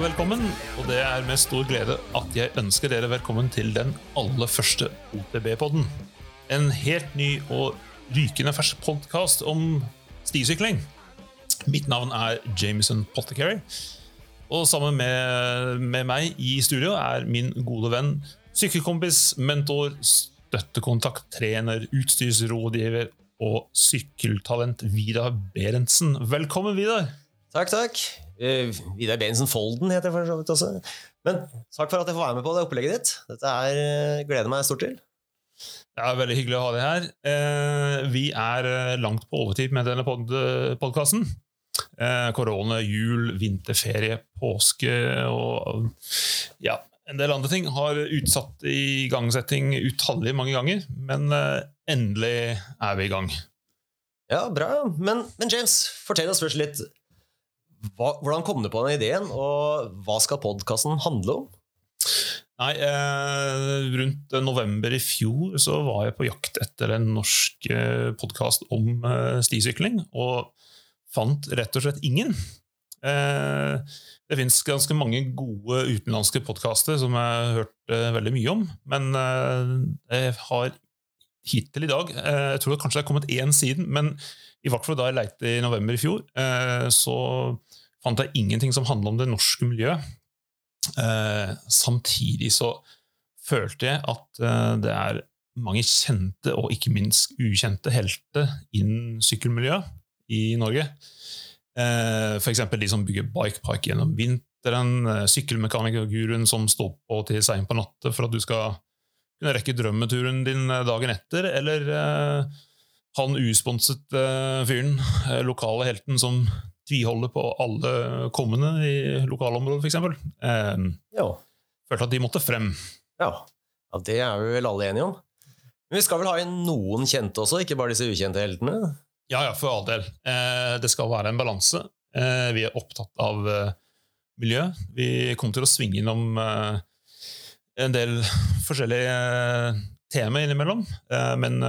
Velkommen, og det er med stor glede at jeg ønsker dere velkommen til den aller første OTB-podden. En helt ny og rykende fersk podkast om stisykling. Mitt navn er Jameson Pottercarry, og sammen med, med meg i studio er min gode venn, sykkelkompis, mentor, støttekontakt, trener, utstyrsrådgiver og sykkeltalent Vidar Berentsen. Velkommen, Vidar. Takk, takk. Uh, Vidar Bensen Folden heter jeg for så vidt også. Men takk for at jeg får være med på det opplegget ditt. Dette er, uh, gleder meg stort til. Det er Veldig hyggelig å ha deg her. Uh, vi er langt på overtid med denne pod podkasten. Korona, jul, vinterferie, påske og ja, en del andre ting har utsatt igangsetting utallige mange ganger. Men endelig er vi i gang. Ja, bra. Men, men James, fortell oss først litt hva, hvordan kom du på den ideen, og hva skal podkasten handle om? Nei, eh, Rundt november i fjor så var jeg på jakt etter en norsk eh, podkast om eh, stisykling, og fant rett og slett ingen. Eh, det fins ganske mange gode utenlandske podkaster som jeg har hørt eh, veldig mye om, men eh, jeg har hittil i dag Jeg tror det kanskje det er kommet én siden, men i hvert fall da jeg leite i november i fjor, så fant jeg ingenting som handla om det norske miljøet. Eh, samtidig så følte jeg at eh, det er mange kjente og ikke minst ukjente helter innen sykkelmiljøet i Norge. Eh, F.eks. de som bygger bikepark gjennom vinteren, eh, sykkelmekanikerguruen som står på til seint på natta for at du skal kunne rekke drømmeturen din eh, dagen etter, eller eh, han usponsete fyren, lokale helten som tviholder på alle kommende i lokalområdet, f.eks. Eh. Følte at de måtte frem. Ja. ja, det er vi vel alle enige om. Men vi skal vel ha inn noen kjente også, ikke bare disse ukjente heltene? Ja, ja, for all del. Eh, det skal være en balanse. Eh, vi er opptatt av eh, miljø. Vi kommer til å svinge innom eh, en del forskjellige eh, temaer innimellom. men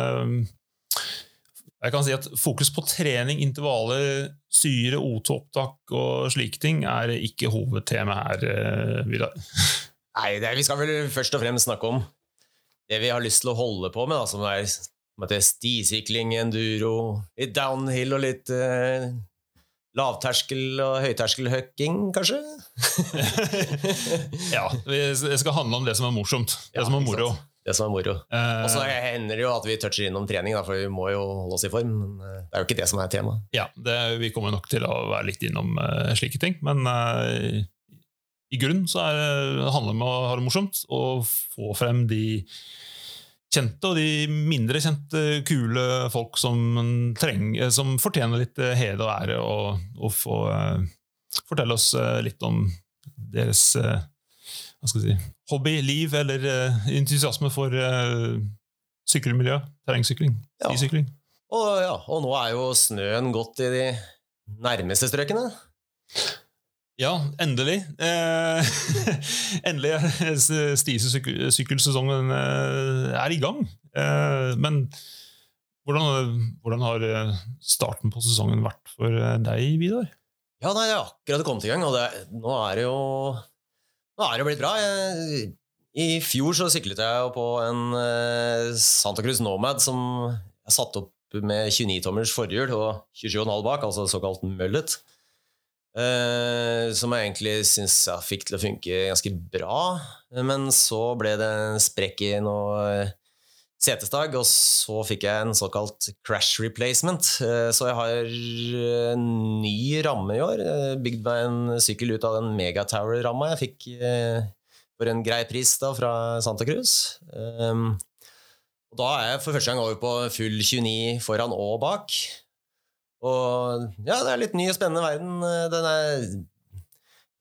jeg kan si at Fokus på trening, intervaller, syre, O2-opptak og slike ting er ikke hovedtema her. Eh, Vidar. Nei, det, vi skal vel først og fremst snakke om det vi har lyst til å holde på med, da, som er, som stisykling, enduro, litt downhill og litt eh, lavterskel- og høyterskelhøkking, kanskje? ja, det skal handle om det som er morsomt, det ja, som er moro. Sant? Det som er moro. Uh, og så hender det jo at vi toucher innom trening, da, for vi må jo holde oss i form. Men eh, det er jo ikke det som er temaet. Ja, det, vi kommer nok til å være litt innom uh, slike ting. Men uh, i grunnen så er, handler det om å ha det morsomt og få frem de kjente og de mindre kjente, kule folk som, trenger, som fortjener litt heder og ære, og, og få fortelle oss litt om deres jeg si, hobby, liv eller uh, entusiasme for uh, sykkelmiljø, terrengsykling, ja. Og, ja, og nå er jo snøen gått i de nærmeste strøkene. Ja, endelig. Eh, endelig er stisykkelsesongen eh, er i gang. Eh, men hvordan, hvordan, har starten på sesongen vært for deg, Vidar? Ja, nei, Det er akkurat kommet i gang, og det, nå er det jo nå har det blitt bra. I fjor så syklet jeg på en uh, Santa Cruz Nomad som jeg satte opp med 29-tommers forhjul og 27,5 bak, altså såkalt møllet. Uh, som jeg egentlig syns jeg fikk til å funke ganske bra. Men så ble det en sprekk i noe setestag, og så fikk jeg en såkalt crash replacement. Eh, så jeg har en ny ramme i år. Bygd meg en sykkel ut av den Megatower-ramma jeg fikk eh, for en grei pris da fra Santa Cruz. Ehm, og da er jeg for første gang over på full 29 foran og bak. Og ja, det er litt ny og spennende verden. Den er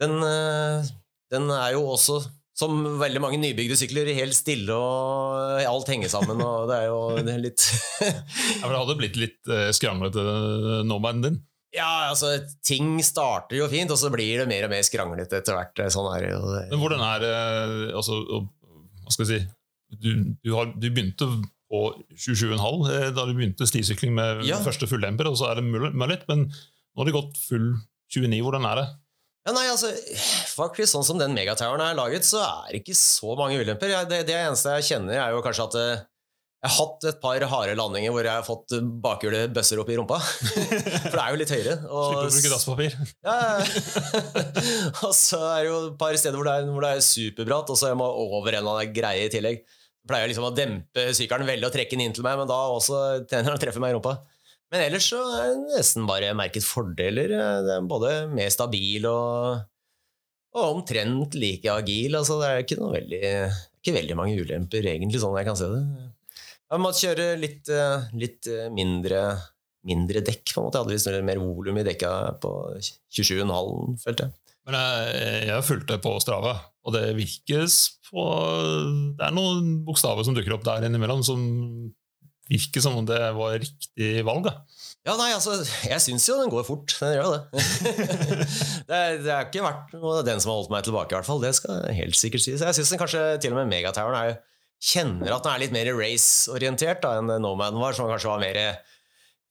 Den, eh, den er jo også som veldig mange nybygde sykler, helt stille og alt henger sammen. og det er jo det er litt Ja, for Det hadde blitt litt uh, skranglete, uh, nomaden din? Ja, altså, ting starter jo fint, og så blir det mer og mer skranglete etter hvert. Eh, sånn er det. Men hvordan er altså, Hva skal jeg si Du, du, har, du begynte på 27,5 da du begynte stisykling med ja. første fulldemper, og så er det mullet, men nå har det gått full 29. Hvordan er det? Ja, nei, altså, faktisk Sånn som den megatoweren er laget, så er det ikke så mange ulemper. Jeg, det, det eneste jeg kjenner, er jo kanskje at eh, jeg har hatt et par harde landinger hvor jeg har fått bakhjulet bøsser opp i rumpa. For det er jo litt høyere. Slipp å bruke dasspapir. ja, og så er det jo et par steder hvor det er, hvor det er superbratt, og så jeg må over en eller annen greie i tillegg. Jeg pleier liksom å dempe sykkelen veldig og trekke den inn til meg, men da også tjener treffer meg i rumpa. Men ellers så er det nesten bare merket fordeler. Det er både mer stabil og, og omtrent like agil. Altså, det er ikke, veldig, ikke veldig mange ulemper, egentlig, sånn jeg kan se det. Jeg måtte kjøre litt, eh, litt eh, mindre, mindre dekk. på en måte. Jeg hadde litt mer volum i dekka på 27,5, følte jeg. Men jeg, jeg fulgte på Strava, og det virkes på Det er noen bokstaver som dukker opp der innimellom som virker som om det var riktig valg. Da. Ja, nei, altså, jeg syns jo den går fort. Den gjør det. det, er, det har ikke vært noe den som har holdt meg tilbake, i hvert fall. Det skal jeg helt sikkert sies. Jeg syns kanskje til og med Megatoweren er, kjenner at den er litt mer race-orientert enn Nomaden var, som kanskje var mer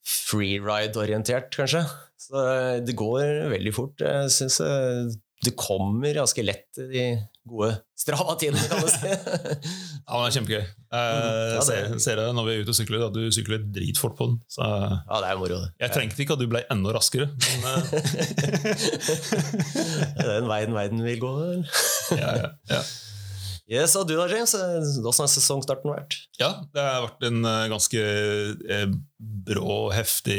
freeride-orientert, kanskje. Så det går veldig fort. Jeg syns det kommer ganske lett de gode Strava-tidene, kan du si. Ja, men det er kjempegøy. Jeg ja, ser, ser det når vi er ute og sykler, at du sykler dritfort på den. Så ja, det er moro. det. jeg trengte ikke at du ble enda raskere. Men, eh, Det er den veien verden vil gå. vel? ja, ja, ja. Yes, og du da, James? Hvordan har sesongstarten vært? ja, det har vært en eh, ganske eh, brå, heftig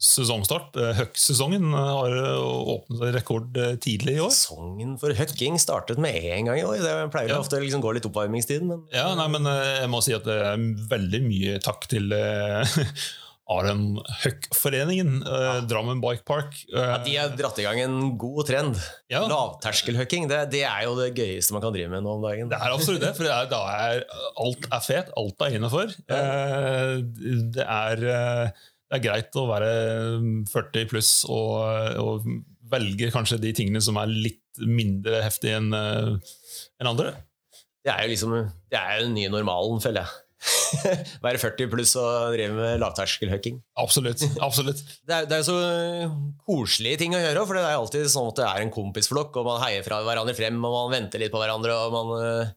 sesongstart. Eh, Huck-sesongen har åpnet rekord tidlig i år. Sesongen for høkking startet med en gang i år. Det pleier Ja. ofte å liksom gå litt oppvarmingstid, men Ja, nei, men jeg må si at det er veldig mye takk til eh, Aren Huck-foreningen, eh, Drammen Bike Park. eh, ja, de har dratt i gang en god trend. ja, Lavterskelhucking, det, det er jo det gøyeste man kan drive med nå om dagen. det er absolutt det, for det er, da er alt er fet, alt er innafor. Eh, det, er, eh, det er greit å være 40 pluss og, og velge kanskje de tingene som er litt mindre heftige enn en andre. Det er jo liksom Det er jo den nye normalen, føler jeg. Være 40 pluss og drive med lavterskelhooking. Absolutt. absolutt. Det er, det er så koselige ting å gjøre, for det er alltid sånn at det er en kompisflokk, og man heier fra hverandre frem, og man venter litt på hverandre, og man uh,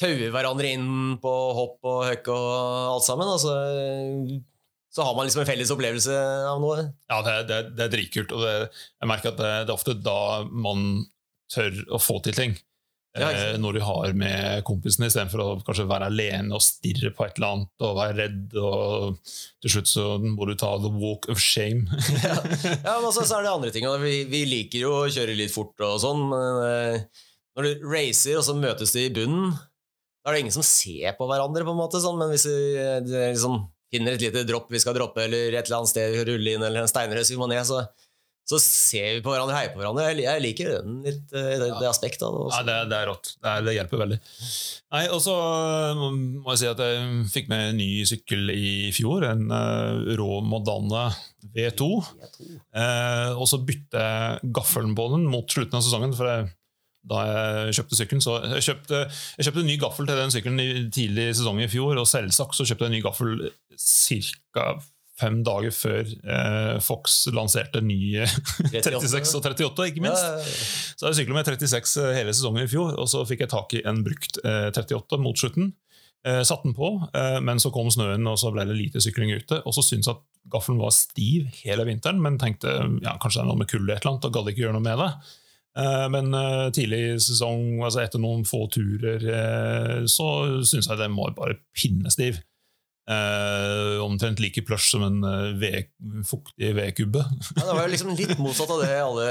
tauer hverandre inn på hopp og høkk og alt sammen. Og så, har man liksom en felles opplevelse av noe. Ja, det, det, det er dritkult. Og det, jeg merker at det, det er ofte da man tør å få til ting. Ja, eh, når du har med kompisene, istedenfor å kanskje være alene og stirre på et eller annet og være redd. og Til slutt så må du ta the walk of shame. Ja, ja men også, så er det andre ting. Vi, vi liker jo å kjøre litt fort og sånn, men eh, når du racer, og så møtes de i bunnen, da er det ingen som ser på hverandre, på en måte. Sånn, men hvis du eh, er liksom, finner et lite dropp vi skal droppe, eller et eller annet sted vi skal rulle inn, eller en steinrøys vi må ned, så, så ser vi på hverandre, heier på hverandre. Jeg, liker den litt, eh, det, det aspektet av det. Ja, det, det er rått. Det, er, det hjelper veldig. Nei, og så må jeg si at jeg fikk med en ny sykkel i fjor, en uh, rå Modane V2. Uh, og så bytte jeg gaffelen på den mot slutten av sesongen. For jeg, da jeg kjøpte sykkelen så jeg kjøpte, jeg kjøpte en ny gaffel til den sykkelen i tidlig i sesongen i fjor, og selvsagt så kjøpte jeg en ny gaffel ca. fem dager før eh, Fox lanserte nye 36 og 38, ikke minst. Så jeg sykla med 36 hele sesongen i fjor, og så fikk jeg tak i en brukt eh, 38 mot slutten. Eh, satt den på, eh, men så kom snøen, og så ble det lite sykling ute. Og så syntes jeg at gaffelen var stiv hele vinteren, men tenkte ja, kanskje det er noe med kullet et eller annet, og gadd ikke gjøre noe med det. Eh, men eh, tidlig i sesong, altså etter noen få turer, eh, så syns jeg den var bare pinnestiv. Eh, omtrent like plush som en eh, ved, fuktig vedkubbe. Ja, det var jo liksom litt motsatt av det alle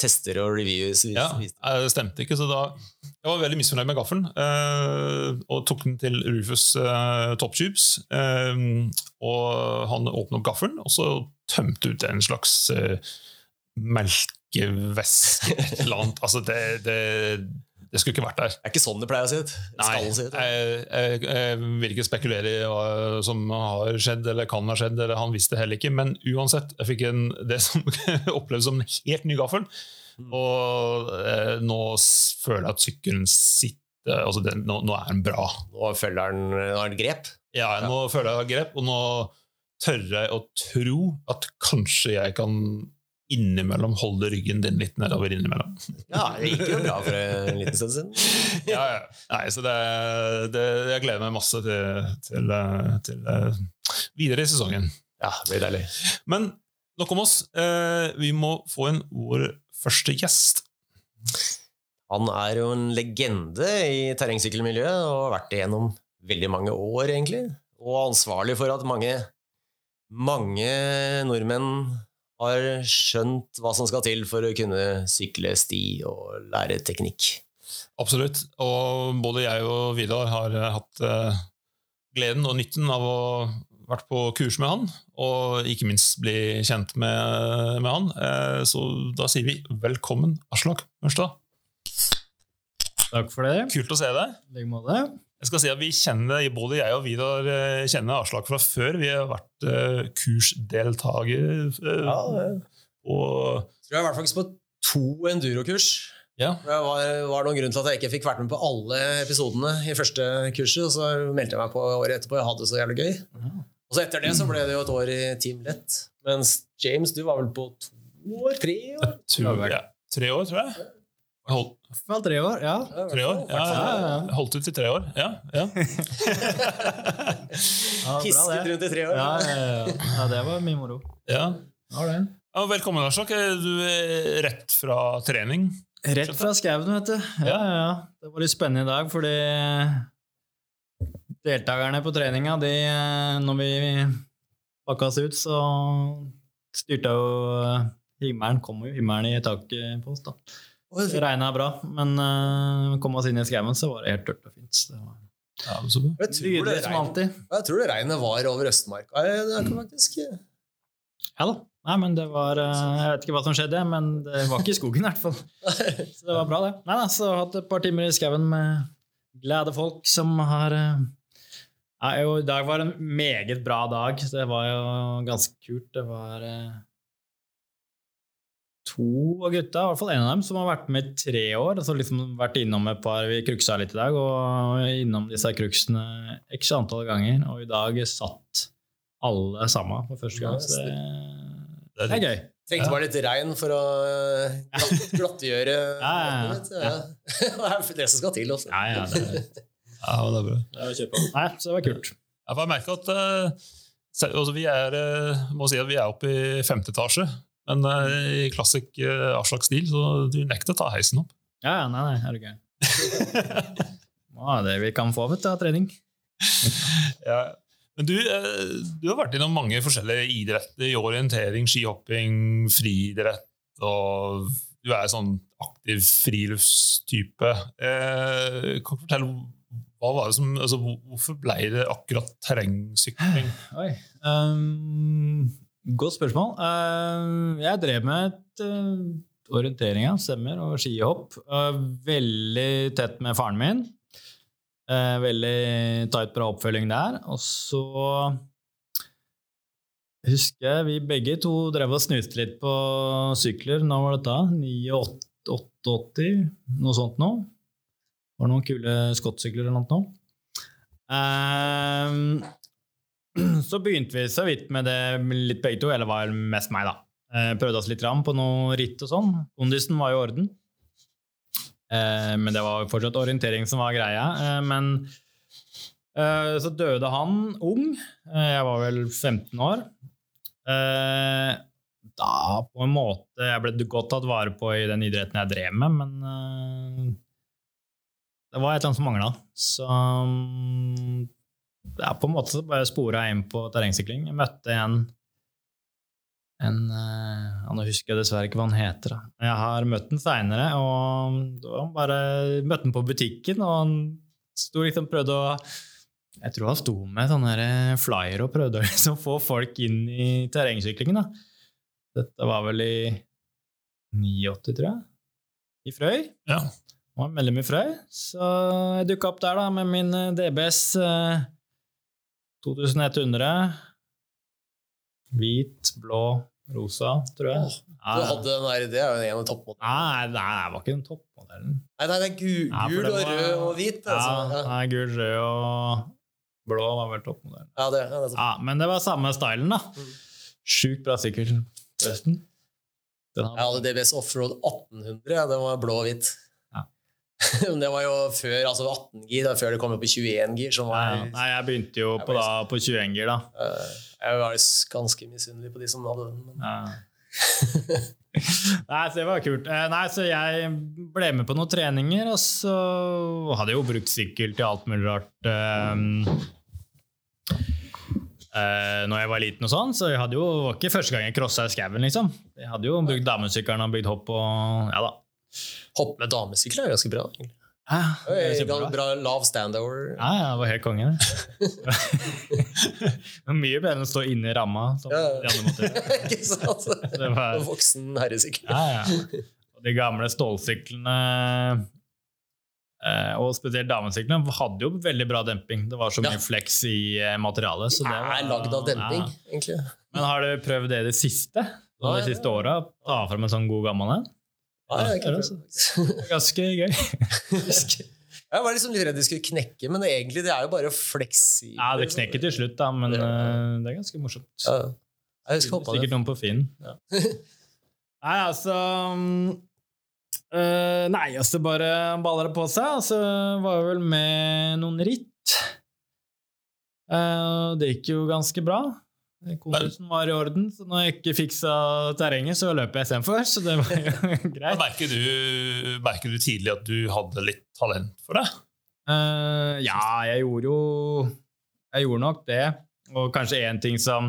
tester og reviews viste. Ja, eh, det stemte ikke, så da Jeg var veldig misfornøyd med gaffelen, Uh, og tok den til Rufus uh, Top Tubes. Eh, og han åpnet opp gaffelen, og så tømte ut en slags melkevæske, eller annet. Altså, det, det, det skulle ikke vært der. Det er ikke sånn det pleier å si ut. Det Nei, se ut. jeg, jeg, jeg vil ikke spekulere i hva som har skjedd eller kan ha skjedd, eller han visste heller ikke, men uansett, jeg fikk en, det som opplevdes som en helt ny gaffel. Mm. Og eh, nå føler jeg at sykkelen sitter altså den, nå, nå er den bra. Nå følger den nå den grep. Ja, nå føler jeg jeg grep, og nå tør jeg å tro at kanskje jeg kan innimellom holde ryggen din litt nedover innimellom. Ja, det gikk jo bra for en liten stund siden. Ja, ja. Nei, så det, det, jeg gleder meg masse til, til, til eh, videre i sesongen. Ja, det blir deilig. Men nok om oss. Eh, Vi må få inn vår første gjest. Han er jo en legende i terrengsykkelmiljøet og har vært det gjennom veldig mange år, egentlig. Og ansvarlig for at mange, mange nordmenn har skjønt hva som skal til for å kunne sykle sti og lære teknikk. Absolutt. Og både jeg og Vidar har eh, hatt eh, gleden og nytten av å vært på kurs med han, og ikke minst bli kjent med, med han. Eh, Så da sier vi velkommen, Aslak Mørstad. Takk for det. Kult å se deg. I like måte. Jeg skal si at vi kjenner, Både jeg og Vidar eh, kjenner Aslak fra før. Vi har vært eh, kursdeltakere. eh, og Tror jeg har vært faktisk på to endurokurs. ja, Det var, var noen grunn til at jeg ikke fikk vært med på alle episodene i første kurset, og så meldte jeg meg på året etterpå. Jeg hadde det så jævlig gøy. Og så etter det så ble det jo et år i Team Lett. Mens James, du var vel på to år? Tre år? tror, ja, tre år, tror jeg. Holdt, Vel tre år, ja. tre år? Ja, Ja, ja, holdt ut i tre år. Ja, ja. ja Pisket rundt i tre år. Ja, ja, ja. ja, det var mye moro. ja. Ja. Ja, velkommen, Aslak. Du er rett fra trening. Rett fra skauen, vet du. Ja, ja, ja. Det var litt spennende i dag, fordi deltakerne på treninga, de, når vi pakka oss ut, så styrte jo himmelen, kom jo himmelen i taket på oss, da. Det regna bra, men uh, kom oss inn i skauen, så var det helt tørt og fint. Det var Ja, så bra. Jeg tror, det Nydelig som regn, alltid. jeg tror det regnet var over Østmarka. Det er faktisk Ja da. Nei, men det var eh, Jeg vet ikke hva som skjedde, men det var ikke i skogen, i hvert fall. Så det var bra, det. Nei da, så jeg hatt et par timer i skauen med glade folk som har eh, jo, I dag var en meget bra dag. Det var jo ganske kult. Det var eh, to av gutta, i hvert fall en av dem, som har vært med i tre år. Altså liksom vært innom et par Vi kruksa litt i dag, og innom disse kruksene x antall ganger. Og i dag satt alle sammen for første gang. Så det, Det er gøy. Trengte bare litt regn for å glattgjøre Ja, ja, ja. Det er det som skal til også. Ja, ja, det, Ja, det er bra. Nei, så det var kult. Ja, for jeg merker at eh, altså, vi er, eh, må si at vi er oppe i femte etasje, men eh, i klassisk uh, Aslak-stil, så du nekter å ta heisen opp. Ja, ja, nei, nei, er det gøy. Nå er det vi kan få, vet du, av trening. Ja. Men du, eh, du har vært innom mange forskjellige idretter, i orientering, skihopping, friidrett, og du er sånn aktiv friluftstype. Eh, kan du fortelle hva var det som, altså, Hvorfor ble det akkurat terrengsykling? Oi. Um, godt spørsmål. Um, jeg drev med et uh, orientering, ja, stemmer, og skihopp. Uh, veldig tett med faren min. Veldig tight bra oppfølging der. Og så husker jeg vi begge to drev og snuste litt på sykler. Nå var dette 89-88, noe sånt nå. Det var noen kule skottsykler eller noe. Um, så begynte vi så vidt med det litt begge to, eller var mest meg, da. Eh, prøvde oss litt ram på noe ritt og sånn. Kondisen var i orden. Eh, men det var fortsatt orientering som var greia. Eh, men så døde han ung. Jeg var vel 15 år. Da på en måte Jeg ble godt tatt vare på i den idretten jeg drev med, men det var et eller annet som mangla. Så mm, ja, på en måte så bare spora jeg inn på terrengsykling. Jeg møtte en en eh, ja, Nå husker jeg dessverre ikke hva han heter. Da. Jeg har møtt den seinere, og han bare møtte han på butikken, og han sto liksom prøvde å Jeg tror han sto med sånne flyer og prøvde å liksom få folk inn i terrengsyklingen. Da. Dette var vel i 89, tror jeg. I Frøy. Ja. Han var medlem i Frøy, så jeg dukka opp der da med min eh, DBS eh, 2100. Hvit, blå, rosa, tror jeg. Ja, Du hadde den der, det er jo en av toppmodellene. Nei, det var ikke den toppmodellen. Nei, nei, det er gu, gul det og var- rød og hvit. Ja, Altså. Ja, nei, gul, rød og blå var vel toppmodellen. ja, det, ja, det. Ja, men det var samme stylen, da. Mm. Sjukt bra sykkel, forresten. Den Jeg hadde DBS Offroad 1800, ja, den var blå og hvit. Men det var jo før altså 18 gir, da, før det kom opp i 21 gir. Som var, ja. Nei, jeg begynte jo på, da, på 21-gir, da. eh, jeg var ganske misunnelig på de som hadde den. Men, Ja. Nei, så det var kult. Eh, Nei, så jeg ble med på noen treninger, og så hadde jeg jo brukt sykkel til alt mulig rart. Eh, når jeg var liten og sånn, så jeg hadde jo, det var ikke første gang jeg crossa i skauen, liksom. Jeg hadde jo brukt damesykkelen og bygd hopp og Ja da. Hopp med damesykler er ganske bra. egentlig. Ja, det kjempebra. Bra lav standover. Ja, ja, det var helt konge. Mye bedre enn å stå inne i ramma. Som Ja. de andre måtte. Ikke sant? Det var- En Voksen herresykkel. Ja, ja. Og de gamle stålsyklene, eh, og spesielt damesyklene, hadde jo veldig bra demping. Det var så mye Ja. flex i eh, materialet. Så Det var, er lagd av demping, Ja. egentlig. Men har du prøvd det i det siste? De siste åra? Ta fram en sånn god gammel en? Nei, jeg Det er Ganske gøy. Jeg var liksom litt redd de skulle knekke, men egentlig det er jo bare fleksibelt. Ja, det knekker til slutt, da, men Ja. eh, det er ganske morsomt. Ja. Jeg husker Sikkert det. noen på Finn. Nei, altså eh, Nei, altså bare baller det på seg. Altså var jeg vel med noen ritt. Uh, det gikk jo ganske bra. Kondusen var i orden, så når jeg ikke fiksa terrenget, så løp jeg istedenfor. Så det var jo greit. Merker du, merker du tidlig at du hadde litt talent for det? Uh, ja, jeg gjorde jo Jeg gjorde nok det. Og kanskje én ting som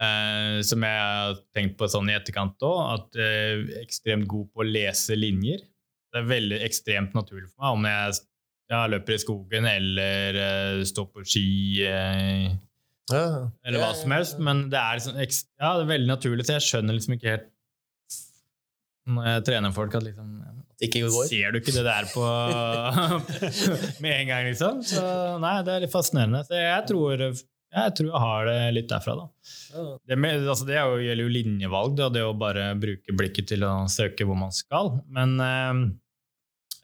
uh, Som jeg har tenkt på sånn i etterkant òg, at jeg er ekstremt god på å lese linjer. Det er veldig ekstremt naturlig for meg om jeg jeg løper i skogen eller uh, står på ski. Eh, Ja. eller hva som helst, men det er, liksom, ja, det er veldig naturlig, så jeg skjønner liksom ikke helt når jeg trener folk at liksom ikke går. Ser du ikke det der på med en gang, liksom? Så nei, det er litt fascinerende. Så jeg tror jeg, tror jeg har det litt derfra, da. Det, med, altså det er jo, gjelder jo linjevalg, da, det å bare bruke blikket til å søke hvor man skal. Men eh,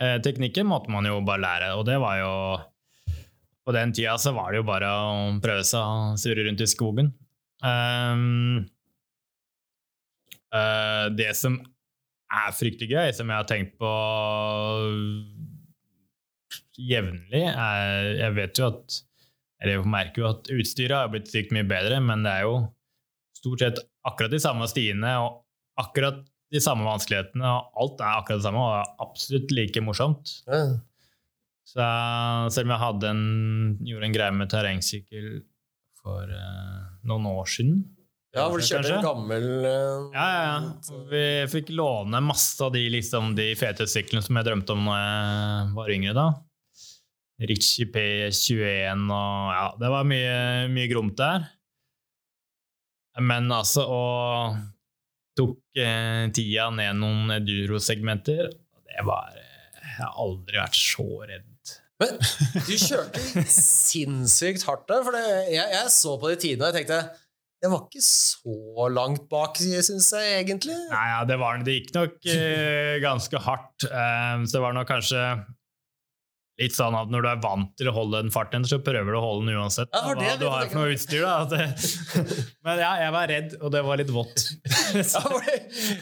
eh, teknikken måtte man jo bare lære, og det var jo På den tida så var det jo bare å prøve seg å surre rundt i skogen. Um, uh, det som er fryktelig gøy, som jeg har tenkt på jevnlig er, Jeg vet jo at Eller jeg merker jo at utstyret har blitt sykt mye bedre, men det er jo stort sett akkurat de samme stiene og akkurat de samme vanskelighetene, og alt er akkurat det samme og er absolutt like morsomt. Ja. Så selv om jeg hadde en, gjorde en greie med terrengsykkel for uh, noen år siden Ja, hvor du kjørte en gammel uh, Ja, ja, ja. Vi fikk låne masse av de, liksom, de fete syklene som jeg drømte om når jeg var yngre. da. Ritchie P21 og Ja, det var mye, mye gromt der. Men altså, og tok eh, tida ned noen Duro-segmenter. Det var eh, Jeg har aldri vært så redd. Men du kjørte sinnssykt hardt der. For det, jeg, jeg så på de tidene og jeg tenkte det var ikke så langt bak, syns jeg egentlig. Nei, ja, det, var, det gikk nok eh, ganske hardt. Eh, så det var nok kanskje litt sånn at når du er vant til å holde den farten, så prøver du å holde den uansett. Ja, hva det du har for noe utstyr. Da. Det, men ja, jeg var redd, og det var litt vått. Ja, for det,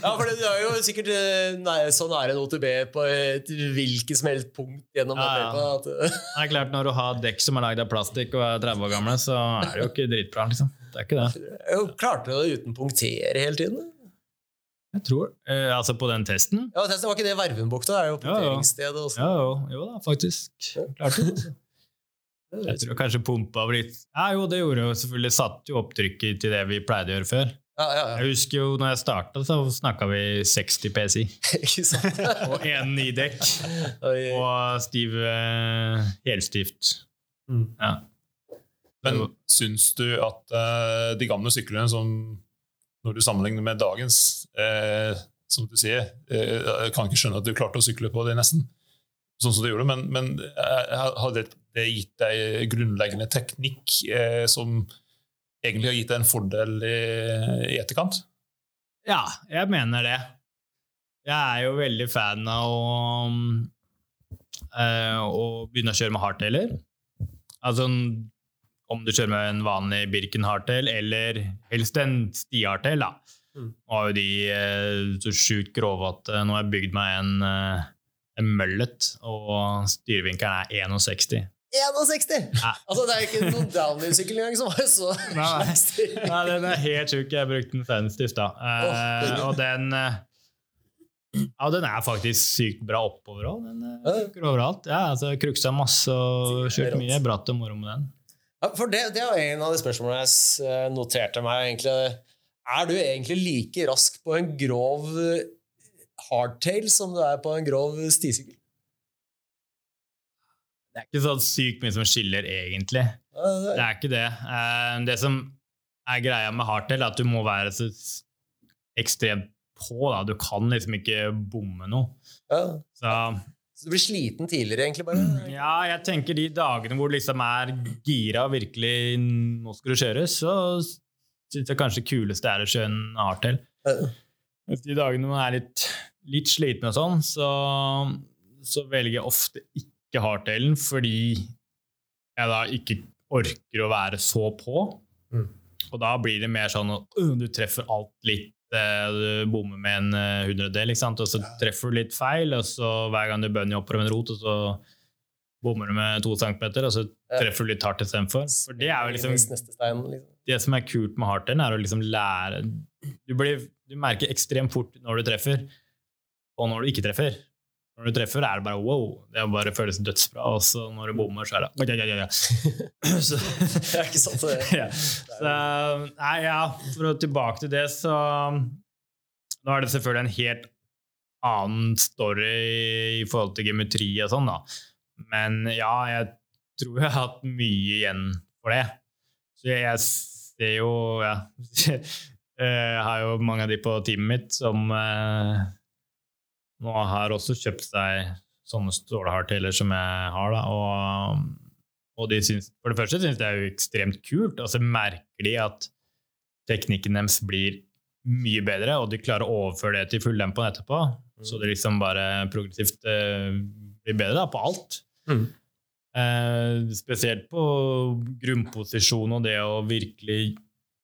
ja, for det er jo sikkert eh, nei, så nære en OTB på et hvilket som helst punkt gjennom Ja, ja. at, Det er klart, Når du har dekk som er lagd av plastikk og er 30 år gamle, så er det jo ikke dritbra. liksom. Det er ikke det. Jeg klarte det uten punktere hele tiden. Jeg tror. Eh, altså på den testen? Ja, testen Var ikke det Vervenbukta? Det er jo Ja, ja. punkteringsstedet også. Ja, jo, jo da, faktisk. Klarte det. altså. Jeg tror kanskje pumpa litt. Ja, jo, det gjorde jo selvfølgelig. Satt jo opptrykket til det vi pleide å gjøre før. Ja, ja, ja. Jeg husker jo når jeg starta, så snakka vi 60 PSI. Ikke sant? Og én i dekk. Og stiv eh, helstift. Mm. Ja. Men syns du at eh, de gamle syklene som når du sammenligner med dagens eh, Som du sier, eh, jeg kan ikke skjønne at du klarte å sykle på det nesten, sånn som du gjorde, men, men eh, har det, gitt deg grunnleggende teknikk eh, som egentlig har gitt deg en fordel i, i etterkant? ja, jeg mener det. Jeg er jo veldig fan av å, eh, å begynne å kjøre med hardtailer. Altså om du kjører med en vanlig Birken hardtail, eller helst en sti-hardtail, da. Mm. Har jo de eh, så sjukt grove at eh, nå har jeg bygd meg en, eh, en møllet, og styrevinkelen er 61. 61! Nei. Altså, det er ikke noen downhill-sykkel engang som var så Nei, nei. Den er helt sjuk. Jeg brukte den senest i stad. Eh, og den Ja, den er faktisk sykt bra oppover òg. Den eh, Ja. funker overalt. Ja, altså, Kruksa masse og kjørt mye bratt og moro med den. Ja, for det, det var en av de spørsmålene jeg noterte meg. egentlig. Er du egentlig like rask på en grov eh, hardtail som du er på en grov stisykkel? Det er ikke så sykt mye som skiller, egentlig. Det er- ikke det. Eh, Det som er greia med hardtail, er at du må være så ekstremt på. Da. Du kan liksom ikke bomme noe. ja. Så Så du blir sliten tidligere, egentlig? bare? ja, jeg tenker de dagene hvor du liksom er gira og virkelig nå skal du kjøre, så syns jeg kanskje kuleste er å kjøre en hardtail. De dagene man er litt, litt sliten og sånn, så, så velger jeg ofte ikke hardtailen fordi jeg da ikke orker å være så på. Mm. Og da blir det mer sånn at uh, du treffer alt litt eh, Du bommer med en eh, hundredel, og så treffer du litt feil, og så hver gang du bunny oppover en rot, og så bommer du med to centimeter, og så treffer du litt hardt istedenfor. For det er jo liksom liksom. Det som er kult med hardtailen, er å liksom lære du, blir, du merker ekstremt fort når du treffer, og når du ikke treffer. Når du treffer, er det bare wow. Det bare føles dødsbra. Og så når du bommer, så er det ja, ja, oi. så, Det er ikke sant, det. ja. så, nei, ja, For å tilbake til det, så Nå er det selvfølgelig en helt annen story i forhold til geometri og sånn, da. Men ja, jeg tror jeg har hatt mye igjen for det. Så jeg, jeg ser jo ja, Jeg har jo mange av de på teamet mitt som eh, nå har også kjøpt seg sånne stålhardtailer som jeg har, da. Og, og de syns, for det første syns de det er jo ekstremt kult, og så merker de at teknikken deres blir mye bedre, og de klarer å overføre det til fulltempoen etterpå. Så det liksom bare progressivt eh, blir bedre da, på alt. Mm. Eh, spesielt på grunnposisjon og det å virkelig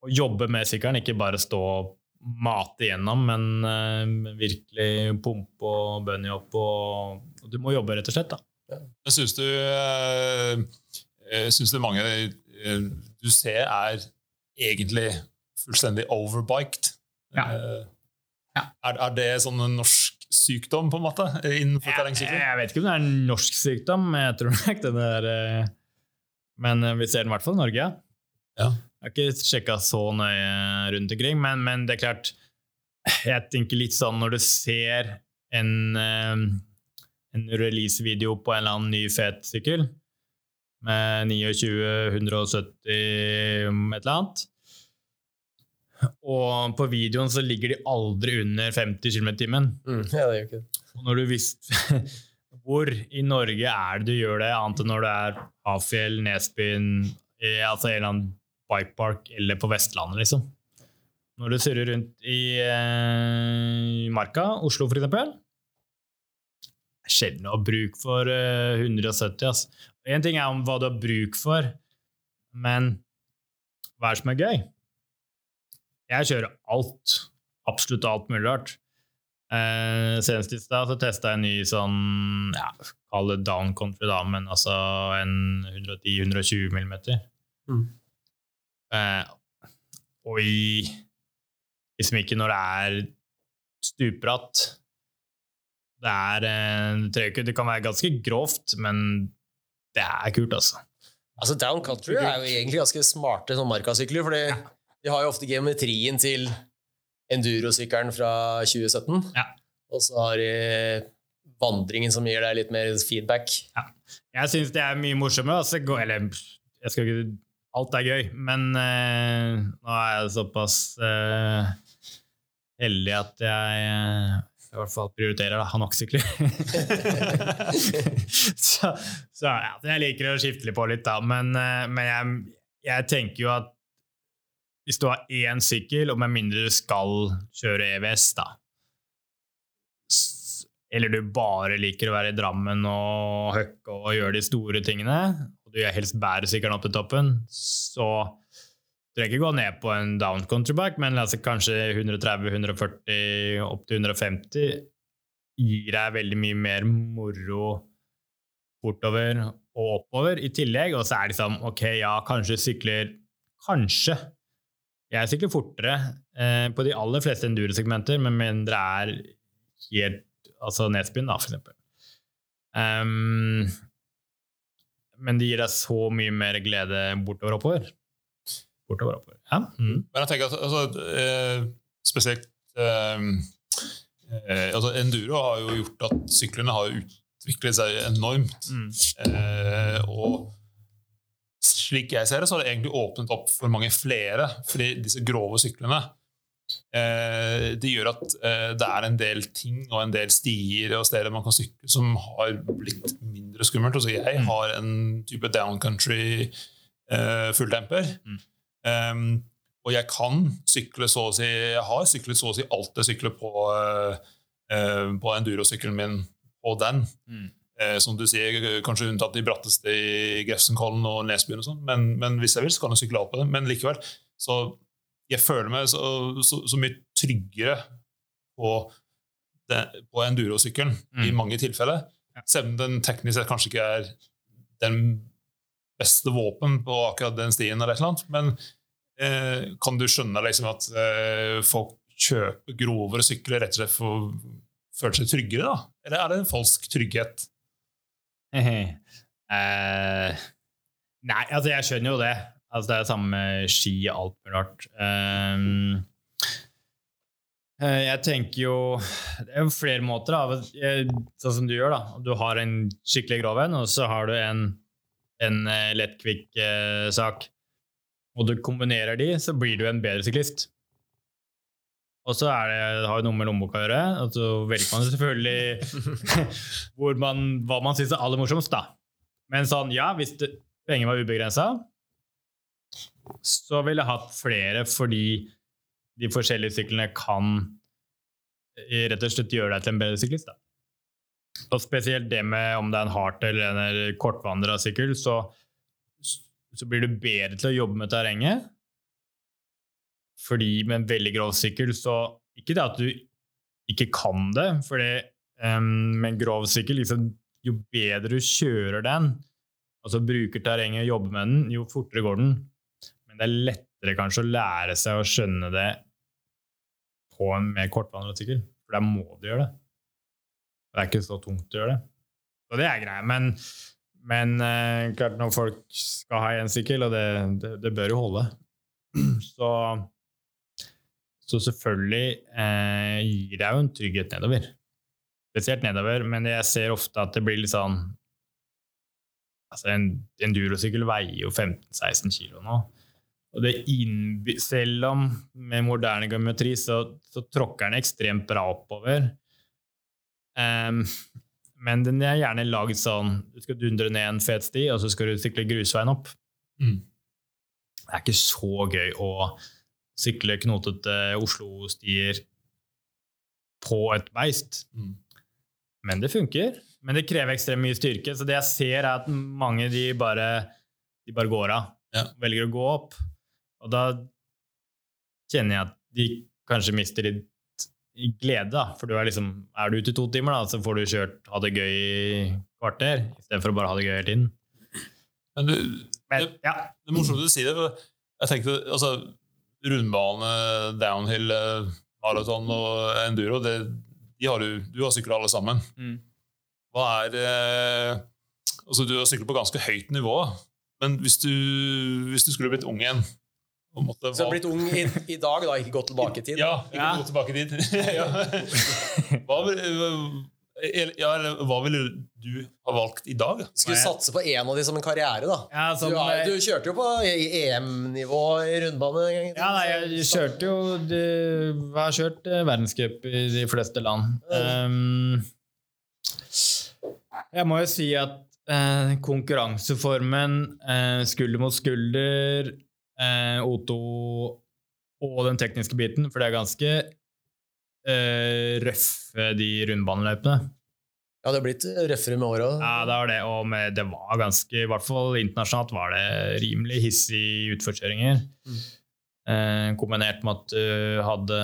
å jobbe med sykkelen, ikke bare stå og mate igjennom, men eh, virkelig pumpe og bunny opp. Og, og du må jobbe, rett og slett. da. jeg syns du eh, synes det du mange eh, du ser er egentlig fullstendig overbiked? Ja. Eh, Ja. Er, er det sånn en norsk sykdom, på en måte, innenfor Jeg, terrengsykling? jeg vet ikke om det er en norsk sykdom, jeg tror ikke den er eh, Men eh, vi ser den i hvert fall i Norge, ja. Jeg har ikke sjekka så nøye rundt omkring, men, men det er klart Jeg tenker litt sånn når du ser en, eh, en release-video på en eller annen ny fet sykkel med 29, 170 et eller annet og på videoen så ligger de aldri under 50 km i timen. Mm. Ja, det gjør ikke. Og når du visste Hvor i Norge er det du gjør det, annet enn når du er Hafjell, Nesbyen, i, altså en eller annen bikepark eller på Vestlandet, liksom? Når du surrer rundt i eh, Marka, Oslo for eksempel Sjelden å ha bruk for eh, 170. ass. Én ting er om hva du har bruk for, men hva er det som er gøy? Jeg kjører alt. Absolutt alt mulig rart. Eh, senest i stad så testa jeg en ny sånn ja, Kall det down country, da, men altså en 110-120 millimeter. Mm. Eh, og i Liksom ikke når det er stupbratt. Det er eh, det, ikke, det kan være ganske grovt, men det er kult, altså. Altså, Down country er jo egentlig ganske smarte sånn markasykler, fordi de har jo ofte geometrien til endurosykkelen fra 2017, Ja. og så har de vandringen som gir deg litt mer feedback. Jeg syns det er mye morsommere. Altså, eller jeg skal ikke Alt er gøy, men uh, nå er jeg såpass uh, heldig at jeg uh, i hvert fall prioriterer da, Hanok-sykler. så så ja, jeg liker å skifte litt på litt, da. Men, men jeg, jeg tenker jo at hvis du har én sykkel, og med mindre du skal kjøre EVS, da Eller du bare liker å være i Drammen og høkke og gjøre de store tingene, og du helst bærer sykkelen opp til toppen, så trenger ikke gå ned på en down countryback, men altså kanskje 130-140 opp til 150 gir deg veldig mye mer moro bortover og oppover i tillegg. Og så er det liksom ok, ja, kanskje sykler Kanskje. Jeg sykler fortere eh, på de aller fleste enduro-segmenter, men mindre er helt altså nedspinn, da, for eksempel. Um, men det gir deg så mye mer glede bortover oppover. Bortover oppover. Ja. Mm. Men jeg tenker at altså, eh, spesielt eh, eh, altså Enduro har jo gjort at syklene har utviklet seg enormt. Mm. Eh, og slik jeg ser det, så har det egentlig åpnet opp for mange flere. fordi disse grove syklene eh, det gjør at eh, det er en del ting og en del stier og steder man kan sykle som har blitt mindre skummelt. Altså, jeg Mm. har en type downcountry eh, fulldemper. Mm. Um, og jeg kan sykle så å si Jeg har syklet så å si alt jeg sykler på, eh, eh, på endurosykkelen min på den. Mm. Eh, som du sier, kanskje unntatt de bratteste i Grefsenkollen og Nesbyen, og sånn, men, men hvis jeg vil, så kan jeg sykle av på det. Men likevel, så jeg føler meg så, så, så mye tryggere på, det- på endurosykkelen i Mm. mange tilfeller. Ja. Selv om den teknisk sett kanskje ikke er den beste våpen på akkurat den stien, eller et eller annet, men eh, kan du skjønne liksom at eh, folk kjøper grovere sykler rett og slett for å føle seg tryggere? da? Eller er det en falsk trygghet? Eh, nei, altså jeg skjønner jo det. Altså det er det samme ski og alt mulig rart. Um, eh, jeg tenker jo Det er jo flere måter, da. Sånn som du gjør, da. Du har en skikkelig grov en, og så har du en, en eh, lett, kvikk eh, sak. Og du kombinerer de, så blir du en bedre syklist. Og så er det, har det noe med lommeboka å gjøre. Og så velger man selvfølgelig hvor man, hva man syns er aller morsomst, da. Men sånn, ja, hvis det, penger var ubegrensa, så ville jeg hatt flere fordi de forskjellige syklene kan eh, rett og slett gjøre deg til en bedre syklist. Da. Og spesielt det med om det er en hardt eller en kortvandra sykkel, så, så blir du bedre til å jobbe med terrenget. Fordi med en veldig grov sykkel, så Ikke det at du ikke kan det, for um, med en grov sykkel liksom, Jo bedre du kjører den, altså bruker terrenget, og jobber med den, jo fortere går den. Men det er lettere kanskje å lære seg å skjønne det på en mer kortvandret sykkel. For der må du gjøre det. Det er ikke så tungt å gjøre det. Og det er greia. Men, men uh, klart når folk skal ha én sykkel, og det, det, det bør jo holde, så, så selvfølgelig eh, gir det jo en trygghet nedover. Spesielt nedover, men jeg ser ofte at det blir litt sånn altså En endurosykkel veier jo 15-16 kilo nå. Og det innby- selv om med moderne geometri så, så tråkker den ekstremt bra oppover. Um, men den er gjerne lagd sånn Du skal dundre ned en fet sti, og så skal du sykle grusveien opp. Mm. Det er ikke så gøy å sykle knotete Oslo-stier på et beist. Mm. Men det funker. Men det krever ekstremt mye styrke. Så det jeg ser, er at mange de bare, de bare går av. Ja. Velger å gå opp. Og da kjenner jeg at de kanskje mister litt glede, da. For du er liksom Er du ute i to timer, da, så får du kjørt ha det gøy i kvarter, istedenfor å bare ha det gøy hele tiden. Men du, Men, ja. Det er morsomt du sier det. for jeg tenkte, altså, Rundbane, downhill, eh, maraton og enduro, det, de har du, du har sykla alle sammen. Mm. Hva er eh, altså Du har syklet på ganske høyt nivå, men hvis du, hvis du skulle blitt ung igjen måtte Så du har blitt ung i, i dag, da, ikke gått tilbake i tid. Ja, ikke Ja. gå tilbake dit. ja. Hva, ja, eller hva ville du ha valgt i dag? Skulle satse på en av de som en karriere, da. Ja, Du, sånn, er, du kjørte jo på EM-nivå i rundbane. en gang. Ja, nei, jeg kjørte jo du, Jeg har kjørt eh, verdenscup i de fleste land. Um, jeg må jo si at eh, konkurranseformen eh, skulder mot skulder, eh, O2 og den tekniske biten, for det er ganske eh, røffe, de rundbaneløpene. Ja, det har blitt røffere med åra. Ja, det var det, og med, det var ganske, i hvert fall internasjonalt, var det rimelig hissige utforkjøringer. Mm. Eh, kombinert med at du hadde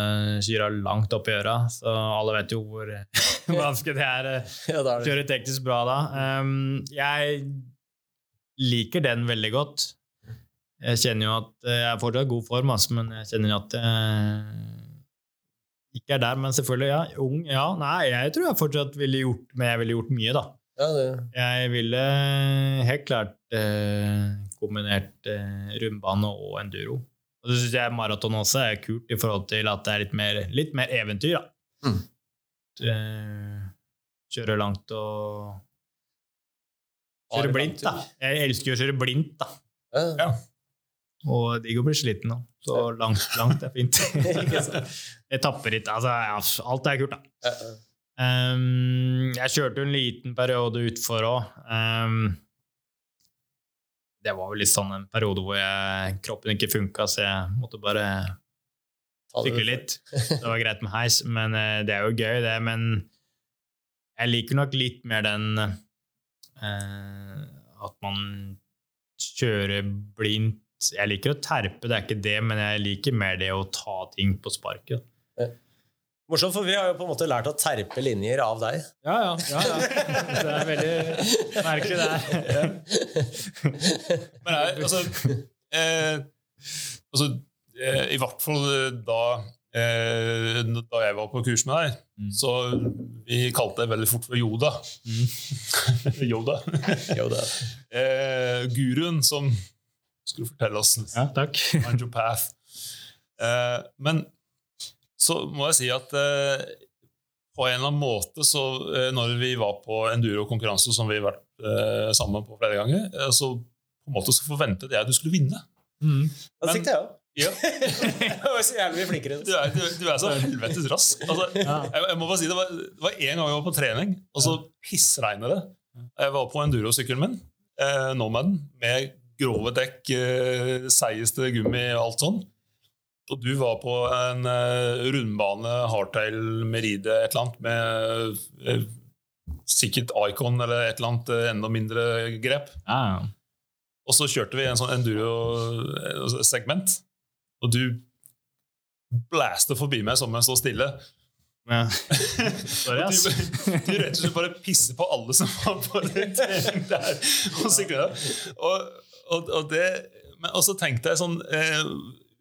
kyra langt opp i øra, så alle vet jo hvor vanskelig det er å Ja, er det. kjøre teknisk bra da. Um, jeg liker den veldig godt. Jeg kjenner jo at eh, jeg er fortsatt god form, altså, men jeg kjenner at jeg ikke er der. Men selvfølgelig, ja, ung, ja. Nei, jeg tror jeg fortsatt ville gjort, men jeg ville gjort mye, da. Ja, det. Jeg ville helt klart eh, kombinert eh, rundbane og enduro. Og så syns jeg maraton også er kult i forhold til at det er litt mer, litt mer eventyr. da. Mm. Eh, Kjøre langt og Kjøre blindt, da. Jeg elsker å kjøre blindt, da. Ja. Ja. Og digg å bli sliten nå. Så langt, langt er fint. Ikke hit. Altså, ja, alt er kult, da. Um, jeg kjørte en liten periode utfor òg. Um, det var vel litt sånn en periode hvor jeg, kroppen ikke funka, så jeg måtte bare sykle litt. Det var greit med heis, men eh, det er jo gøy, det. Men jeg liker nok litt mer den eh, at man kjører blindt. Jeg liker å terpe, det er ikke det, men jeg liker mer det å ta ting på sparket. Morsomt, for vi har jo på en måte lært å terpe linjer av deg. Ja, ja. ja, ja. Det er veldig merkelig, det her. Men nei, altså, eh, altså eh, I hvert fall da, eh, da jeg var på kurs med deg, Mm. så vi kalte det veldig fort for Yoda. Yoda. Yoda. eh, guruen som skulle fortelle oss Ja, takk. Mind your path. Eh, men så må jeg si at eh, på en eller annen måte så eh, når vi var på enduro-konkurranse, som vi har vært eh, sammen på flere ganger, eh, så på en måte så forventet jeg at du skulle vinne. Mm. Da det jeg òg. Ja. Jeg var så jævlig flinkere. Du er, du, du er så helvetes rask. Altså, jeg, jeg må bare si, Det var, det var en gang jeg var på trening, og så pissregner det. Jeg var på endurosykkelen min, eh, Nomaden, med grove dekk, eh, seigeste gummi og alt sånn. Og du var på en eh, rundbane, hardtail, meride, et eller annet, med eh, sikkert Icon eller et eller annet eh, enda mindre grep. Ja. Og så kjørte vi en sånn enduro-segment, og du blæste forbi meg som jeg står stille. Ja. Sorry, ass. Du, du rett og slett bare pisser på alle som var på den der. Og, og, og, det, men, og så tenkte jeg sånn eh,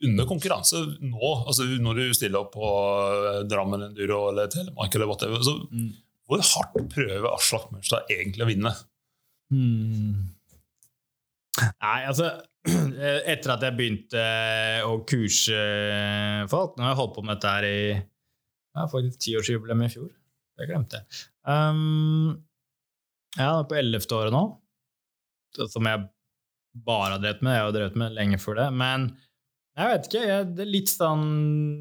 Under konkurranse nå, altså når du stiller opp på eh, Drammen Enduro eller Telemark, eller whatever, så Mm. hvor hardt prøver Aslak Mørstad egentlig å vinne? Hmm. Nei, altså Etter at jeg begynte å kurse folk Nå har jeg holdt på med dette her i ja, faktisk tiårsjubileum i fjor. Det glemte jeg. Um, ja, er på ellevte året nå, som jeg bare har drevet med. Jeg har drevet med lenge før det. Men jeg vet ikke. Jeg, litt sånn,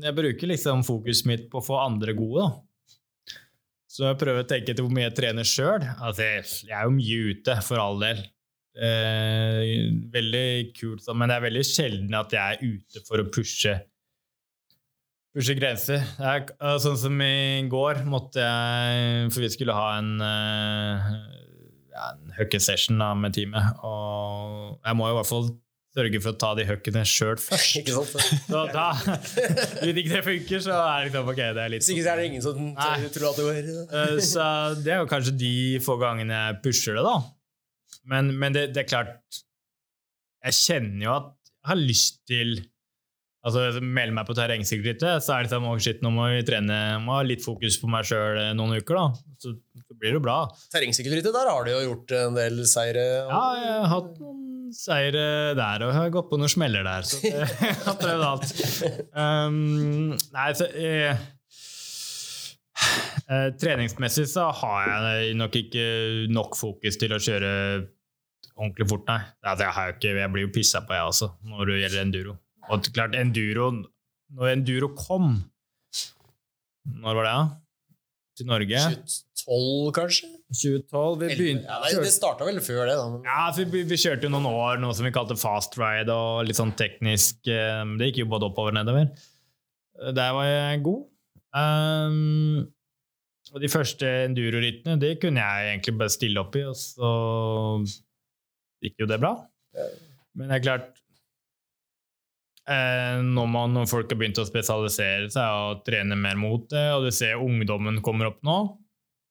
jeg bruker liksom fokuset mitt på å få andre gode. da. Så jeg prøver å tenke etter hvor mye jeg trener sjøl. Altså, jeg jeg er jo mye ute, for all del. Eh, veldig kult, men det er veldig sjelden at jeg er ute for å pushe pushe grenser. Er, eh, sånn som i går måtte jeg For vi skulle ha en, eh, ja, en høkkesession da, med teamet. Og jeg må jo i hvert fall sørge for å ta de høkkene sjøl først. Ikke sant? Så da, hvis ikke det funker, så er det liksom ok, det er litt Sikkert ikke er det ingen som Nei. tror at det går Eh, Så det er jo kanskje de få gangene jeg pusher det, da. Men, men det, det er klart Jeg kjenner jo at jeg har lyst til Altså, Melde meg på terrengsykkelrittet, så er det sånn oh, shit, nå må vi trene, må ha litt fokus på meg sjøl noen uker, da. Så, så blir det jo bra. Terrengsykkelrittet, der har du jo gjort en del seire. Ja, jeg har hatt noen seire der, og har gått på noen smeller der. Så jeg har prøvd alt. Um, nei, så uh, uh, Treningsmessig så har jeg nok ikke nok fokus til å kjøre ordentlig fort, nei. Altså, jeg, har jo ikke, jeg blir jo pissa på, jeg også, når det gjelder enduro. Og klart, enduro Når enduro kom Når var det, da? Til Norge? 2012, kanskje? 2012. Vi begynte Ja, nei, det starta vel før det, da. Ja, for vi, vi kjørte jo noen år noe som vi kalte fast ride, og litt sånn teknisk eh, Det gikk jo både oppover og nedover. Eh, Der var jeg god. Um, og de første enduro-rittene det kunne jeg egentlig bare stille opp i, og så gikk jo det bra. Men det er klart eh, når, man, når folk har begynt å spesialisere seg og trene mer mot det, og du ser ungdommen kommer opp nå,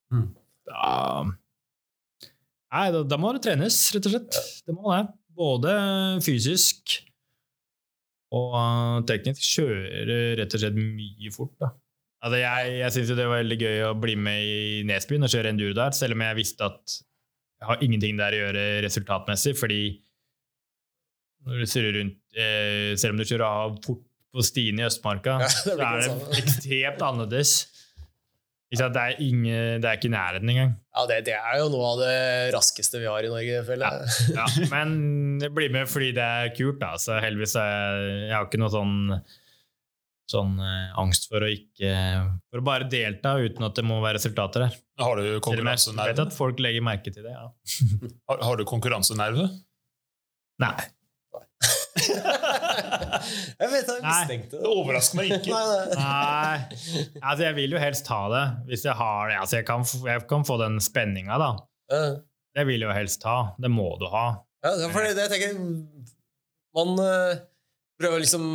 Mm. Da Nei, da, da må det trenes, rett og slett. Det må det. Både fysisk og uh, teknisk. Kjøre rett og slett mye fort, da. Altså, jeg jeg syns det var veldig gøy å bli med i Nesbyen og kjøre enduro der, selv om jeg visste at jeg har ingenting der å gjøre resultatmessig, fordi når du surrer rundt eh, Selv om du kjører av fort på stiene i Østmarka, Ja, så er det ekstremt annerledes. Det, er ingen, det er ikke i nærheten engang. Ja, det, det er jo noe av det raskeste vi har i Norge, føler jeg. Ja, men jeg blir med fordi det er kult. Da. Så heldigvis er jeg, jeg har ikke noe sånn, sånn eh, angst for å ikke For å bare delta uten at det må være resultater der. Har du konkurransenerve? jeg vet at folk legger merke til det. Ja. Har, har du konkurransenerve? Nei. jeg vet jeg Nei. mistenkte Det det. overrasker meg ikke. Nei. Altså, jeg vil jo helst ha det. Hvis jeg har det. Altså, jeg, kan, jeg kan få den spenninga, da. Det vil jeg jo helst ha. Det må du ha. Ja, det er fordi det jeg tenker Man uh, prøver liksom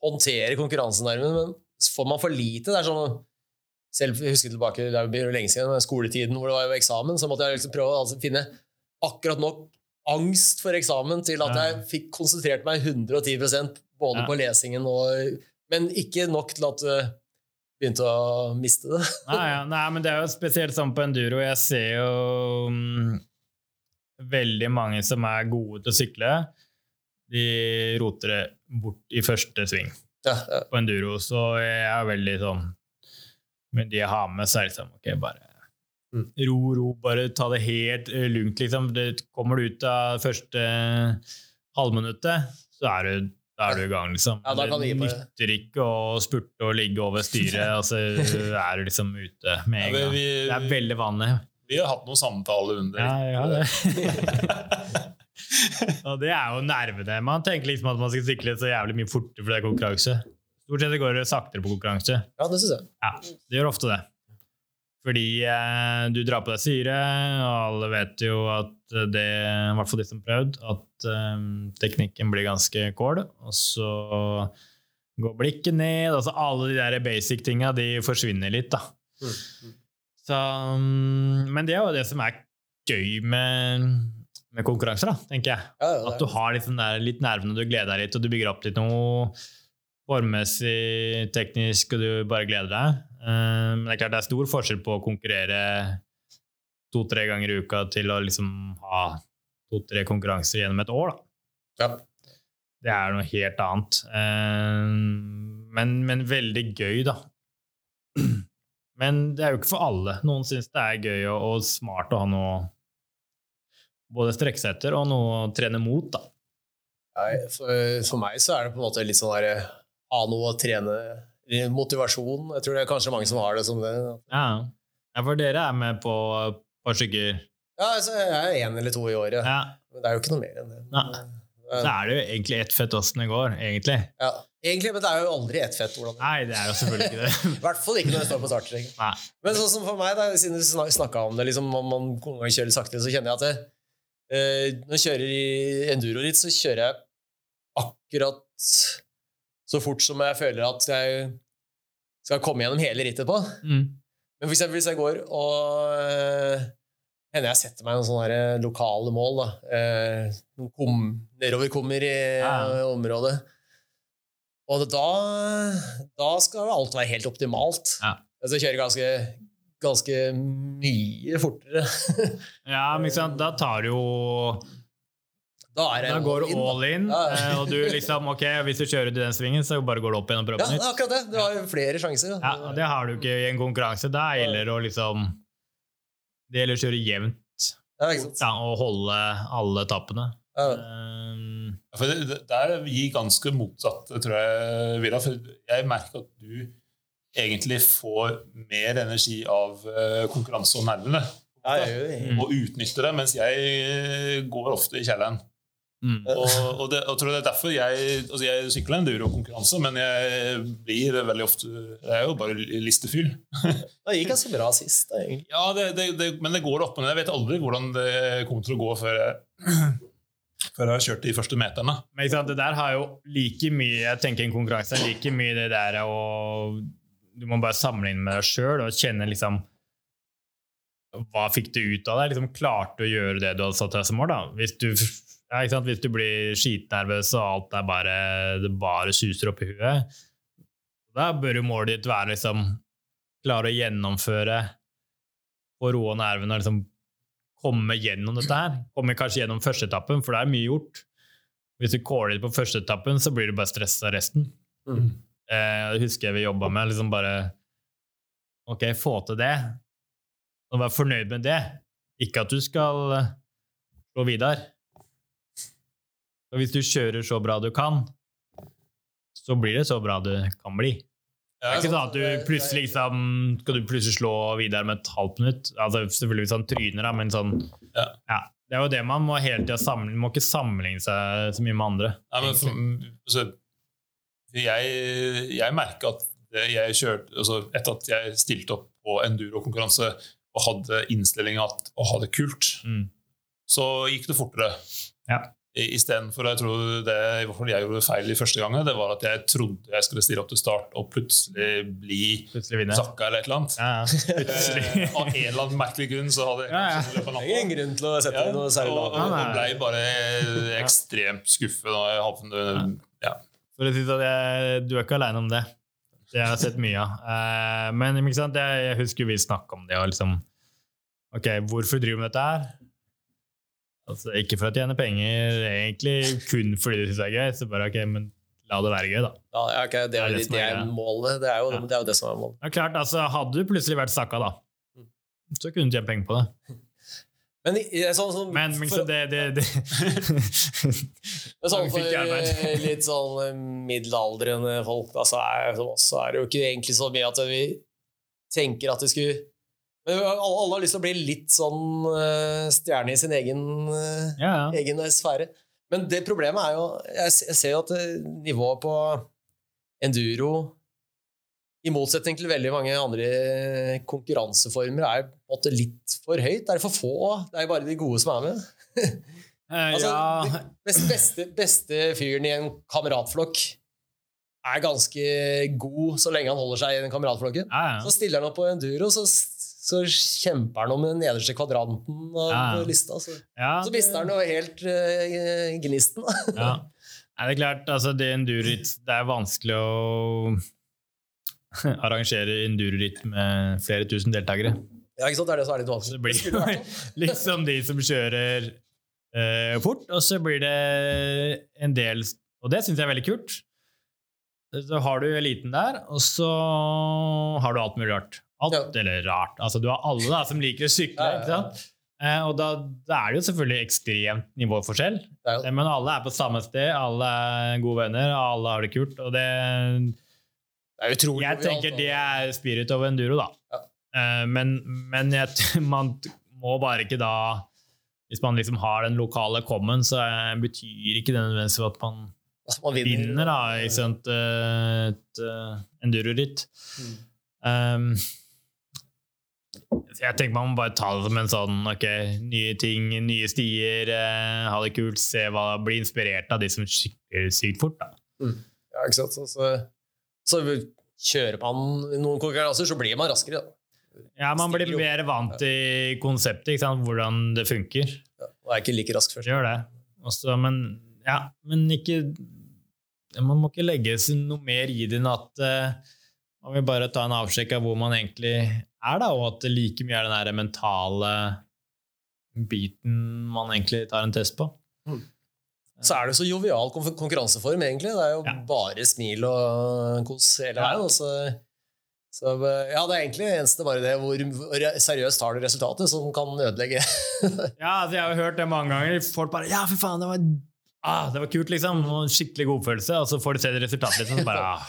håndtere konkurransenerven, men så får man for lite. Det er sånn selv jeg husker tilbake, det er jo lenge siden, skoletiden hvor det var jo eksamen, så måtte jeg liksom prøve å altså, finne akkurat nok angst for eksamen til at jeg fikk konsentrert meg 110% både på lesingen og Men ikke nok til at du begynte å miste det. Nei, ja. Nei, men det er jo spesielt sånn på enduro. Jeg ser jo um, veldig mange som er gode til å sykle. De roter det bort i første sving Ja, ja. på enduro, så jeg er veldig sånn Men de jeg har med, så er det liksom Ok, bare. Ro, ro, bare ta det helt eh, lugnt, liksom. Det, kommer du ut av første halvminuttet, så er du da er du i gang, liksom. Ja, da kan det nytter ikke å spurte og ligge over styret, og så er du liksom ute med Ja, en vi, gang. Det er veldig vanlig. vi har hatt noen samtaler under Ja, ja, det. og det er jo nervene. Man tenker liksom at man skal sykle så jævlig mye fortere for det er konkurranse. Stort sett går det saktere på konkurranse. ja, det syns jeg. Ja, det gjør ofte det. Fordi eh, du drar på deg syre, og alle vet jo at det, i hvert fall de som prøvd, at eh, teknikken blir ganske kål, og så går blikket ned, altså alle de der basic tinga, de forsvinner litt, da. Mm. Så, mm, men det er jo det som er gøy med, med konkurranser, da, tenker jeg. Ja, ja, At du har litt, der, litt nervene, du gleder deg litt, og du bygger opp litt noe formmessig, teknisk, og du bare gleder deg. Eh, Men det er klart det er stor forskjell på å konkurrere to-tre ganger i uka til å liksom ha to-tre konkurranser gjennom et år. Da. Ja. Det er noe helt annet. Eh, Men, men veldig gøy, da. Men det er jo ikke for alle. Noen syns det er gøy og, og smart å ha noe både strekke seg etter og noe å trene mot, da. Nei, for, for meg så er det på en måte litt sånn derre Ha noe å trene Motivasjon. Jeg tror det er kanskje mange som har det som det. Ja, ja for dere er med på et stykker. Ja, altså, jeg er én eller to i året. Ja. Men det er jo ikke noe mer enn det. Ja. Så er det jo egentlig ett fett åssen det går, egentlig. ja. Egentlig, men det er jo aldri ett fett. Hvordan det Nei, det er jo selvfølgelig ikke det. I hvert fall ikke når jeg står på startstreken. Men sånn som for meg, da, siden du snak- snakka om det, liksom, om man noen ganger kjører sakte, så kjenner jeg at det, eh, når jeg kjører i enduro-ritt, så kjører jeg akkurat så fort som jeg føler at jeg skal komme gjennom hele rittet på. Mm. Men for eksempel hvis jeg går og øh, hender jeg setter meg noen sånne eh, lokale mål, da. Eh, noen kom, nedover kommer i Ja. eh, området. Og da, da skal alt være helt optimalt. Ja. Altså jeg kjører ganske, ganske mye fortere. Ja, men ikke sant, da tar du jo Da er Da går du all in, da. all in, eh, og du liksom Ok, hvis du kjører til den svingen, så bare går du opp igjen og prøver Ja, på ja, nytt. Ja, akkurat det. Du har jo flere sjanser. Ja, og det har du ikke i en konkurranse. Da gjelder det å liksom Det gjelder å kjøre jevnt Ja, ikke sant? ja, og holde alle etappene. Ja. Um, For det, det, der gir ganske motsatt, tror jeg, Villa. For jeg merker at du egentlig får mer energi av eh, konkurranse og nervene. Ja. Og utnytter det, mens jeg går ofte i kjelleren. Mm. Og, og, det, og tror det er derfor jeg altså Jeg sykler enduro-konkurranse, men jeg blir veldig ofte Jeg er jo bare listefyll. Det gikk ganske bra sist. Da. Ja, det, det, det, men det går opp og ned. Jeg vet aldri hvordan det kommer til å gå før jeg før jeg har kjørt de første meterne. Men ikke sant, det der har jo like mye Jeg tenker en konkurranse er like mye det der å Du må bare sammenligne med deg sjøl og kjenne liksom Hva fikk du ut av det? Liksom Klarte du å gjøre det du hadde satt deg som mål? da? Hvis du, ja, ikke sant? Hvis du blir skitnervøs og alt er bare, det bare suser opp i huet, da bør jo målet ditt være liksom klare å gjennomføre og roe nervene og liksom komme gjennom dette her. Komme kanskje gjennom første etappen, for det er mye gjort. Hvis du caller det på første etappen, så blir du bare stressa resten. Mm. Eh, det husker jeg vi jobba med. liksom bare Ok, få til det, og være fornøyd med det. Ikke at du skal eh, gå videre. Og hvis du kjører så bra du kan, så blir det så bra du kan bli. Det er ikke sånn at du plutselig liksom, skal du plutselig slå videre med et halvt minutt. Altså, selvfølgelig hvis han tryner, da, men sånn Ja. ja. Det er jo det man må hele tida sammenligne. Man må ikke sammenligne seg så mye med andre. For, altså, jeg, jeg merker at jeg kjørte altså, Etter at jeg stilte opp på enduro-konkurranse og hadde innstillinga at å ha det kult, Mm. så gikk det fortere. Ja. Istedenfor jeg tror det i hvert fall jeg gjorde feil i første gangen, det var at jeg trodde jeg skulle stille opp til start og plutselig bli Plutselig zakka eller et eller annet. Ja, ja. Eh, av en eller annen merkelig grunn så hadde jeg Ja, ja. kanskje er natta. ingen grunn til å sette Ja, noe særlig og, lavt. og, ble bare ekstremt skuffet da jeg havnet ja. For å si sånn, jeg, du er ikke aleine om det. Det har jeg sett mye av. Eh, men ikke sant? Jeg, jeg husker vi snakka om det. Og liksom, ok, Hvorfor driver vi med dette her? Altså, ikke for å tjene penger, egentlig kun fordi det synes jeg er gøy. Så bare, ok, men la det være gøy, da. Ja, okay, det, det, Det er er, det det, er er målet. Det er, jo, Ja. det er jo det som er målet. Ja, klart, altså, Hadde du plutselig vært stakka, da, så kunne du tjent penger på det. Men sånn, sånn, Men, men for, så det, det, det. sånn for eh, litt sånn eh, middelaldrende folk da, så er, så er det jo ikke egentlig så mye at vi tenker at vi skulle alle, har lyst til å bli litt sånn eh, stjerne i sin egen, eh, Ja, ja. egen sfære. Men det problemet er jo Jeg, jeg ser jo at eh, nivået på enduro i motsetning til veldig mange andre konkurranseformer er på en måte litt for høyt. Det er for få. Det er jo bare de gode som er med. Eh, Altså, ja. Best, beste, beste fyren i en kameratflokk er ganske god så lenge han holder seg i den kameratflokken. Ja, ja. Så stiller han opp på enduro, så, så kjemper han om den nederste kvadranten av Ja. lista. Så, ja, så mister han jo helt uh, gnisten. Ja. Nei, det er klart, altså det enduroritt Det er vanskelig å arrangere enduroritt med flere tusen deltakere. Ja, ikke sant? Det er det som er litt Så vanskelig. det blir sånn. liksom de som kjører uh, fort, og så blir det en del Og det syns jeg er veldig kult. Så har du eliten der, og så har du alt mulig rart. Alt, Ja. eller rart. Altså, du har alle da, som liker å sykle. Ikke sant? Eh, og da, da er det jo selvfølgelig ekstremt nivåforskjell. Jo- Eh, Men alle er på samme sted, alle er gode venner, alle har det kult. Og det, Det er utrolig jeg tenker det er spirit of enduro, da. Ja. Eh, Men, men jeg, man må bare ikke da Hvis man liksom har den lokale common, så betyr ikke det nødvendigvis at man Altså, man vinner. vinner da, i sånt, eh, et uh, enduro-ritt. Mm. Um, jeg tenker man må bare ta det som en sånn ok, nye ting, nye stier, eh, ha det kult, se hva, bli inspirert av de som sykler sykt fort. Da. Ja, ikke sant? Så, så, så kjører man noen konkurranser, så blir man raskere. Da. Ja, man blir mer vant til konseptet, ikke sant? hvordan det funker. Ja, og er ikke like rask først. Gjør det. Også, men ja, men ikke Man må ikke legge noe mer i det enn at uh, man vil bare ta en avsjekk av hvor man egentlig er, da, og at det like mye er den der mentale biten man egentlig tar en test på. Så er det så jovial konkurranseform, egentlig. Det er jo Ja. bare smil og kos hele veien. og Så, så ja, det er egentlig det eneste bare det hvor, hvor seriøst tar du resultatet, som kan ødelegge. Ja, altså, jeg har jo hørt det mange ganger. Folk bare 'Ja, for faen, det var, ah, det var kult', liksom. Og skikkelig godfølelse. Og så får du se det resultatet, liksom. Så bare ah.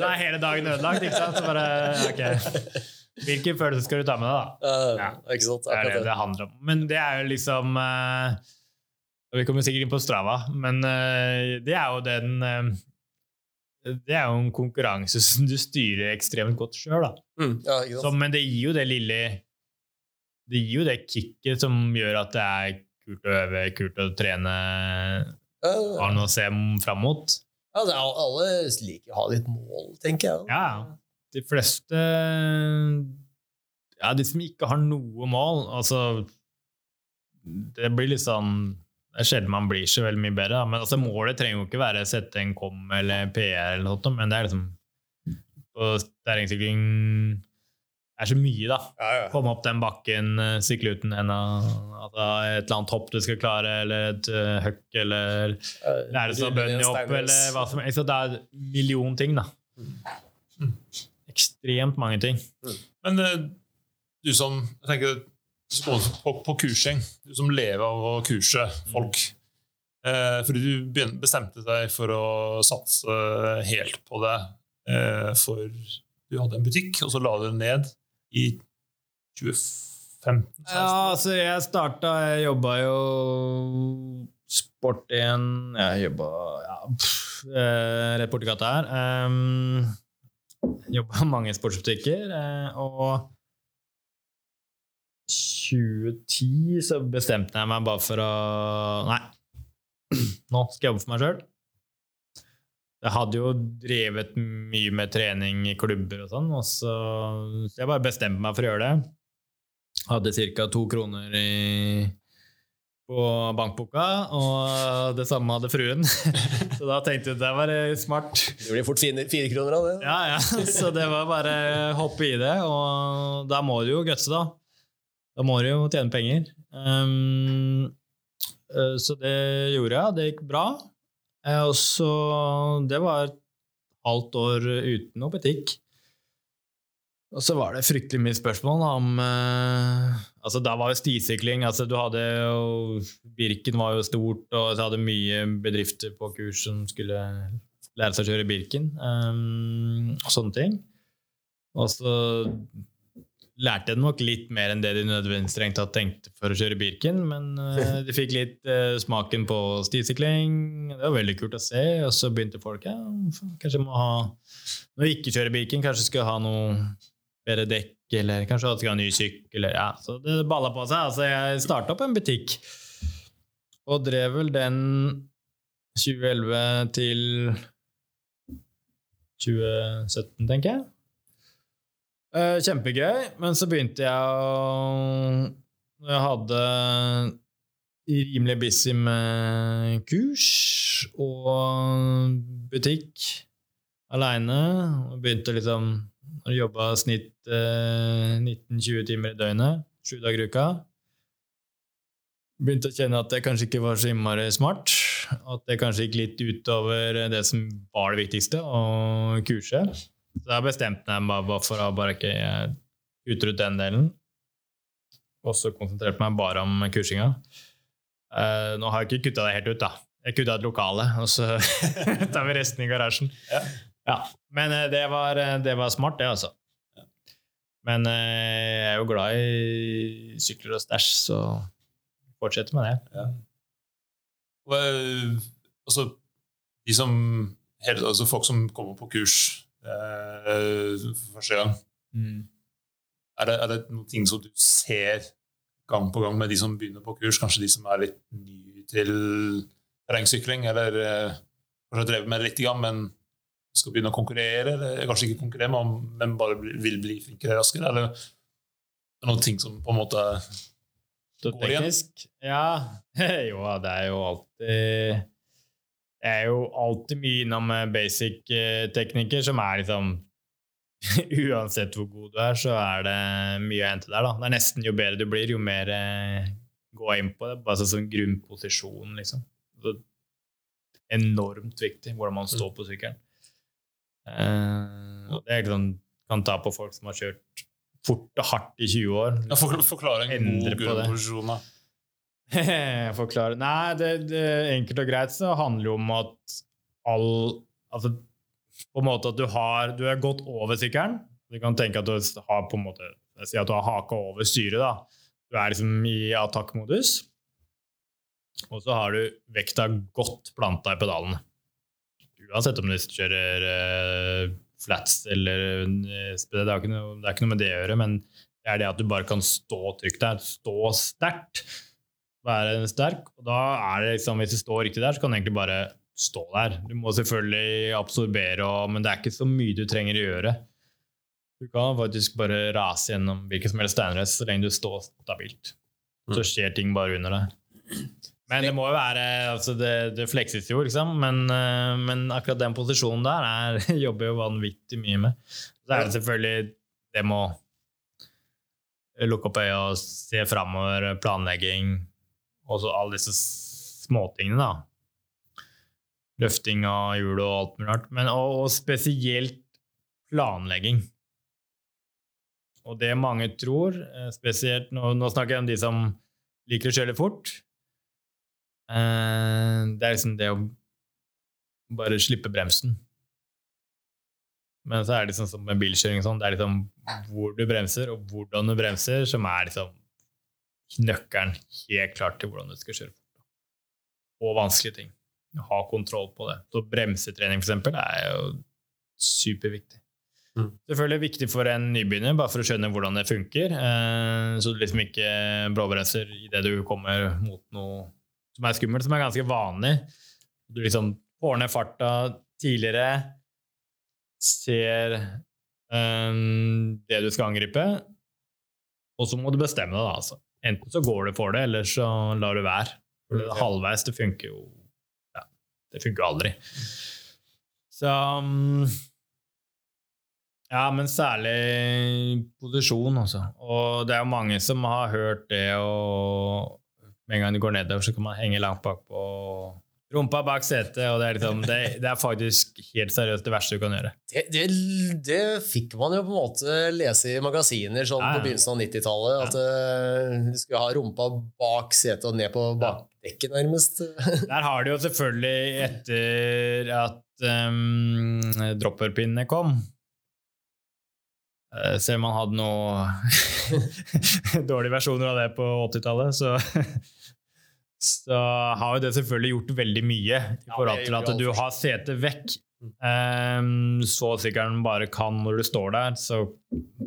Da er hele dagen ødelagt, ikke sant? Så bare, ok. Hvilken følelse skal du ta med deg, da? Ja, ikke sant? Det er det det. det handler om. Men det er jo liksom uh, Vi kommer sikkert inn på Strava, men uh, det er jo den uh, Det er jo en konkurranse som du styrer ekstremt godt sjøl, da. Mm, ja, ikke sant? Så, men det gir jo det lille Det gir jo det kicket som gjør at det er kult å øve, kult å trene. Ja, Har noe å se fram mot. altså, alle liker å ha litt mål, tenker jeg. Ja, de fleste Ja, de som ikke har noe mål, altså Det blir litt sånn Det er sjelden man blir så veldig mye bedre, men altså, målet trenger jo ikke være å sette en kom eller PR, eller noe, men det er liksom På terrengsykling er så mye, da. Ja, ja. Komme opp den bakken, eh, sykle uten henda, er et eller annet hopp du skal klare, eller et uh, høkk, eller lære seg bunny opp, eller hva som helst. Så Det er en million ting, da. Ekstremt mange ting. Men eh, du som jeg tenker, på, på kursing, du som lever av å kurse folk eh, Fordi du bestemte deg for å satse helt på det eh, for du hadde en butikk, og så la du den ned i 2015? Ja, altså, jeg starta Jeg jobba jo Sport1 Jeg jobba ja, eh, rett borti gata her. Um, jobba mange sportsbutikker, eh, og 2010 så bestemte jeg meg bare for å Nei, nå skal jeg jobbe for meg sjøl. Jeg hadde jo drevet mye med trening i klubber og sånn, og så, så jeg bare bestemte meg for å gjøre det. Hadde ca. to kroner i, på bankboka, og det samme hadde fruen. Så da tenkte jeg det var eh, smart. Det blir fort fire, fire kroner av det. Ja, ja, Så det var bare å hoppe i det, og da må du jo gutse, da. Da må du jo tjene penger. Um, så det gjorde jeg, det gikk bra. Eh, Og så Det var et halvt år uten noe butikk. Og så var det fryktelig mye spørsmål om eh, altså Da var jo stisykling altså du hadde jo, Birken var jo stort, og så hadde mye bedrifter på kurs som skulle lære seg å kjøre Birken. Um, og sånne ting. Og så lærte nok litt mer enn det de nødvendigvis strengt tatt tenkte for å kjøre Birken, men uh, de fikk litt uh, smaken på stisykling. Det var veldig kult å se, og så begynte folk ja, kanskje må ha Når vi ikke kjører Birken, kanskje skulle ha noe bedre dekk, eller kanskje ha en ny sykkel. Eller, ja. Så det balla på seg. Altså, jeg starta opp en butikk, og drev vel den 2011 til 2017, tenker jeg. Eh, Kjempegøy, men så begynte jeg å Når jeg hadde rimelig busy med kurs og butikk aleine, og begynte liksom å jobbe snitt eh, 19-20 timer i døgnet, sju dager i uka. Begynte å kjenne at det kanskje ikke var så innmari smart. At det kanskje gikk litt utover det som var det viktigste, å kurse. Så da bestemte jeg meg for å bare ikke utrydde den delen. Og så konsentrerte meg bare om kursinga. Uh, nå har jeg ikke kutta det helt ut, da. Jeg kutta et lokale, og så tar vi resten i garasjen. Ja. Ja. Men uh, det var, det var smart, det, altså. Men uh, jeg er jo glad i sykler og stæsj, så fortsetter med det. Og, eh, altså, de som, altså folk som kommer på kurs eh, for første gang, er det, er det noen ting som du ser gang på gang med de som begynner på kurs? Kanskje de som er litt nye til terrengsykling, eller eh, kanskje har drevet med det litt, men skal begynne å konkurrere? Eller kanskje ikke konkurrere, men, bare vil bli flinkere raskere? Eller er det noen ting som på en måte Går igjen? teknisk? Ja. jo, det er jo alltid Det er jo alltid mye innom eh, basic eh, som er liksom Uansett hvor god du er, så er det mye å hente der. da. Det er nesten Jo bedre du blir, jo mer eh, gå inn på det. Bare sånn grunnposisjon, liksom. Så, enormt viktig hvordan man står på sykkelen. Uh, det er liksom, kan ta på folk som har kjørt fort og hardt i 20 år. ja, for, Forklare en god grunnposisjon. da. Forklare Nei, det, det, enkelt og greit så handler jo om at all Altså på en måte at du har Du er godt over sykkelen. Du kan tenke at du har på en måte Si at du har haka over styret. da. Du er liksom i attakkmodus. Og så har du vekta godt planta i pedalene. Uansett om du kjører uh, flats eller uh, det, er noe, det er ikke noe med det å gjøre, men det er det at du bare kan stå trygt der. Stå sterkt. Være sterk. Og da er det liksom, hvis du står riktig der, så kan du egentlig bare stå der. Du må selvfølgelig absorbere, og, men det er ikke så mye du trenger å gjøre. Du kan faktisk bare rase gjennom hvilken som helst steinrest så lenge du står stabilt. Så skjer ting bare under deg. Men det må jo være altså det, det flekses jo, liksom. Men, eh, men akkurat den posisjonen der er, jobber jo vanvittig mye med. Så er det selvfølgelig det må lukke opp øya og se framover, planlegging, og så alle disse småtingene, da. Løfting av hjul og alt mulig rart. Men, og, og spesielt planlegging. Og det mange tror, eh, spesielt nå, nå snakker jeg om de som liker å kjøre fort, eh, det er liksom det å bare slippe bremsen. Men så er det liksom som med bilkjøring sånn, det er liksom hvor du bremser, og hvordan du bremser, som er liksom nøkkelen helt klart til hvordan du skal kjøre fort. Og vanskelige ting. Ha kontroll på det. Så bremsetrening, eksempel, er jo superviktig. Mm. Selvfølgelig viktig for en nybegynner, bare for å skjønne hvordan det funker. Eh, så du liksom ikke bråbremser idet du kommer mot noe som er skummelt, som er ganske vanlig. Du liksom får ned farta tidligere, ser um, det du skal angripe, og så må du bestemme deg, da. Altså. Enten så går du for det, eller så lar du være. For det halvveis, det funker jo ja, Det funker jo aldri. Så um, Ja, men særlig posisjon, altså. Og det er jo mange som har hørt det, og med en gang du går nedover, så kan man henge langt bakpå. Rumpa bak setet, og det er, liksom, det, det er faktisk helt seriøst det verste du kan gjøre. Det, det, det fikk man jo på en måte lese i magasiner sånn Ja, ja. på begynnelsen av 90-tallet. At eh, du skulle ha rumpa bak setet og ned på bakdekket, nærmest. Der har du jo selvfølgelig, etter at um, dropperpinnene kom eh, Selv om man hadde noen dårlige versjoner av det på 80-tallet, så, så har jo det selvfølgelig gjort veldig mye i forhold til at du har setet vekk. Um, så sykkelen bare kan når du står der, så,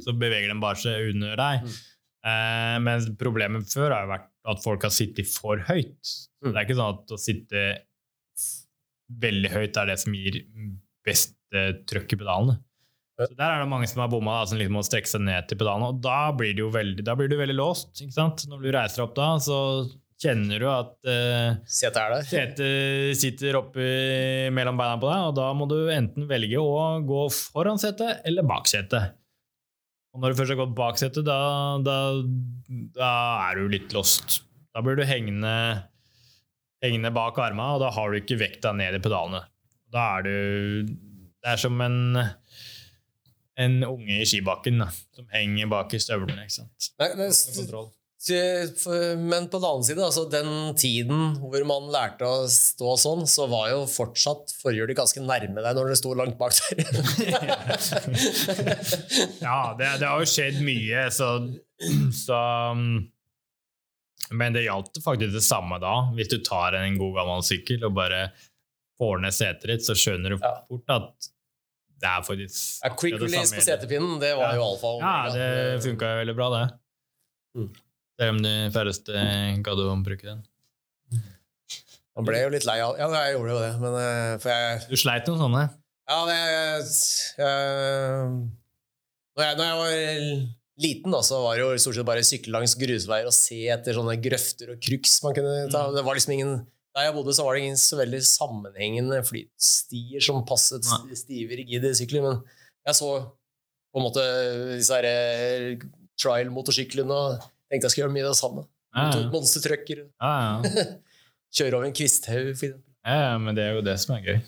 så beveger den bare seg under deg. Uh, men problemet før har jo vært at folk har sittet for høyt. Det er ikke sånn at å sitte veldig høyt er det som gir best uh, trøkk i pedalene. Så Der er det mange som har bomma, som liksom må strekke seg ned til pedalene. Og da blir, det jo veldig, da blir du veldig låst. Når du reiser opp da, så kjenner du at uh, Setet setet sitter oppi mellom beina på deg, og da må du enten velge å gå foran setet eller bak setet. Og når du først har gått bak setet, da, da, da er du litt lost. Da blir du hengende, hengende bak armene, og da har du ikke vekta ned i pedalene. Da er du Det er som en, en unge i skibakken da, som henger bak i støvlene. ikke sant? Men, men, men på den annen side, altså den tiden hvor man lærte å stå sånn, så var jo fortsatt forhjulet ganske nærme deg når det sto langt bak der. Ja, det, det har jo skjedd mye, så, så Men det gjaldt faktisk det samme da. Hvis du tar en god gammel sykkel og bare får ned setet ditt, så skjønner du fort at det er faktisk Ja, quick release på setepinnen, det var Ja. jo alfa Ja, det funka jo veldig bra, det. Mm. Selv om de færreste gadd å bruke den. Man ble jo litt lei av Ja, jeg gjorde jo det, men eh, for jeg Du sleit noen sånne? Ja, det jeg, når, jeg, når jeg var liten, da, så var det jo stort sett bare sykle langs grusveier og se etter sånne grøfter og crux man kunne ta. Mm. Det var liksom ingen Der jeg bodde, så var det ingen så veldig sammenhengende flytstier som passet stive, rigide sykler, men jeg så på en måte disse her eh, trial-motorsyklene og tenkte jeg skulle gjøre mye av det samme. Ja, ja. Monstertrucker, ja, ja. kjøre over en kvisthaug, for eksempel. ja, men det er jo det som er gøy.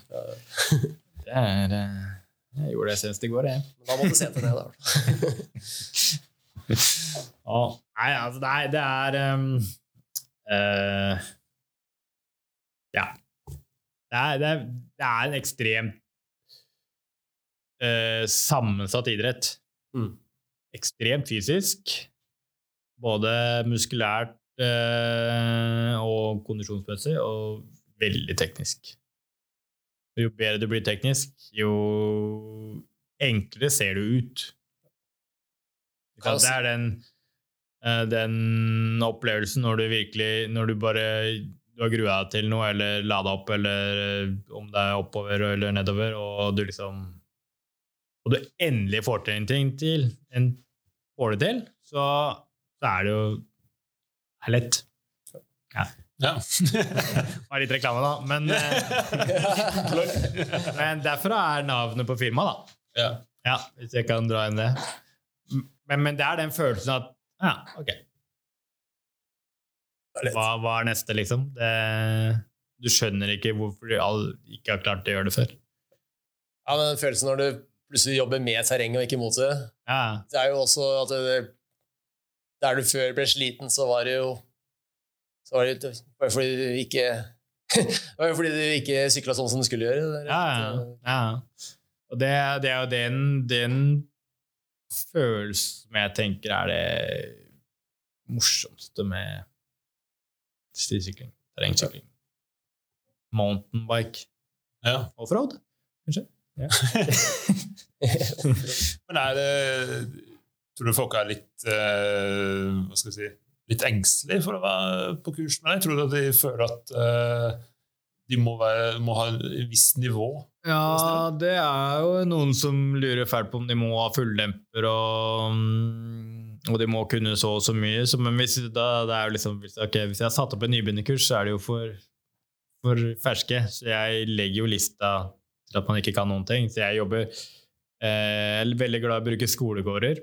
Det er eh, Jeg gjorde det senest i går, jeg. Men da må du se til det, da. oh, nei, altså, er, det er um, uh, Ja. Det er, det, er, det er en ekstremt uh, sammensatt idrett. Mm. Ekstremt fysisk. Både muskulært eh, og kondisjonsmessig, og veldig teknisk. Jo bedre du blir teknisk, jo enklere ser du ut. Det er den Eh, Den opplevelsen når du virkelig Når du bare du har grua deg til noe, eller lada opp, eller eh, om det er oppover eller nedover, og du liksom Og du endelig får til en ting til, en, får det til, så, så er det jo det er lett. Ja. ja. Bare litt reklame, da. Men, eh, men derfor er navnet på firmaet, da. ja. Ja, hvis jeg kan dra inn det. Men, men det er den følelsen at Ja, ok. Hva, hva er neste, liksom? Det, du skjønner ikke hvorfor de all, ikke har klart å gjøre det før. Ja, men den følelsen når du plutselig jobber med terrenget og ikke mot det, Ja, det er jo også at det, der du før ble sliten, så var det jo så var det bare fordi du ikke det var jo fordi du ikke sykla sånn som du skulle gjøre. Ja. ja, ja. Og det, det er jo den, den følelsen som jeg tenker er det morsomste med stisykling, terrengsykling. Mountainbike. ja. Offroad, kanskje? Ja. Men er det Tror du folk er litt eh, Hva skal jeg si litt engstelige for å være på kurs med deg? Tror du at de føler at eh, de må, være, må ha et visst nivå? Ja, det er jo noen som lurer fælt på om de må ha fulldemper og, mm, og de må kunne så og så mye. Så, men hvis, da, det er liksom, hvis, ok, hvis jeg har satt opp en nybegynnerkurs, så er det jo for, for ferske. Så jeg legger jo lista til at man ikke kan noen ting. Så jeg jobber eh, er veldig glad i å bruke skolegårder.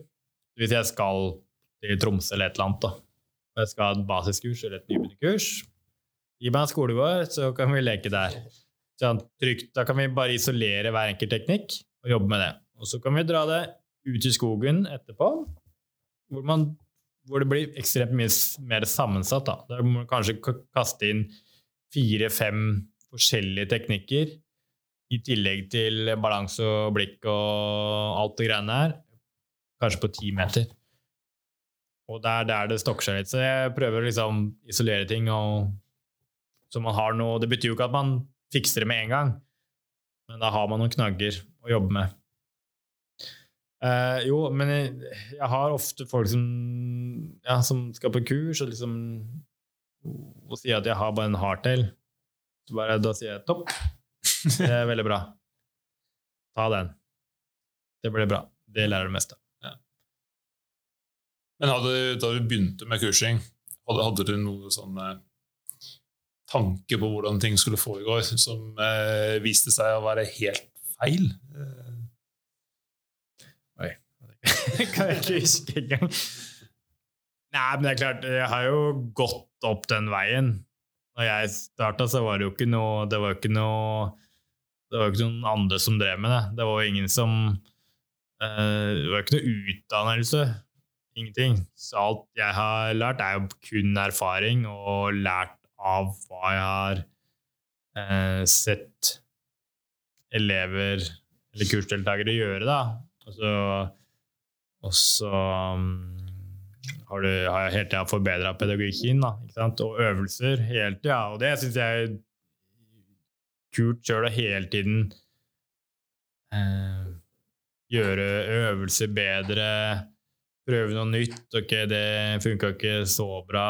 Hvis jeg skal til Tromsø eller et eller annet, da. jeg skal ha et basiskurs eller et nybegynnerkurs, gi meg en skolegård, så kan vi leke der. Sånn, trygt, da kan vi bare isolere hver enkelt teknikk og jobbe med det. Og så kan vi dra det ut i skogen etterpå, hvor, man, hvor det blir ekstremt mye mer sammensatt. Da. Der må man kanskje kaste inn fire-fem forskjellige teknikker, i tillegg til balanse og blikk og alt det greiene her. Kanskje på ti meter. Og det er der det stokker seg litt. Så jeg prøver å liksom isolere ting og så man har noe, Det betyr jo ikke at man fikser det med en gang, men da har man noen knagger å jobbe med. Uh, jo, men jeg, jeg har ofte folk som, ja, som skal på kurs og liksom og sier at jeg har bare en hardtail. Så bare, da sier jeg topp. Det er veldig bra. Ta den. Det blir bra. Det lærer du mest av. Men hadde, da du begynte med kursing, hadde, hadde du noen sånn eh, tanke på hvordan ting skulle foregå, som eh, viste seg å være helt feil? Oi. kan jeg ikke huske engang. Nei, men det er klart, jeg har jo gått opp den veien. Når jeg starta, så var det jo ikke noe Det var jo ikke noe Det var ikke noen andre som drev med det. Det var jo ingen som eh, Det var jo ikke noe utdannelse. Ingenting. Så alt jeg har lært, er jo kun erfaring og lært av hva jeg har eh, sett elever eller kursdeltakere gjøre, da. Og så og så um, har, du, har jeg hele tida forbedra pedagogikken da, og øvelser hele tida. Og det syns jeg er kult sjøl å hele tiden eh, gjøre øvelser bedre, prøve noe nytt. Ok, det funka ikke så bra.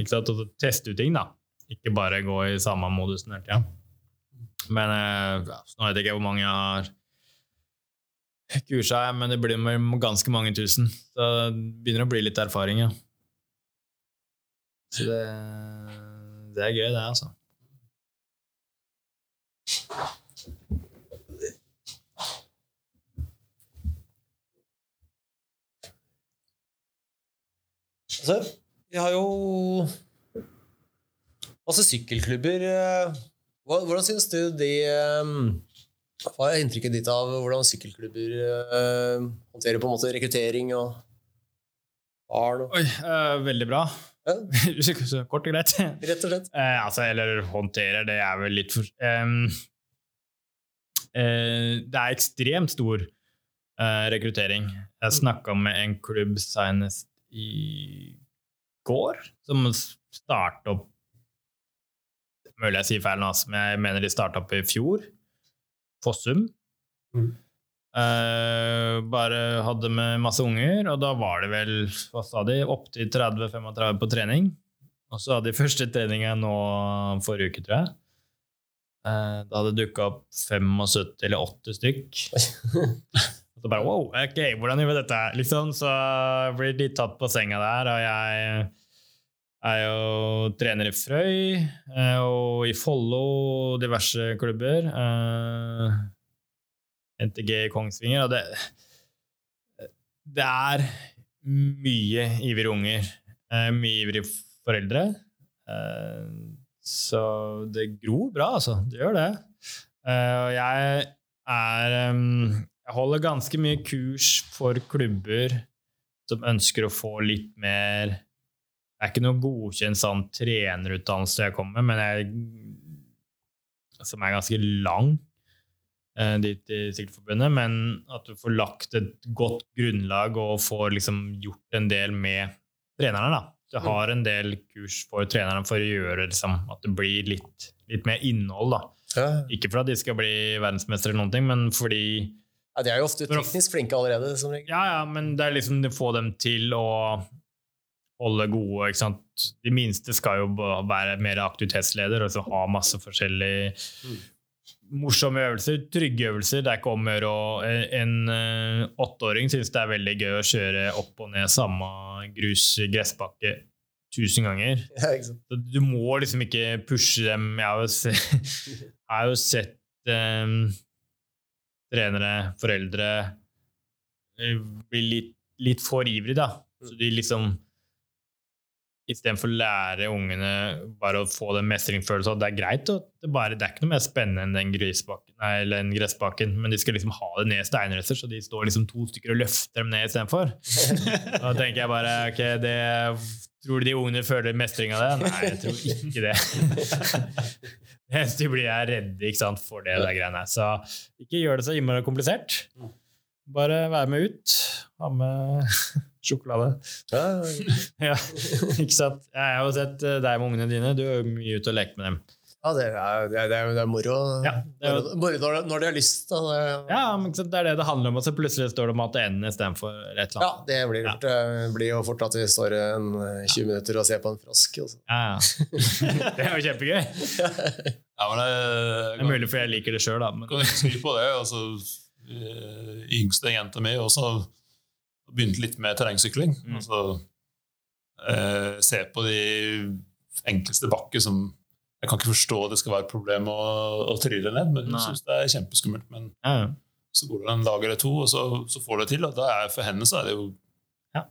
Ikke sant? Og teste ut ting, da. Ikke bare gå i samme modusen hele tida. Men eh, ja, nå vet jeg ikke hvor mange jeg har kursa, men det blir med ganske mange tusen. Så det begynner å bli litt erfaring, ja. Så det, det er gøy, det, altså. Altså, vi har jo masse sykkelklubber. eh, hvordan syns du de eh, Hva er inntrykket ditt av hvordan sykkelklubber eh, håndterer på en måte rekruttering og barn? Og, Oi, eh, veldig bra. ja, Kort og greit. rett og slett. Eh, altså, eller håndterer, det er vel litt for um, eh, Det er ekstremt stor eh, rekruttering. Jeg snakka med en klubb senest i går, som starta opp Mulig jeg sier feil nå, altså, men jeg mener de starta opp i fjor. Fossum. Mm. Uh, bare hadde med masse unger, og da var det vel hva sa de, opptil 30-35 på trening. Og så hadde de første treninga nå forrige uke, tror jeg. Uh, da hadde det dukka opp 75 eller 80 stykk. Så bare wow, ok, hvordan gjør vi dette? Liksom, så blir de tatt på senga der, og jeg er jo trener i Frøy eh, og i Follo diverse klubber. Eh, NTG i Kongsvinger, og det Det er mye ivrige unger. eh, Mye ivrige foreldre. Så det gror bra, altså. Det gjør det. Og jeg er Jeg holder ganske mye kurs for klubber som ønsker å få litt mer Det er ikke noe godkjent sånn trenerutdannelse jeg kommer med, men jeg, som er ganske lang eh, dit i Sikkerhetsforbundet, men at du får lagt et godt grunnlag og får liksom gjort en del med trenerne. da. Du har en del kurs for trenerne for å gjøre liksom, at det blir litt, litt mer innhold. da. Ja. Ikke for at de skal bli verdensmestere, eller noen ting, men fordi Ja, de er jo ofte teknisk flinke allerede, som regel. Ja, ja, men det er liksom å få dem til å holde gode ikke sant? De minste skal jo være mer aktivitetsleder og så ha masse forskjellige morsomme øvelser, trygge øvelser. Det er ikke om å gjøre å En eh, åtteåring syns det er veldig gøy å kjøre opp og ned samme grus gressbakke tusen ganger. Ja, ikke sant? Så Du må liksom ikke pushe dem. Jeg har jo, se, jeg har jo sett em, trenere, foreldre blir litt, litt for ivrige, da. Så de liksom Istedenfor å lære ungene bare å få den mestringsfølelsen at det er greit, og det, bare, det er ikke noe mer spennende enn den, grisbakken, nei, eller den gressbakken, men de skal liksom ha det ned i steinrøtter, så de står liksom to stykker og løfter dem ned istedenfor. Da tenker jeg bare ok, det, Tror du de ungene føler mestring av det? Nei, jeg tror ikke det. De blir, jeg redd sant, for det der greiene. Så ikke gjør det så innmari komplisert. Bare være med ut. Ha med sjokolade. Ja, Ja, ikke sant? Jeg har jo sett eh, deg med ungene dine. Du er jo mye ute og leker med dem. Ja det, er, det, er, det, er, det er moro. Ja, det er moro når, når de har lyst. Da. Det, Ja, men? Det er det det handler om, og så plutselig står det om at ender istedenfor et eller ja, annet. det blir, ja. Det blir jo fort at vi står en eh, 20 minutter og ser på en frosk. altså. Ja, ja. Det er jo kjempegøy. Ja, men det, Det er mulig for jeg liker det sjøl, da. Men kan ikke skrive på det. Altså, eh, yngste jenta mi også begynte litt med terrengsykling. Mm. Altså, eh, se på de enkleste bakker som Jeg kan ikke forstå at det skal være et problem å, å trille ned, men hun syns det er kjempeskummelt. Men ja, ja. så går det en dag eller to, og så, så får det til. Og da er, for henne så er det jo Ja.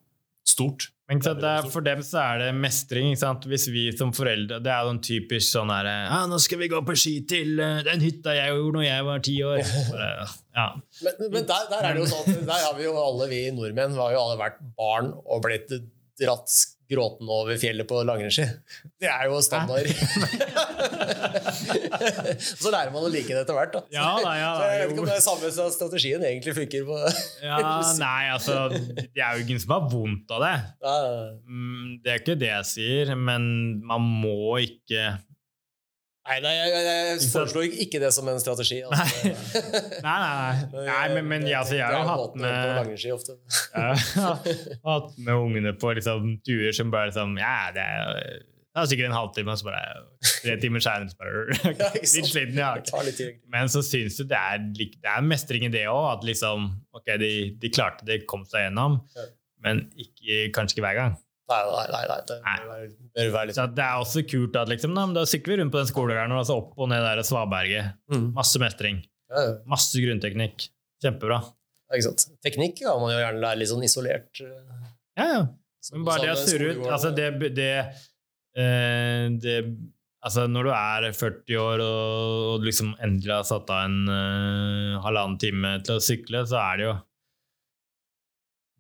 stort. Men ikke sant, det er, for dem så er det mestring. Ikke sant? Hvis vi som foreldre Det er sånn typisk sånn her ah, 'Nå skal vi gå på ski til eh, den hytta jeg gjorde når jeg var ti år.' Ja. Men, men der, der er det jo sånn at der har vi jo alle vi nordmenn vi har jo alle vært barn og blitt dratt gråtende over fjellet på langrennsski. Det er jo standard. så lærer man å like det etter hvert. Da. Ja nei, ja Så jeg vet ikke om det er samme som strategien egentlig funker på ja, Nei, altså Det er jo ingen som har vondt av det. Mm, Det er ikke det jeg sier, men man må ikke Nei, nei jeg, jeg, foreslo ikke det som en strategi. Altså. Nei, nei, nei. nei men, men ja, altså, jeg har jo hatt med. Jeg har hatt med ungene på liksom, turer som bare liksom Ja, det er, det er sikkert en halvtime, og så bare tre timer seinere så bare? Litt sliten, ja. Men så syns du det er, det er mestring i det òg. At liksom Ok, de, de klarte det, kom seg gjennom, men ikke, kanskje ikke hver gang. Nei, nei, nei, nei. Det Nei. bør være, litt Så det er også kult at liksom, men da sykler vi rundt på den skolegården og altså opp og ned der Svaberget. mm. Masse mestring. ja, ja. Masse grunnteknikk. Kjempebra. Ja, Ikke sant? Teknikk kan man jo gjerne lære litt sånn isolert. eh, Ja, ja. Men bare det å surre ut altså det, det, eh, det Altså Når du er 40 år og, og liksom endelig har satt av en uh, halvannen time til å sykle, så er det jo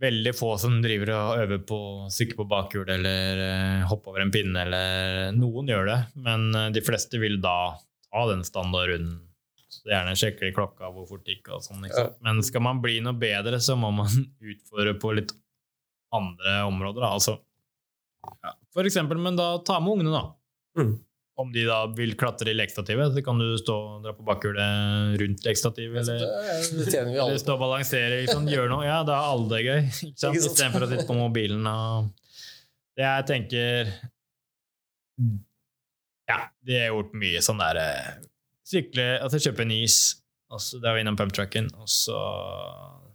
veldig få som driver og øver på å sykle på bakhjul eller eh, hoppe over en pinne. eller Noen gjør det, men eh, de fleste vil da ta den standardrunden. Så Gjerne sjekke klokka hvor fort det gikk. og sånn. Ikke? Men skal man bli noe bedre, så må man utfordre på litt andre områder. Da. Altså, ja. For eksempel, men da ta med ungene, da. Mm. Om de da vil klatre i lekestativet, så kan du stå og dra på bakhjulet rundt. Eller, Det tjener vi eller alle på. stå og balansere. Liksom? Gjøre noe. Ja, da er alle det gøy. Istedenfor å sitte på mobilen. Og det jeg tenker Ja, de har gjort mye sånn der eh, Sykle, altså kjøpe en is, og så da var innom pumptrucken, og så,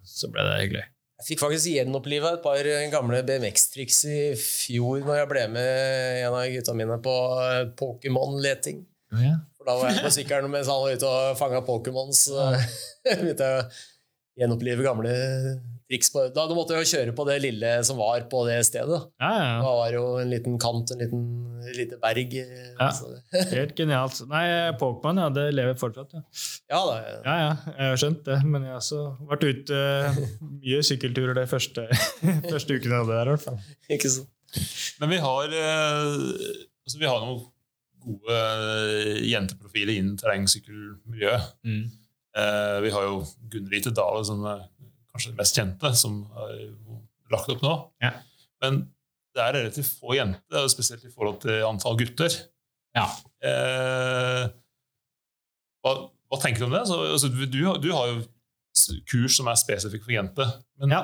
så ble det hyggelig. Jeg fikk faktisk gjenoppliva et par gamle BMX-triks i fjor når jeg ble med en av gutta mine på eh, Pokémon-leting. Ja. For da var jeg på sykkelen mens han var ute og fanga Pokémons. så begynte jeg å gjenopplive gamle triks. På. Da måtte jeg jo kjøre på det lille som var på det stedet. da. Ja, Da var jo en liten kant, en liten lite berg. eh, Ja. så- Helt genialt. Nei, Pokémon, ja, det lever fortsatt. Ja. ja da. ja, ja, jeg har skjønt det, men jeg har også vært ute eh, mye sykkelturer de første, første ukene av det der, i hvert fall. Ikke sånn. Men vi har, eh, altså vi har noen gode jenteprofiler innen terrengsykkelmiljøet. Mm. Eh, vi har jo Gunn-Rite Dale, som er kanskje den mest kjente, som har lagt opp nå. Ja. Men det er relativt få jenter, spesielt i forhold til antall gutter. Ja. Eh, hva, hva tenker du om det? Så, altså, du, du, har- jo kurs som er spesifikke for jenter. Men Ja.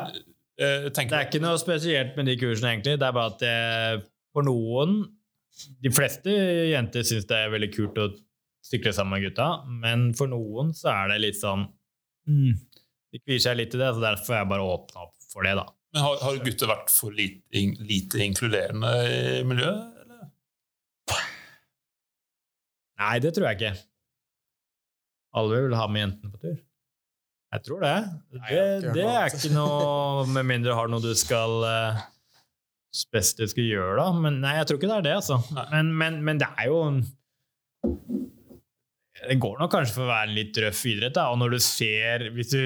eh, Det er ikke noe spesielt med de kursene, egentlig. Det er bare at det, for noen De fleste jenter syns det er veldig kult å sykle sammen med gutta, men for noen så er det litt sånn mm, De kvier seg litt i det, så derfor har jeg bare åpna opp for det, da. Men har, har gutter vært for lite, in- lite inkluderende i miljøet? Eller? Nei, det tror jeg ikke. Alle vil ha med jentene på tur. Jeg tror det. Nei, Det, det er ikke noe Med mindre du har noe du skal uh, spesielt skal gjøre, da. Men nei, jeg tror ikke det er det, altså. Men, men, men det er jo Det går nok kanskje for å være en litt røff idrett, da. Og når du ser Hvis du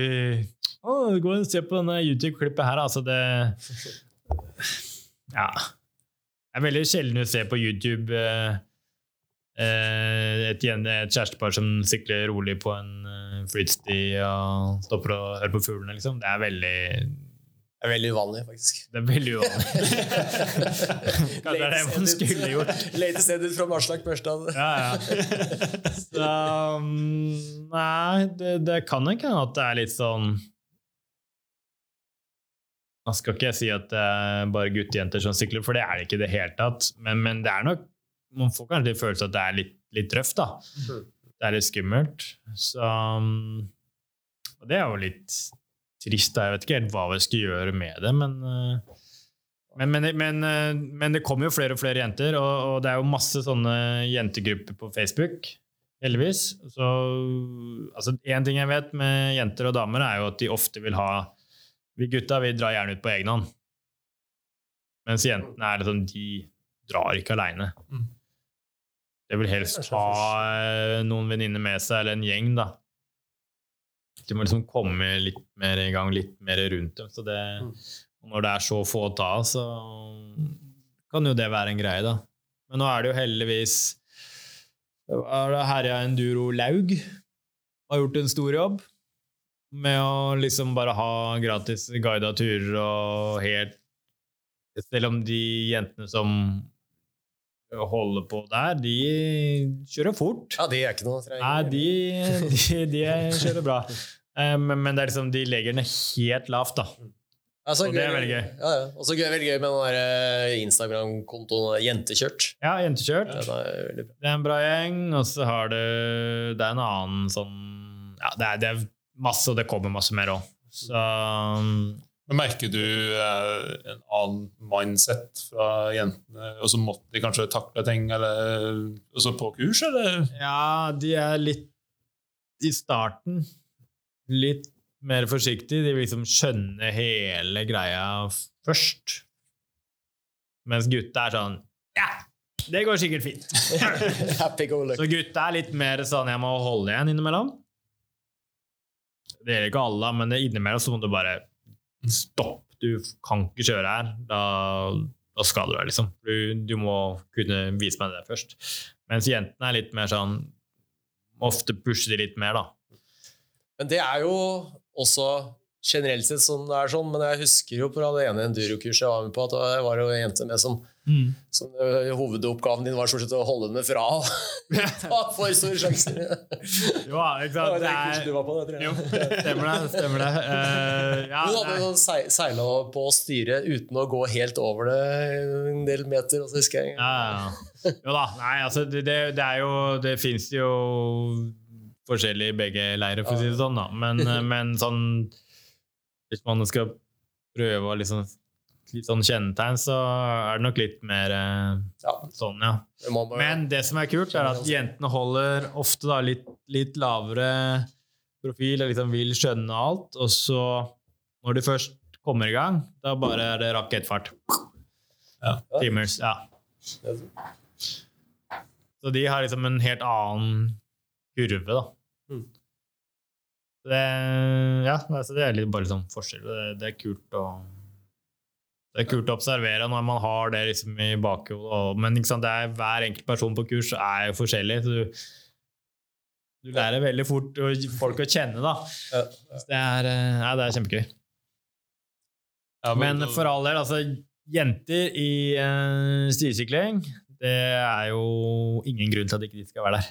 å, Gå og se på denne YouTube-klippet her, altså det Ja. Det er veldig sjelden du ser på YouTube eh, eh, et, et kjærestepar som sykler rolig på en uh, flytsti og stopper og hører på fuglene, liksom. Det er veldig Det er veldig uvanlig, faktisk. Det er veldig uvanlig. Kanskje det er det man skulle gjort. Late edit fra Marslak Børstad. Ja, ja. Så, um, nei, det, det kan nok hende at det er litt sånn Nå skal ikke si at det er bare guttejenter som sykler, for det er det ikke i det hele tatt. Men, men det er nok Man får kanskje litt følelse at det er litt, litt røft, da. Mhm. Det er litt skummelt. Så um, Og det er jo litt trist. Jeg vet ikke helt hva vi skal gjøre med det, men uh, men, men, men, eh, men det kommer jo flere og flere jenter, og, og det er jo masse sånne jentegrupper på Facebook, heldigvis. Så altså, En ting jeg vet med jenter og damer, er jo at de ofte vil ha Vi gutta vi drar gjerne ut på egen hånd. Mens jentene er liksom, de drar ikke aleine. Det De vil helst ha eh, noen venninner med seg, eller en gjeng, da. De må liksom komme litt mer i gang, litt mer rundt dem. Så det, Mm. når det er så få å ta av, så kan jo det være en greie, da. Men nå er det jo heldigvis er Herja Enduro Laug har gjort en stor jobb med å liksom bare ha gratis guida turer og helt Selv om de jentene som holder på der, de kjører fort. Ja, de er ikke noe trening. Nei, de, de, de kjører bra. Eh, Men, men det er liksom, de legger den helt lavt, da. Altså, og det er veldig gøy. Ja, ja. Og så veldig gøy med den eh, Instagram-kontoen Jentekjørt. Ja, jentekjørt. Den er. Det er en bra gjeng, og så har du Det er en annen sånn Ja, det er, det er masse, og det kommer masse mer òg. Så Men Merker du eh, en annen mindset fra jentene? Og så måtte de kanskje takle ting eller, også på kurs, eller? Ja, de er litt I starten litt mer forsiktig. De vil liksom skjønne hele greia først. Mens gutta er sånn Ja, det går sikkert fint. Så gutta er litt mer sånn jeg må holde igjen innimellom. Det gjelder ikke alle, men det innimellom så må du bare Stopp, du kan ikke kjøre her. Da, da skader du deg, liksom. Du, du må kunne vise meg det først. Mens jentene er litt mer sånn Ofte pusher de litt mer, da. Men det er jo også generelt sett som det er sånn, men jeg husker jo fra det ene endurokurset jeg var med på, at det var jo en jente med som, Mm. som ø, hovedoppgaven din var stort sett å holde henne fra å ta for store sjanser. Jo, ja, ikke Det var sant. det kurset du var på, det tror jeg. jo, stemmer det. Stemmer det. Uh, ja, Hun hadde jo sei- seila på å styre uten å gå helt over det en del meter. Og så husker jeg Ja, ja, ja. Jo da. Nei, altså, det, det, det er jo Det fins jo forskjellig i begge leirer, for å si det sånn, da. Men, eh, men sånn Hvis man skal prøve å liksom Litt sånn kjennetegn, så er det nok litt mer eh, Ja, sånn, ja. men Men det som er kult, er at jentene holder ofte da litt, litt lavere profil og liksom vil skjønne alt, og så, når de først kommer i gang, da bare er det rakettfart. Ja. Timers, ja. Så de har liksom en helt annen kurve, da. Mm. Det, ja, altså det er bare liksom forskjell. Det, det er kult å det er kult å observere når man har det liksom i bakhodet. Men sant, det er, hver enkelt person på kurs er jo forskjellig. Så du, du lærer veldig fort folk å kjenne, da. Ja, Så det er, eh, ja, det er kjempegøy. Men for all del, altså Jenter i uh, stisykling, det er jo ingen grunn til at ikke de skal være der.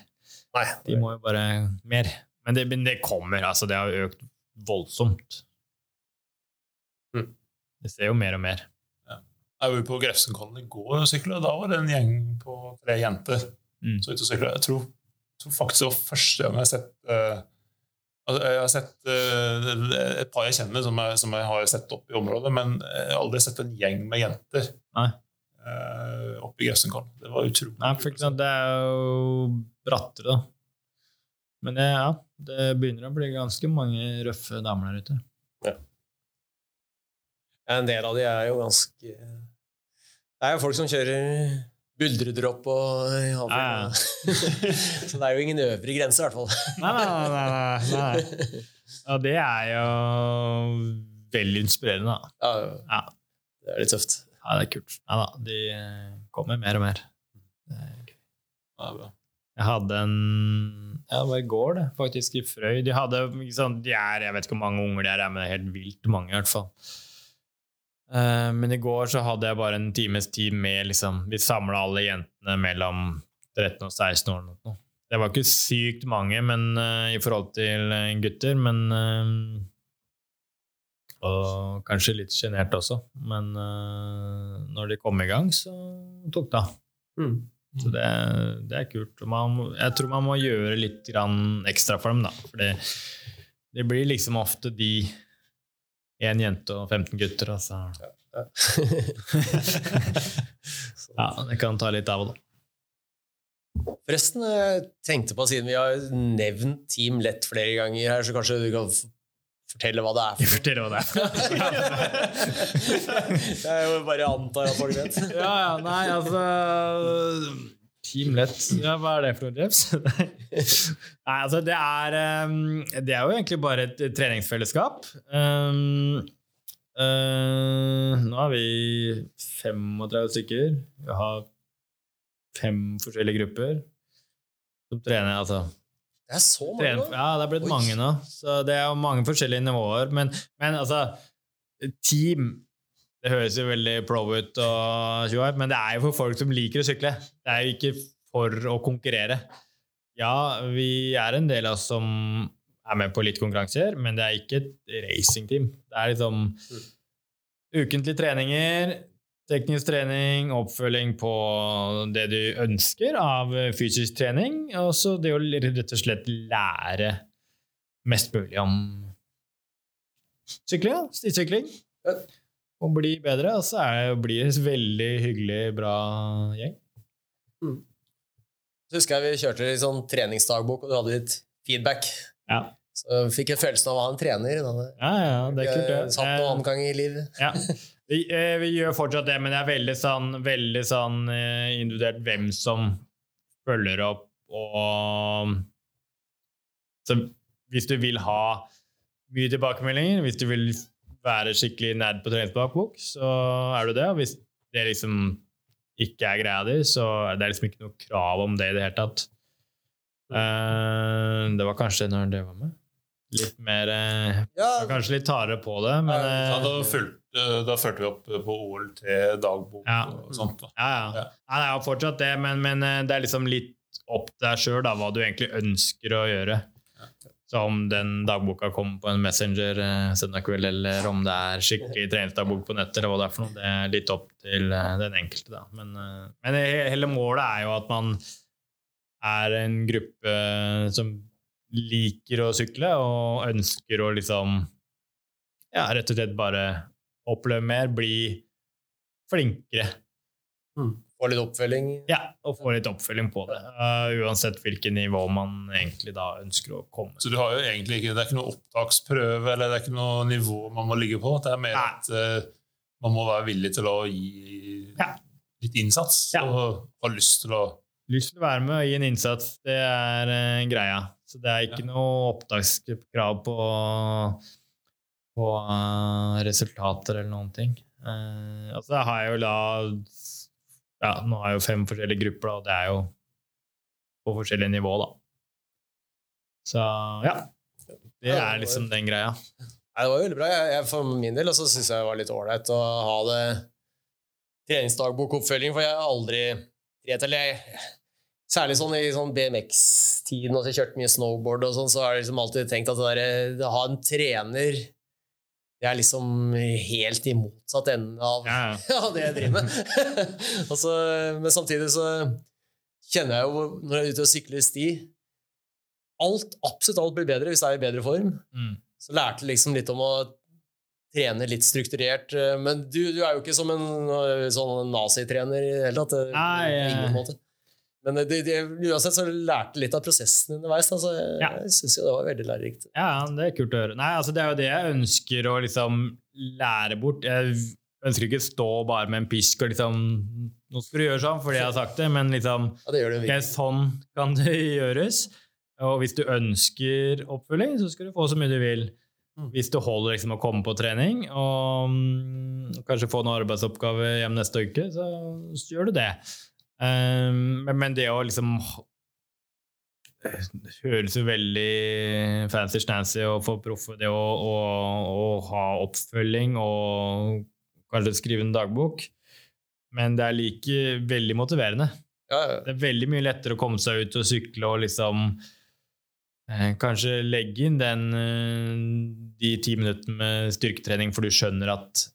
Nei, De må jo bare mer. Men det, men det kommer, altså. Det har økt voldsomt. Mm. Det ser jo mer og mer. Jeg var på Grefsenkollen i går og sykla, da var det en gjeng på tre jenter Mm. som var ute og sykla. Jeg tror, tror faktisk det var første gang jeg har sett uh, altså, Jeg har sett uh, et par jeg kjenner som jeg, som jeg har sett opp i området, men jeg har aldri sett en gjeng med jenter Nei. Eh, oppe i Grefsenkollen. Det var utrolig Nei, for sant, det er jo brattere, da. Men det, ja, det begynner å bli ganske mange røffe damer der ute. En del av de er jo ganske Det er jo folk som kjører buldredropp og i Ja, ja. Så det er jo ingen øvre grense, i hvert fall. Nei, nei, nei, nei, nei. Og det er jo veldig inspirerende, da. Ja, Ja, det er litt tøft. Ja det er kult. Ja da, de kommer mer og mer. Det er gøy. Ja, bra. Jeg hadde en Ja, det var i går, det, faktisk, i Frøy. De hadde liksom, de er, Jeg vet ikke hvor mange unger de er, men det er helt vilt mange, i hvert fall. Eh, men i går så hadde jeg bare en times tid med liksom, Vi samla alle jentene mellom 13 og 16 år. noe. Det var ikke sykt mange men, uh, i forhold til eh, gutter, men eh, Og kanskje litt sjenert også. Men uh, når de kom i gang, så tok det av. Mm. Så det, det er kult. Og Man, jeg tror man må gjøre litt grann ekstra for dem, da. For det, det blir liksom ofte de én jente og 15 gutter, altså. Ja, det kan ta litt av og da. Forresten, jeg tenkte på, siden vi har nevnt Team Lett flere ganger her, så kanskje du kan fortelle hva det er for Fortell hva det er. Jeg jo bare antar at folk vet. Ja, ja, nei, altså Team Lett, ja, hva er det for noe, Jeffs? Nei, altså, det er um, Det er jo egentlig bare et treningsfellesskap. Um, uh, nå er vi 35 stykker. Vi har fem forskjellige grupper som trener. Altså, Det er så mange nå. ja, det er blitt Oi. mange nå. Så det er mange forskjellige nivåer. Men, men altså Team Det høres jo veldig pro ut, og men det er jo for folk som liker å sykle. Det er jo ikke for å konkurrere. Ja, vi er en del av oss som er med på litt konkurranser, men det er ikke et racingteam. Det er liksom ukentlige treninger, teknisk trening, oppfølging på det du ønsker av fysisk trening, og så det å rett og slett lære mest mulig om sykling, ja, stisykling. Og bli bedre, og så det, blir det en veldig hyggelig, bra gjeng. Så husker jeg vi kjørte litt sånn treningsdagbok, og du hadde litt feedback. Ja, Så jeg fikk jeg følelsen av å ha en trener. Da. ja, ja det er kult, det. Satt noen annen gang i livet. Ja. Vi, eh, vi gjør fortsatt det, men det er veldig sånn, veldig sånn eh, individuelt hvem som følger opp og Så hvis du vil ha mye tilbakemeldinger, hvis du vil være skikkelig nerd på treningsbakbok, så er du det. Og hvis det liksom ikke er greia di, så er det liksom ikke noe krav om det i det hele tatt. Uh, det var kanskje når det var med. Litt mer eh, Ja, Kanskje litt hardere på det, men Ja, Ja, eh, da, fulgte, da førte vi opp på OL til dagbok Ja. og sånt. Da. Ja, ja. Ja. Nei, det er jo fortsatt det, men, men eh, det er liksom litt opp til deg sjøl hva du egentlig ønsker å gjøre. Så om den dagboka kommer på en Messenger eh, søndag kveld, eller om det er skikkelig treningsdagbok på nettet, eller hva det er for noe, det er litt opp til eh, den enkelte. Da. Men, eh, men hele målet er jo at man er en gruppe som liker å sykle, og ønsker å liksom ja, rett og slett bare oppleve mer, bli flinkere. Få litt oppfølging. Ja, og få litt oppfølging på det. Uh, uansett hvilket nivå man egentlig da ønsker å komme Så du har jo egentlig ikke, det er ikke noe opptaksprøve eller det er ikke noe nivå man må ligge på. Det er mer Nei. at uh, man må være villig til å gi Ja. litt innsats Ja. og ha lyst til å Lyst til å være med og gi en innsats, det er uh, greia. Så det er ikke noe opptakskrav på, på uh, resultater eller noen ting. Uh, altså, jeg har jo da ja, Nå er jo fem forskjellige grupper, da, og det er jo på forskjellige nivå, da. Så ja. Det er liksom den greia. Nei, det var veldig bra. Jeg, jeg, for min del så syns jeg det var litt ålreit å ha det treningsdagbokoppfølging, for jeg har aldri jeg, Særlig sånn i sånn BMX-tiden, og jeg kjørte mye snowboard og sånn, så har jeg liksom alltid tenkt at det der, å ha en trener det er liksom helt i motsatt ende av Ja, ja. ja, det jeg driver med. altså, men samtidig så kjenner jeg jo når jeg er ute og sykler sti Alt, absolutt alt blir bedre hvis jeg er i bedre form. Mm. Så lærte jeg liksom litt om å trene litt strukturert. eh, Men du, du er jo ikke som en eh, sånn nazitrener i det hele tatt. eh, Nei, eh. ingen måte. Men det, det, uansett så lærte litt av prosessen underveis. Altså, Ja. jeg syns jo det var veldig lærerikt. Ja, det er kult å høre. Nei, altså Det er jo det jeg ønsker å liksom lære bort. Jeg ønsker ikke stå bare med en pisk og liksom Nå skal du gjøre sånn fordi jeg har sagt det, men liksom Ja, det det okay. Sånn kan det gjøres. Og hvis du ønsker oppfølging, så skal du få så mye du vil. Mm. Hvis du holder liksom å komme på trening og mm, kanskje få noen arbeidsoppgaver hjem neste uke, så, så gjør du det. Um, men, det å liksom det høres jo veldig fancy-stancy å få proffe det å, å, å ha oppfølging og kanskje skrive en dagbok, men det er like veldig motiverende. Ja, ja. Det er veldig mye lettere å komme seg ut og sykle og liksom eh, kanskje legge inn den eh, de ti minuttene med styrketrening, for du skjønner at,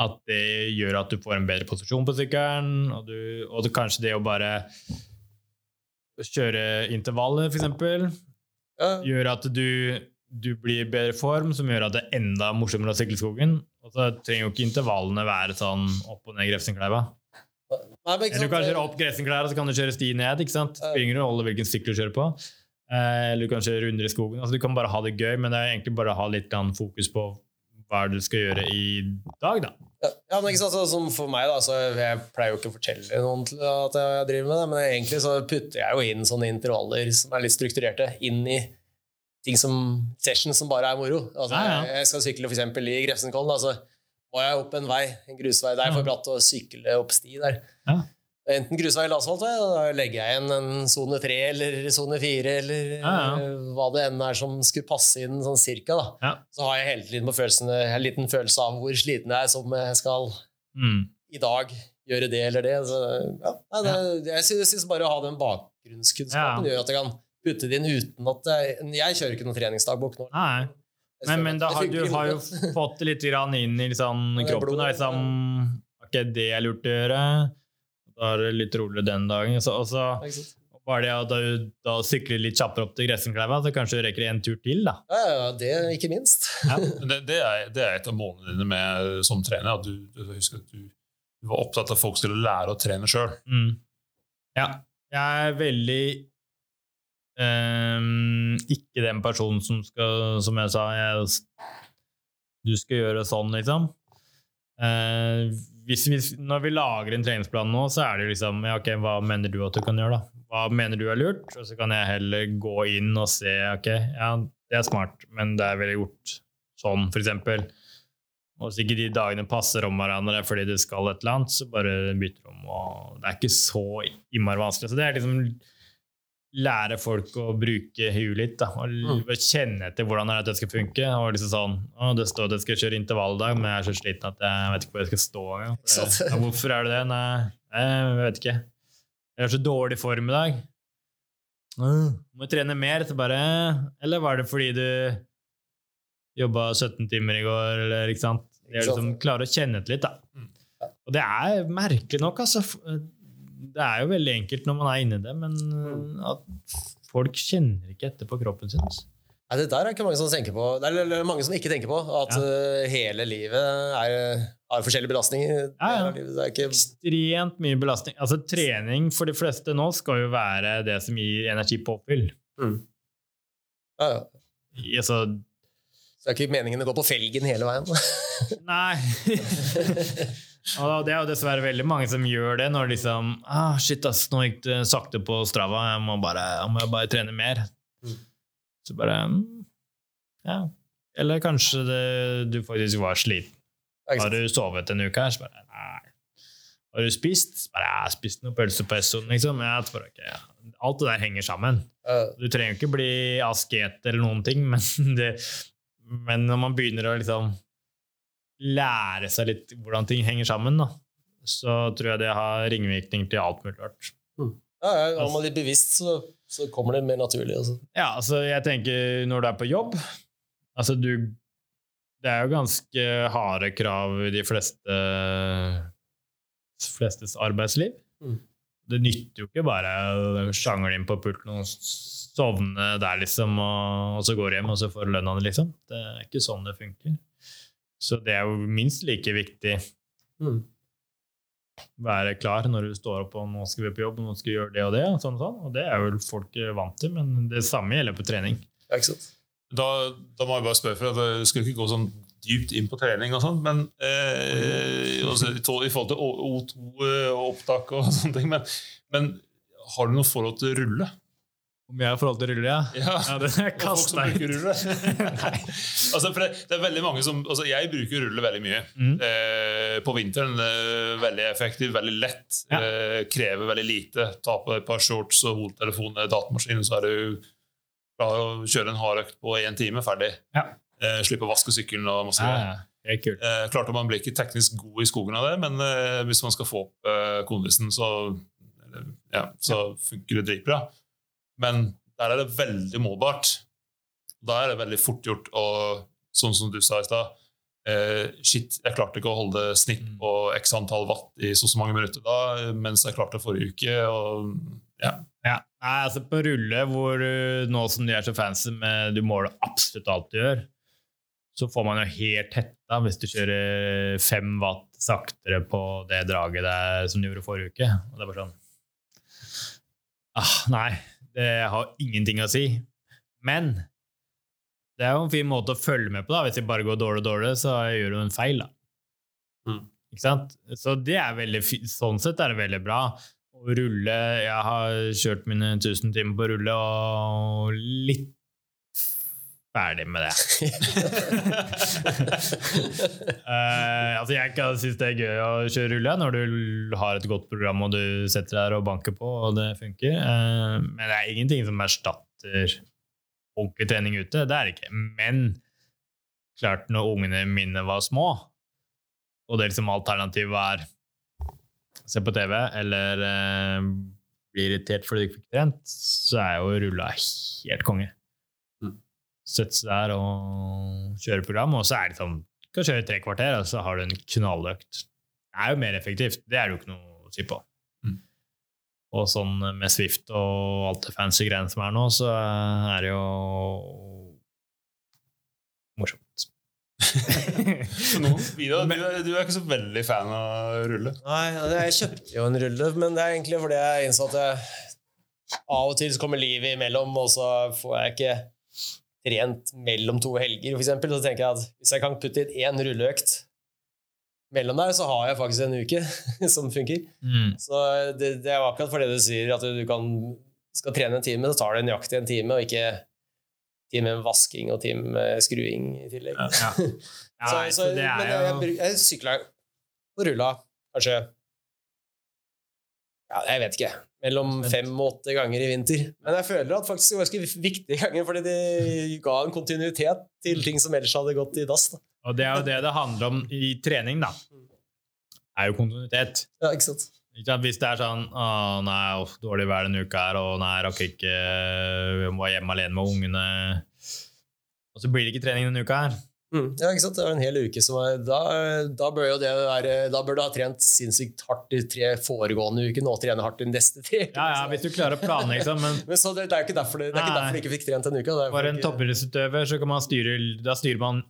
at det gjør at du får en bedre posisjon på sykkelen, og, du, og det, kanskje det å bare kjøre intervallet, eksempel, ja. gjør at du, du blir i bedre form, som gjør at det er enda morsommere å sykle skogen. Og så trenger jo ikke intervallene være sånn opp og ned Grefsenkleiva. Eller du kan kjøre opp Grefsenkleiva, så kan du kjøre sti ned. ikke sant? Spiller ingen rolle hvilken sykkel du kjører på. Eh, Eller du kan kjøre runder i skogen. altså Du kan bare ha det gøy, men det er egentlig bare å ha litt fokus på hva er det du skal gjøre i dag, da. Ja, men ikke sant, så Som for meg, da, så jeg pleier jo ikke å fortelle noen at jeg driver med det, men egentlig så putter jeg jo inn sånne intervaller som er litt strukturerte, inn i ting som session som bare er moro. Altså, Ja, ja. Jeg, skal sykle eksempel i Grefsenkollen, så må jeg opp en vei, en grusvei. Det er for bratt å sykle opp sti der. Ja. Enten grusvei eller asfalt, da legger jeg igjen en sone tre eller sone fire, eller Ja, ja. eh, hva det enn er som skulle passe inn sånn cirka. da. Ja. Så har jeg hele tiden på følelsen, en liten følelse av hvor sliten jeg er som jeg skal Mm. i dag gjøre det eller det. Så, ja, nei, det jeg synes, bare å ha den bakgrunnskunnskapen gjør at jeg kan putte det inn uten at jeg, jeg kjører ikke noen treningsdagbok nå. Nei. Men, men da har, du har jo fått litt inn i liksom, det er kroppen. Blod, liksom, ok, det er lurt å gjøre. Da er det litt roligere den dagen. Så, og så Ja, ikke sant? bare det at du da sykler litt kjappere opp til Gressenkleiva, så kanskje du rekker en tur til. da. Ja, ja, det ikke minst. ja. Det, det, er, det er et av målene dine med, som trener. At du, du husker at du, du var opptatt av at folk skulle lære å trene sjøl. Mm. Ja. Jeg er veldig um, ikke den personen som skal, som jeg sa, jeg, du skal gjøre sånn, liksom. Eh, hvis vi, når vi lager en treningsplan nå, så er det liksom ja, ok, Hva mener du at du kan gjøre, da? Hva mener du er lurt? Og så kan jeg heller gå inn og se ok, ja, det er smart, men det er vel gjort sånn, eksempel. Og hvis ikke de dagene passer om hverandre fordi du skal et eller annet, så bare bytter du om. og Det er ikke så innmari vanskelig. Så det er liksom lære folk å bruke huet litt. Da, og Mm. kjenne etter hvordan det er at det skal funke. Og liksom sånn, å, Det står at jeg skal kjøre intervall i dag, men jeg er så sliten at jeg vet ikke hvor jeg skal stå. engang. Ikke? Ja, hvorfor er det det? Nei, jeg vet ikke. Jeg er så dårlig form i dag. Mm. Må jeg trene mer? Så bare, eller var det fordi du jobba 17 timer i går? Eller, ikke sant? Det er liksom klare å kjenne etter litt. da. Mm. Og det er merkelig nok, altså. Det er jo veldig enkelt når man er inni det, men Mm. uh, at folk kjenner ikke etter på kroppen sin. altså. Nei, det der er ikke mange som tenker på. Det er mange som ikke tenker på at Ja. eh, hele livet er, har forskjellige belastninger. Ja, ja. Det er ikke Ekstremt mye belastning. Altså Trening for de fleste nå skal jo være det som gir energipåfyll. ja, ja. Altså, Så det er ikke meningen å gå på felgen hele veien. Nei. og det er jo dessverre veldig mange som gjør det når liksom ah, Shit, ass, nå gikk det sakte på Strava, jeg må bare, jeg må bare trene mer. Mm. Så bare mm, Ja. Eller kanskje det, du faktisk var sliten. Har du sovet en uke her? Så bare Nei. Har du spist? Så bare, jeg har spist noe pølse på Essoen, liksom. Så bare, ok, ja. Alt det der henger sammen. Du trenger jo ikke bli asket eller noen ting, men, det, men når man begynner å liksom lære seg litt hvordan ting henger sammen, da, så tror jeg det har ringvirkning til alt mulig rart. Ja, ja, er man litt bevisst, så, så kommer det mer naturlig. Altså. Ja, altså jeg tenker når du er på jobb Altså du Det er jo ganske harde krav i de fleste flestes arbeidsliv. Mm. Det nytter jo ikke bare å sjangle inn på pulten og sovne der, liksom, og, og så går du hjem, og så får du lønna di, liksom. Det er ikke sånn det funker. Så det er jo minst like viktig Mm. være klar når du står opp og nå skal vi på jobb, og nå skal vi gjøre det og det. Og sånn og sånn. Og det er vel folk vant til, men det samme gjelder på trening. Ja, ikke sant? Da, da må jeg bare spørre, for at du skal ikke gå sånn dypt inn på trening, og sånn, men eh, også, i forhold til O- O2-opptak og sånne ting, men, men har du noe forhold til rulle? Om jeg har forhold til rulle, ja? Ja, Ja, det er og folk som kasta ut. rulle. altså, for det, det er veldig mange som altså, Jeg bruker rulle veldig mye. Mm. Eh, på vinteren eh, veldig effektiv, veldig lett. Ja. Eh, krever veldig lite. Ta på deg et par shorts og hodetelefon eller datamaskin, så er du klar å kjøre en hardøkt på én time. Ferdig. Ja. Eh, slippe å vaske sykkelen og masse greier. ja. Det er kult. Eh, klart at Man blir ikke teknisk god i skogen av det, men eh, hvis man skal få opp eh, kondisen, så, eller, ja, så funker det dritbra. Men der er det veldig målbart. Da er det veldig fort gjort å, sånn som du sa i stad eh, Shit, jeg klarte ikke å holde snitt Mm. på x antall watt i så så mange minutter da, mens jeg klarte forrige uke. Og, ja. Ja. Nei, altså På rulle, hvor du, nå som du er så fancy med du måler absolutt alt du gjør, så får man jo helt hetta hvis du kjører fem watt saktere på det draget der som du gjorde forrige uke. Og det er bare sånn ah, Nei, det har ingenting å si. Men det er jo en fin måte å følge med på. da Hvis det bare går dårlig og dårlig, så gjør du en feil. da. Mm. Ikke sant? Så det er veldig sånn sett er det veldig bra. Å rulle Jeg har kjørt mine 1000 timer på rulle, og litt ferdig med det. uh, altså jeg kan synes det er gøy å kjøre rulle når du har et godt program og du setter deg og banker på, og det funker. Uh, men det er ingenting som erstatter ordentlig trening ute. Det er det ikke. Men klart, når ungene mine var små, og det liksom alternativet er se på TV eller uh, bli irritert fordi du ikke fikk trent, så er jo rulla helt konge. Sette seg der og kjøre program, og så er det sånn du kan kjøre i tre kvarter, og så har du en knalløkt. Det er jo mer effektivt. Det er det jo ikke noe å si på. Mm. Og sånn med Swift og alt det fancy greiene som er nå, så er det jo morsomt. Så Vidar, du, er- du er ikke så veldig fan av rulle. Nei, jeg kjøpte jo en rulle, men det er egentlig fordi jeg innså at jeg, av og til så kommer livet imellom, og så får jeg ikke trent mellom to helger, eksempel. Så tenker jeg at hvis jeg kan putte inn én rulleøkt mellom der, så har jeg faktisk en uke som funker. Mm. Så det, det er akkurat for det du sier, at du kan, skal trene en time, så tar det nøyaktig en time, og ikke time med vasking og time med skruing i tillegg. Ja. Ja, så, så, så det men jo jeg, jeg, jeg sykla og rulla kanskje ja, jeg vet ikke. Mellom fem og åtte ganger i vinter. Men jeg føler at faktisk det var ganske viktige ganger, fordi det ga en kontinuitet til ting som ellers hadde gått i dass. Da. Og det er jo det det handler om i trening, da. er jo kontinuitet. Ja, ikke sant? Hvis det er sånn å nei, off, dårlig vær denne uka her, og nei, rakk ikke Jeg må være hjemme alene med ungene. Og så blir det ikke trening denne uka her. Mm. Ja, ikke sant? Det var en hel uke som var Da, da bør jo det være Da bør du ha trent sinnssykt hardt de tre foregående ukene og trene hardt de neste tre. Ja, ja, hvis du klarer å planlegge sånn, men Men så det, det er jo ikke derfor, det, det ikke derfor du ikke fikk trent en uke. Det for en ikke- toppidrettsutøver så kan man styre Da styrer man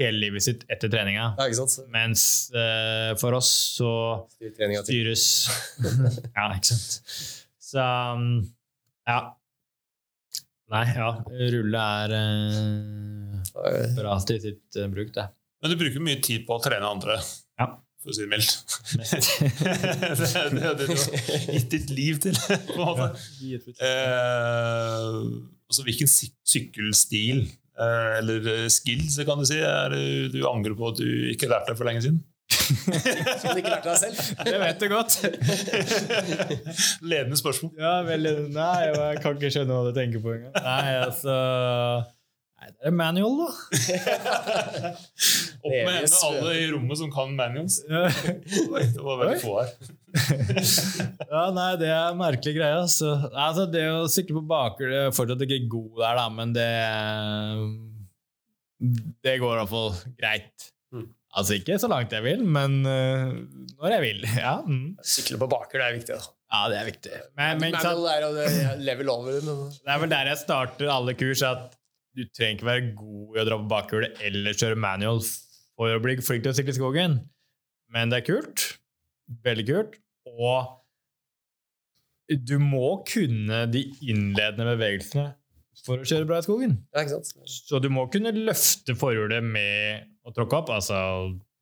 hele livet sitt etter treninga. Ja, ikke sant? Mens uh, for oss så Styr styres Ja, ikke sant. Så um, ja. Nei, ja. Rulle er eh, bra til sitt eh, bruk, det. Men du bruker mye tid på å trene andre, Ja. for å si det mildt. det er det, det du har gitt ditt liv til, på en måte. Eh, altså, hvilken syk sykkelstil eh, eller skills kan du si er det du angrer på at du ikke lærte deg for lenge siden? Som du ikke lærte deg selv. Det vet du godt. Ledende spørsmål. Ja, veldig Nei, jeg kan ikke skjønne hva du tenker på engang. Nei, altså Nei, det er manual, da. Opp med hendene alle i rommet som kan manuals. Det var veldig få her. Ja, nei, det er en merkelig greie. Altså. altså det å sykle på bakhjul Det er fortsatt ikke god der, da, men det Det går i hvert fall greit. Mm. Altså ikke så langt jeg vil, men uh, når jeg vil. Ja, mm. Sykle på bakhjul er viktig. da. ja det er viktig. Men, men Men sant, det er jo level over. Men... det er vel der jeg starter alle kurs, at du trenger ikke være god i å dra på bakhjulet eller kjøre manual for å bli flink til å sykle i skogen. Men det er kult. Veldig kult. Og du må kunne de innledende bevegelsene for å kjøre bra i skogen. Ja, ikke sant? Så du må kunne løfte forhjulet med å tråkke opp, altså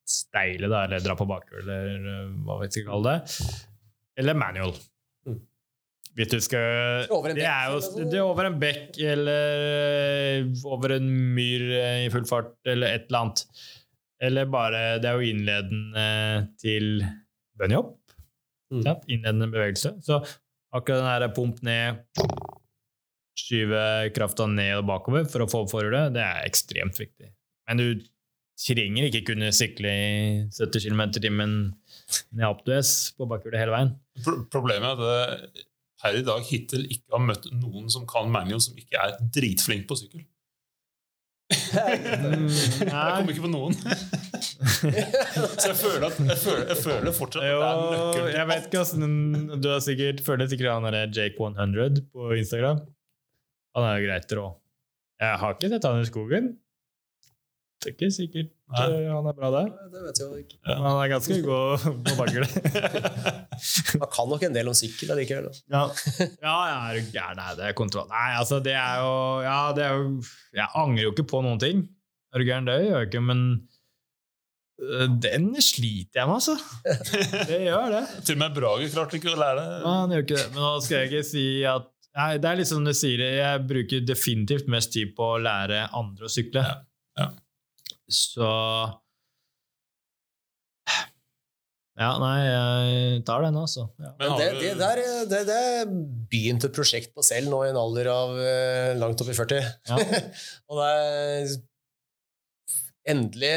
steile, da, eller dra på bakhjulet, eller øh, hva vi skal kalle det. Eller manual. Hvis du skal Over Det er jo det er over en bekk, eller øh, over en myr øh, i full fart, eller et eller annet. Eller bare Det er jo innledende til bunnyhopp. Mm. sant? Innledende bevegelse. Så akkurat den her pump ned skyve krafta ned og bakover for å få opp forhjulet, det er ekstremt viktig. Men du trenger ikke kunne sykle i 70 km i timen ned Aptues på bakhjulet hele veien. Problemet er at per i dag hittil ikke har møtt noen som kan manual som ikke er dritflink på sykkel. Mm, Jeg kommer ikke på noen. Så jeg føler, at, jeg føler, jeg føler fortsatt at Jo, det er nøkkelen jeg vet ikke hvordan Du har sikkert føler sikkert han derre Jake100 på Instagram. Han er jo greit rå. Jeg har ikke sett han i skogen. Det er ikke sikkert Nei. eh, han er bra der. Det vet jeg ikke. ikke. Men han er ganske god på bagle. han kan nok en del om sykkel likevel. da. Ja, ja, ja er du gæren? Nei, det er kontroll. Nei, altså, det er jo Ja, det er jo Jeg angrer jo ikke på noen ting. Er du gæren? Det gjør jeg ikke, men øh, den sliter jeg med, altså. Det gjør det. Til og med Brage klarte ikke å lære det. Ja, han gjør ikke det. Men nå skal jeg ikke si at Nei, det er litt som du sier, jeg bruker definitivt mest tid på å lære andre å sykle. Ja, ja. Så Ja, nei, jeg tar den, altså. Ja. Men det, det, der, det, det begynte et prosjekt på selv nå i en alder av eh, langt opp i 40. Ja. og det er endelig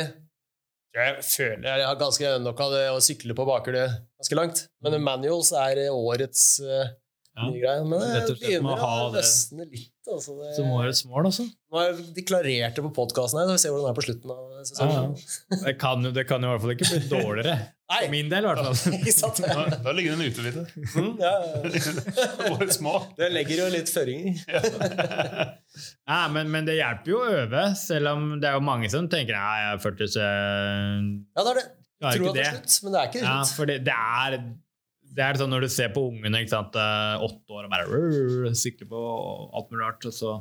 Jeg føler jeg har ganske nok av det å sykle på bakhjulet ganske langt. Men manuals er årets eh, Ja. Men det begynner ha å løsne litt. Altså det, Som årets mål, altså. nå har jeg deklarert det på podkasten så vi ser hvordan det er på slutten av sesongen. ja. Det kan, jo- det kan jo i hvert fall ikke bli dårligere. Nei. For min del, i hvert fall. Da, da ligger den ute litt. Mm, ja, ja. Årets mål. Det legger jo litt føringer. Ja, men, men det hjelper jo å øve, selv om det er jo mange som tenker Nei, jeg er 40, så Ja, det er det. Jeg Tror at det det. er slutt, men det er ikke Ja, for det, det er det er sånn når du ser på ungene, ikke sant, eh, åtte år og bare sikker på alt mulig rart, og så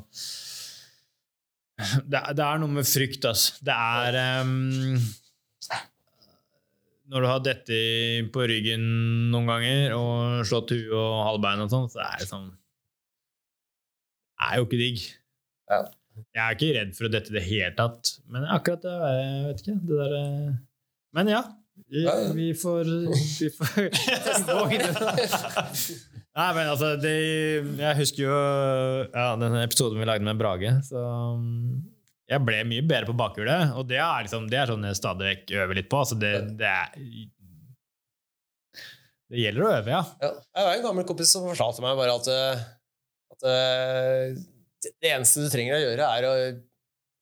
det, det er noe med frykt, altså. Det er um, Når du har dette på ryggen noen ganger og slått huet og halvbein og sånn, så er det sånn Det er jo ikke digg. Ja. Jeg er ikke redd for å dette i det hele tatt, men akkurat det jeg vet ikke. Det der, eh, men ja, Vi, vi får, vi får gå inn i det. Nei, men altså det, Jeg husker jo ja, den episoden vi lagde med Brage. Så um, jeg ble mye bedre på bakhjulet, og det er, liksom, det er sånn jeg stadig vekk øver litt på. Altså det, det, er, det gjelder å øve, ja. Ja. Jeg har en gammel kompis som fortalte meg bare at, eh, at eh, det det eneste du trenger å gjøre, er å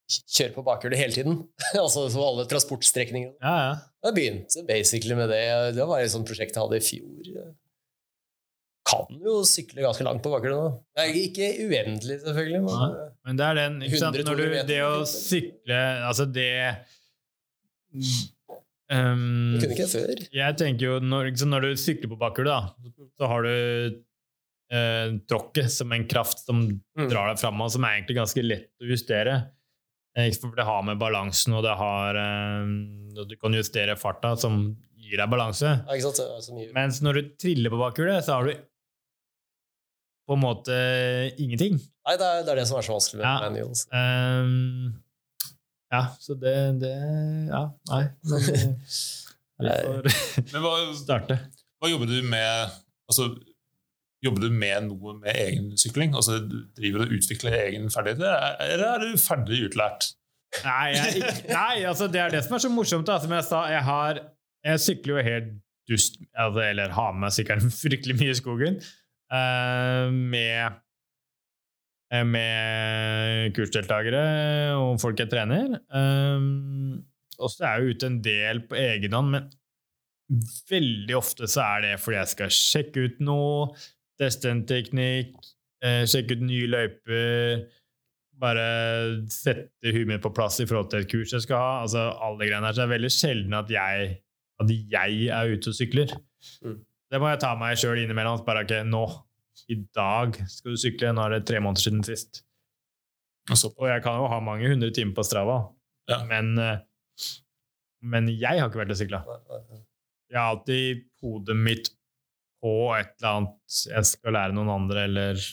kjøre på bakhjulet hele tiden. altså så alle transportstrekninger. ja, ja. Jeg begynte basically med det. Det var et sånt prosjekt jeg hadde i fjor. Kan jo sykle ganske langt på bakhjulet nå. Det er Ikke uendelig, selvfølgelig. Men, ja. Men det er den ikke sant? Når du, Det å sykle Altså, det det um, kunne ikke jeg før. Jeg tenker jo, når, når du sykler på bakhjulet, da, så har du eh, tråkket som en kraft som Mm. drar deg framover, som er egentlig ganske lett å justere. Eh, For det har med balansen, og det har eh, og Du kan justere farta, som gir deg balanse. Ja, ikke sant? Det så mye. Mens når du triller på bakhjulet, så har du på en måte ingenting. Nei, det er, det er det som er så vanskelig med Ja. manuals. Um, ja, så det, det Ja, nei. Men vi får Men hva, starte. hva jobber du med altså, Jobber du med noe med egen sykling? Altså, driver du og utvikler egen ferdighet, eller er du ferdig utlært? Nei, jeg, nei, altså det er det som er så morsomt. Da. Som jeg sa, jeg, har, jeg sykler jo helt dust, altså, eller har med sykkelen fryktelig mye i skogen, Uh, med, eh, med kursdeltakere og folk jeg trener. Um, og så er jeg ute en del på egen hånd, men veldig ofte så er det fordi jeg skal sjekke ut noe, teste en teknikk, eh, sjekke ut nye løyper, bare sette huet mitt på plass i forhold til et kurs jeg skal ha. Altså, alle greiene her, så er det veldig sjelden at jeg, at jeg er ute og sykler. Mm. Det må jeg ta meg sjøl innimellom. Bare ok, nå, i dag skal du sykle. Nå er det tre måneder siden sist. Altså, Og jeg kan jo ha mange hundre timer på Strava, Ja. men, eh, men jeg har ikke vært og sykla. Jeg har alltid hodet mitt på et eller annet jeg skal lære noen andre, eller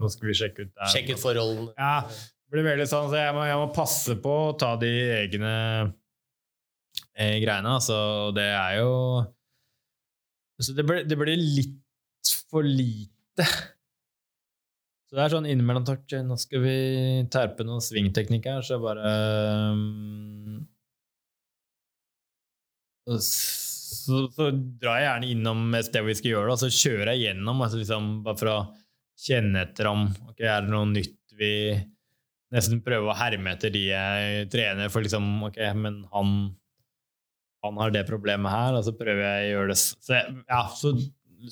nå skal vi sjekke ut der. Sjekke ut forholdene. Ja, det blir veldig sånn, så jeg må, jeg må passe på å ta de egne eh, greiene. Altså, det er jo så det, blir, det blir litt for lite. Så det er sånn innimellom takk, Nå skal vi terpe noen svingteknikk her, så bare um, så, så drar jeg gjerne innom et sted vi skal gjøre det, og så kjører jeg gjennom, altså liksom, bare for å kjenne etter om ok, er det noe nytt vi nesten prøver å herme etter de jeg trener, for liksom ok, men han han har det problemet her, og så prøver jeg å gjøre det så, jeg, ja, så,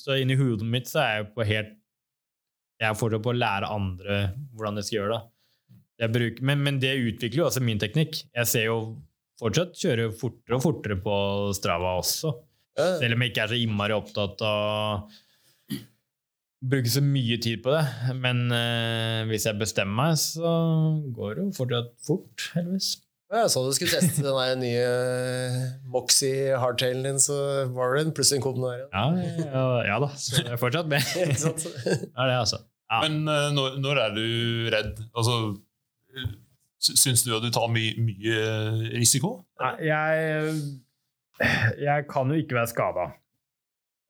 så inni hodet mitt så er jeg på helt Jeg er fortsatt på å lære andre hvordan jeg skal gjøre det. Bruker, men, men det utvikler jo også min teknikk. Jeg ser jo fortsatt kjøre fortere og fortere på Strava også. Selv om jeg ikke er så innmari opptatt av å bruke så mye tid på det. Men eh, hvis jeg bestemmer meg, så går det jo fortsatt fort, heldigvis. Ja, Jeg så du skulle teste den nye Moxie hardtailen din, så var det en plutselig kom den der. Ja, ja, ja da, så det er fortsatt med. det er det, altså. Ja. Men eh, når, når er du redd? Altså, eh, syns du at du tar my, mye risiko? Nei, Jeg, jeg kan jo ikke være skada.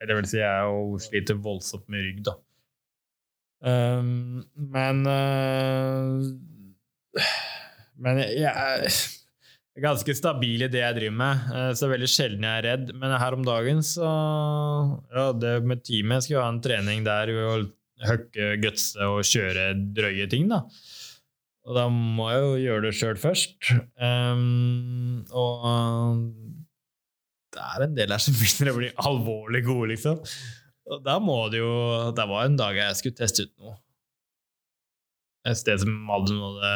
Det vil si, jeg sliter voldsomt med rygg, da. Um, men uh, Men jeg, er ganske stabil i det jeg driver med, eh, så veldig sjelden jeg er redd. Men her om dagen, så Ja, det med teamet Jeg skulle ha en trening der å høkke gutse og kjøre drøye ting, da. Og da må jeg jo gjøre det sjøl først. Um, og det er en del her som begynner å bli alvorlig gode, liksom. Og da må det jo Det var en dag jeg skulle teste ut noe. Et sted som hadde noe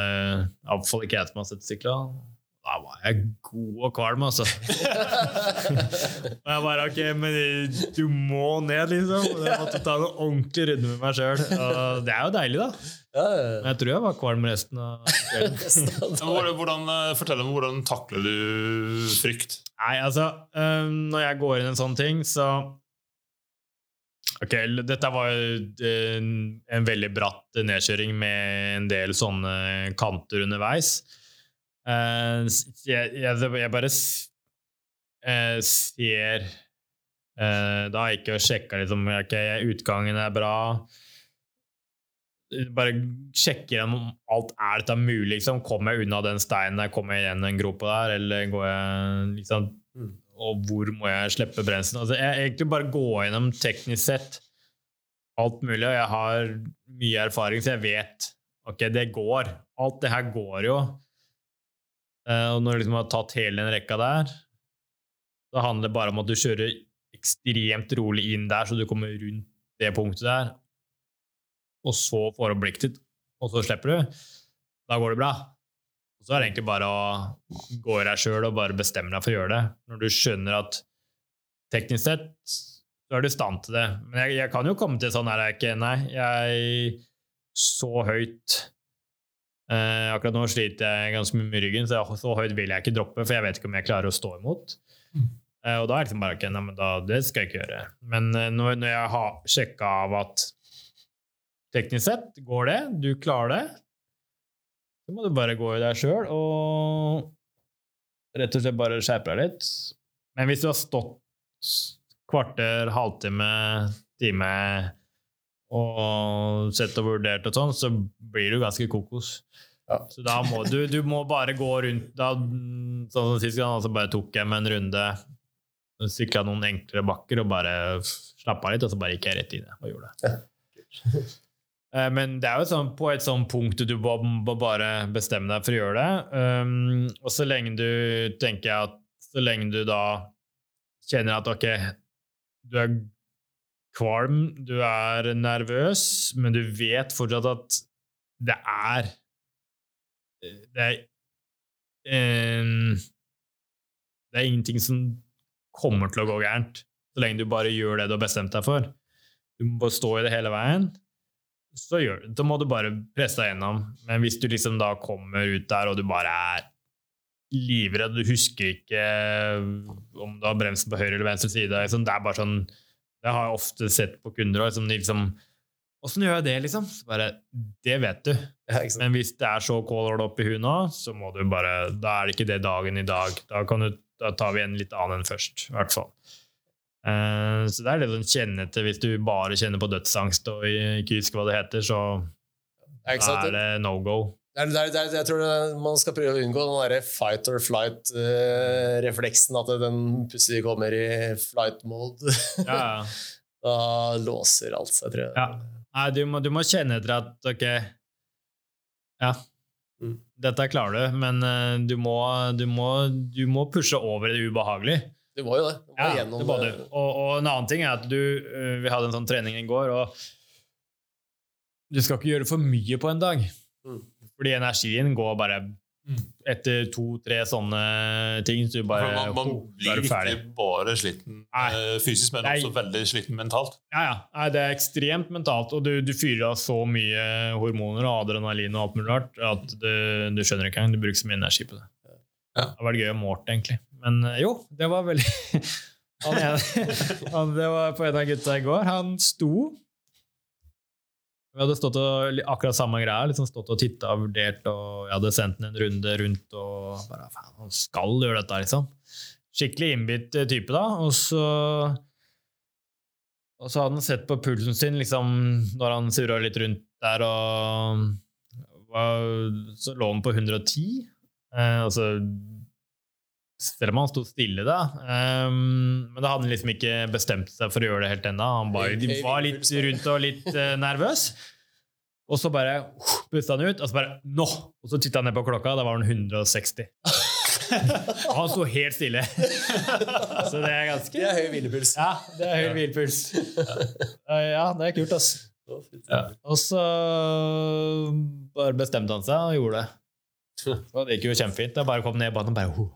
Iallfall ikke jeg som har sett sykla. Da var jeg god og kvalm, altså. og jeg bare Ok, men du må ned, liksom. Og jeg måtte ta noe ordentlig runde med meg sjøl. Og det er jo deilig, da. Men jeg tror jeg var kvalm resten av kvelden. Hvordan, eh, fortell meg, hvordan takler du frykt? Nei, altså Når jeg går inn i en sånn ting, så Ok, dette var en, en veldig bratt nedkjøring med en del sånne kanter underveis. S- jeg, jeg, jeg bare eh, ser uh, Da har jeg ikke sjekka liksom, okay, utgangen er bra. Bare sjekker om alt er dette mulig. Liksom. Kommer jeg unna den steinen der, kommer jeg igjen den gropa der, eller går jeg liksom Mm. Og hvor må jeg slippe bremsen? Altså, jeg egentlig bare gå gjennom teknisk sett alt mulig, og jeg har mye erfaring, så jeg vet ok, det går. Alt det her går jo. Eh, og når du liksom har tatt hele den rekka der, så handler det bare om at du kjører ekstremt rolig inn der, så du kommer rundt det punktet der, og så får du blikket ditt, og så slipper du. Da går det bra. Og så er det egentlig bare å gå i deg sjøl og bare bestemme deg for å gjøre det. Når du skjønner at teknisk sett så er du i stand til det. Men jeg, jeg kan jo komme til sånn her er jeg ikke Nei, jeg så høyt eh, Akkurat nå sliter jeg ganske mye med ryggen, så jeg, så høyt vil jeg ikke droppe, for jeg vet ikke om jeg klarer å stå imot. Eh, og da er det liksom bare ikke Nei, men da, det skal jeg ikke gjøre. Men uh, når, når jeg har sjekka av at teknisk sett går det, du klarer det, så må du bare gå i deg sjøl og rett og slett bare skjerpe deg litt. Men hvis du har stått kvarter, halvtime, time og sett og vurdert og sånn, så blir du ganske kokos. Ja. Så da må du, du må bare gå rundt da, Sånn som sist gang, altså bare tok jeg med en runde, sykla noen enklere bakker og bare slappa litt, og så bare gikk jeg rett i det og gjorde det. Ja. Men det er jo sånn, på et sånt punkt du må, bare bestemme deg for å gjøre det. Um, og så lenge du tenker at så lenge du da kjenner at ok, du er kvalm, du er nervøs, men du vet fortsatt at det er Det er um, Det er ingenting som kommer til å gå gærent, så lenge du bare gjør det du har bestemt deg for. Du må bare stå i det hele veien så gjør da må du bare presse deg gjennom. Men hvis du liksom da kommer ut der, og du bare er livredd, du husker ikke om du har bremsen på høyre eller venstre side liksom, Det er bare sånn Det har jeg ofte sett på kunder. Liksom, de liksom Åssen gjør jeg det, liksom? Så bare, det vet du. Ja. Men hvis det er så kåler opp i huet nå, så må du bare Da er det ikke det dagen i dag. Da, kan du, da tar vi en litt annen enn først, i hvert fall. Uh, så det er det sånn kjenner til hvis du bare kjenner på dødsangst og ikke husker hva det heter, så ikke er det no go. Det er, det er, det er, jeg tror man skal prøve å unngå den der fight or flight-refleksen, at den plutselig kommer i flight mode. Ja, ja. da låser alt seg, tror jeg. Ja. Nei, du må, du må kjenne etter at ok, ja, Mm. dette klarer du, men uh, du må, du, må, du må pushe over det ubehagelige. Du må jo det. Må Ja, gjennom det. Og, og en annen ting er at du uh, Vi hadde en sånn trening i går, og du skal ikke gjøre for mye på en dag. Mm. Fordi energien går bare Mm. etter to-tre sånne ting, så du bare man, man oh, er blir ikke bare sliten Nei. eh, fysisk, men Nei. også veldig sliten mentalt. Ja, ja. Nei, det er ekstremt mentalt, og du, du fyrer av så mye hormoner og adrenalin og alt mulig rart at du, du skjønner ikke engang. Du bruker så mye energi på det. Ja. Det hadde vært gøy å måle egentlig. Men eh, jo, det var veldig han ene, han, Det var på en av gutta i går. Han sto Vi hadde stått og akkurat samme greia, liksom stått og titta og vurdert, og jeg hadde sendt den en runde rundt og bare faen, han skal gjøre dette, liksom. Skikkelig innbitt eh, type, da. Og så og så hadde han sett på pulsen sin liksom, når han surra litt rundt der, og var, så lå han på 110. Eh, altså selv om han sto stille, da. Um, men da hadde han liksom ikke bestemt seg for å gjøre det helt ennå. Han var, Høy- høy var litt rundt og litt uh, nervøs. Og så bare uh, pusta han ut, og så bare Nå! Og så titta han ned på klokka, da var han 160. og han sto helt stille. så det er ganske Det er høy hvilepuls. Ja, det er høy hvilepuls. ja, det er kult, ass. Ja. Og så bare bestemte han seg og gjorde det. Og det gikk jo kjempefint. Jeg bare kom ned i banen og bare oh.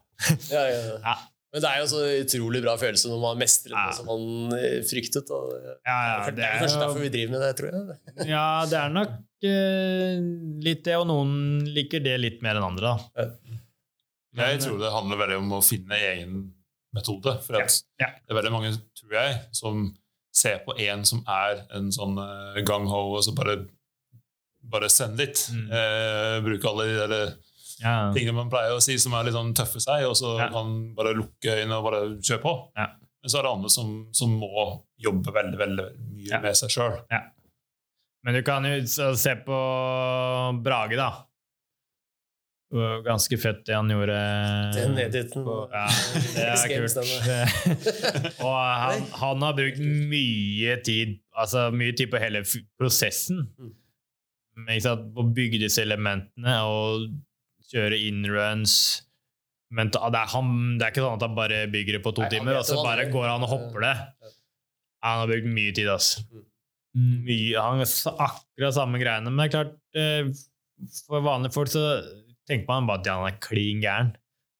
Ja, ja, ja. Men det er jo så utrolig bra følelse når man mestrer Ja. noe som man eh, fryktet. Og det Ja, ja, er det er kanskje derfor vi driver med det, tror jeg. Ja, det er nok eh, litt det, og noen liker det litt mer enn andre, da. Jeg tror det handler veldig om å finne egen metode. For at Ja, ja. det er veldig mange, tror jeg, som ser på en som er en sånn uh, gang-ho, og så bare, bare send litt. Mm. Eh, bruke alle de der Ja. tingene man pleier å si som er litt sånn tøffe seg, og så Ja. kan bare lukke øynene og bare kjøre på. Ja. Men så er det andre som, som må jobbe veldig veldig mye Ja. med seg sjøl. Men du kan jo se på Brage, da. Ganske fett det han gjorde. Den editen. på- Ja, det er kult. Og han, han har brukt mye tid Altså mye tid på hele prosessen. Mm. Ikke sant, På å bygge disse elementene og kjøre inruns men det er, han, det er ikke sånn at han bare bygger det på to Nei, timer, og så hva bare går han og hopper det. Han har brukt mye tid, altså. Mye, han har akkurat samme greiene, men det er klart eh, For vanlige folk så tenker man bare at han er klin gæren.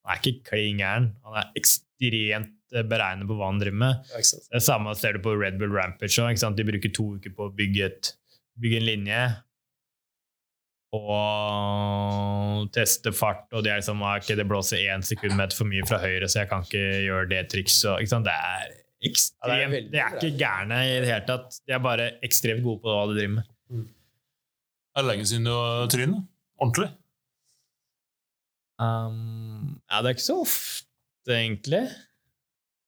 Han er ikke klin gæren. Han er ekstremt eh, beregnet på hva han driver med. Det samme ser du på Red Bull Rampage. De bruker to uker på å bygge, et, bygge en linje. Og teste fart, og det er liksom ah, ok, det blåser én sekundmeter for mye fra høyre, så jeg kan ikke gjøre det trikset. Det er Ja, det er ekstremt De er ikke gærne i det hele tatt. De er bare ekstremt gode på hva de driver med. Er det lenge siden du har trynet? Ordentlig? Um, ja, det er ikke så ofte, egentlig.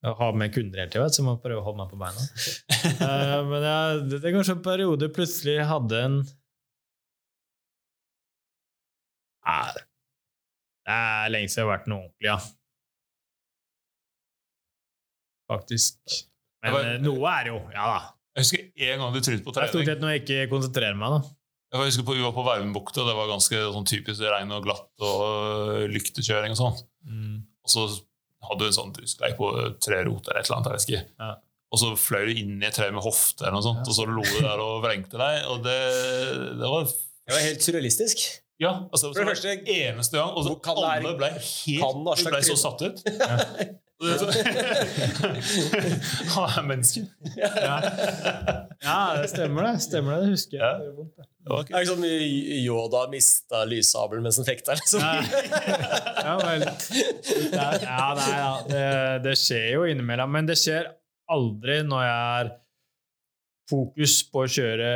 Jeg har med kunder hele tida, så jeg må prøve å holde meg på beina. uh, men ja, det, det er kanskje en periode plutselig hadde en Nei, Det er lenge siden jeg har vært noe ordentlig, ja. Faktisk. Men var- eh, noe er jo Ja da. Jeg husker en gang du trodde på trening. Det er stort sett når jeg ikke konsentrerer meg, da. Jeg husker på, Vi var på Vervenbukta, og det var ganske sånn typisk regn og glatt og lyktekjøring og sånn. Mm. Og så hadde du en sånn duskleik på tre rot eller et eller annet. jeg vet ikke. Ja. Og så fløy du inn i et tre med hofte, eller noe sånt, og så lo du der og vrengte deg. Og det, det var Det var helt surrealistisk. Ja, altså, For det første, eneste gang. Og så kan alle ble helt kan ble så satt ut. Ja. Han er menneske. Ja. ja, det stemmer det. Stemmer det, det husker jeg. Ja. Det gjør det. Det var er ikke sånn Yoda mista lyssabelen mens han fekta, liksom. Ja, vel. Det ja, nei, ja. Det, det skjer jo innimellom, men det skjer aldri når jeg er fokus på å kjøre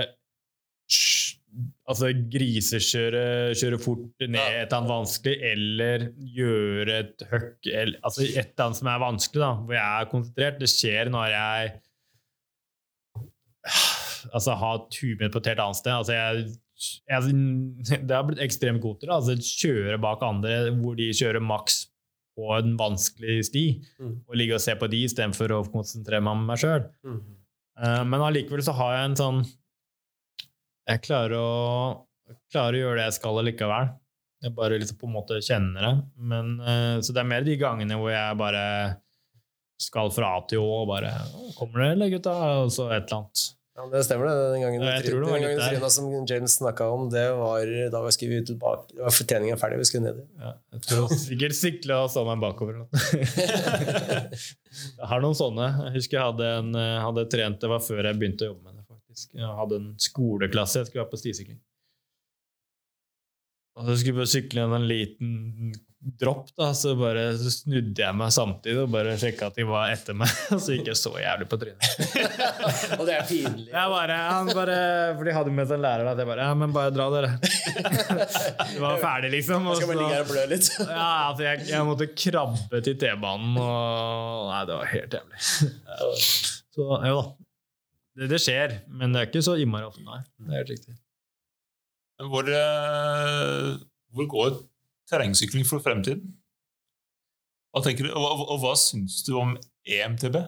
Altså grisekjøre, kjøre fort ned Ja. et eller annet vanskelig, eller gjøre et høkk eller, Altså et eller annet som er vanskelig, da, hvor jeg er konsentrert. Det skjer når jeg altså har huet mitt på et helt annet sted. Altså jeg, jeg, det har blitt ekstremt god til. det. Altså kjøre bak andre hvor de kjører maks på en vanskelig sti, Mm. og ligge og se på de istedenfor å konsentrere meg om meg sjøl. Mm. men allikevel så har jeg en sånn Jeg klarer å, klarer å gjøre det jeg skal allikevel. Jeg bare liksom på en måte kjenner det. Men, eh, så det er mer de gangene hvor jeg bare skal fra A til Å og bare 'Kommer det, eller gutta?' Og så et eller annet. Ja, det stemmer, det. Den gangen, Ja, jeg tror det var den gangen der. tryna som James snakka om, det var da vi skulle tilbake Det var for treninga ferdig, vi skulle ned dit. Ja, jeg tror sikkert sykla og så meg bakover. Jeg har noen sånne. Jeg husker jeg hadde, en, eh, hadde trent det var før jeg begynte å jobbe med. Jeg hadde en skoleklasse jeg skulle være på stisykling. Og så skulle jeg sykle en liten dropp, da, så bare så snudde jeg meg samtidig og bare sjekka at de var etter meg. Og så gikk jeg så jævlig på trynet. Og det er pinlig. Jeg bare, han bare, For de hadde med seg en lærer. At jeg bare Ja, men bare dra, dere. Det var ferdig, liksom. og skal bare ligge her og blø litt. ja, altså jeg, jeg måtte krabbe til T-banen, og Nei, det var helt jævlig. Så jo da. Det, det skjer, men det er ikke så innmari ofte, nei. Det er helt riktig. Hvor, eh, hvor går terrengsykling for fremtiden? Hva tenker du, og, og, og hva syns du om EMTB?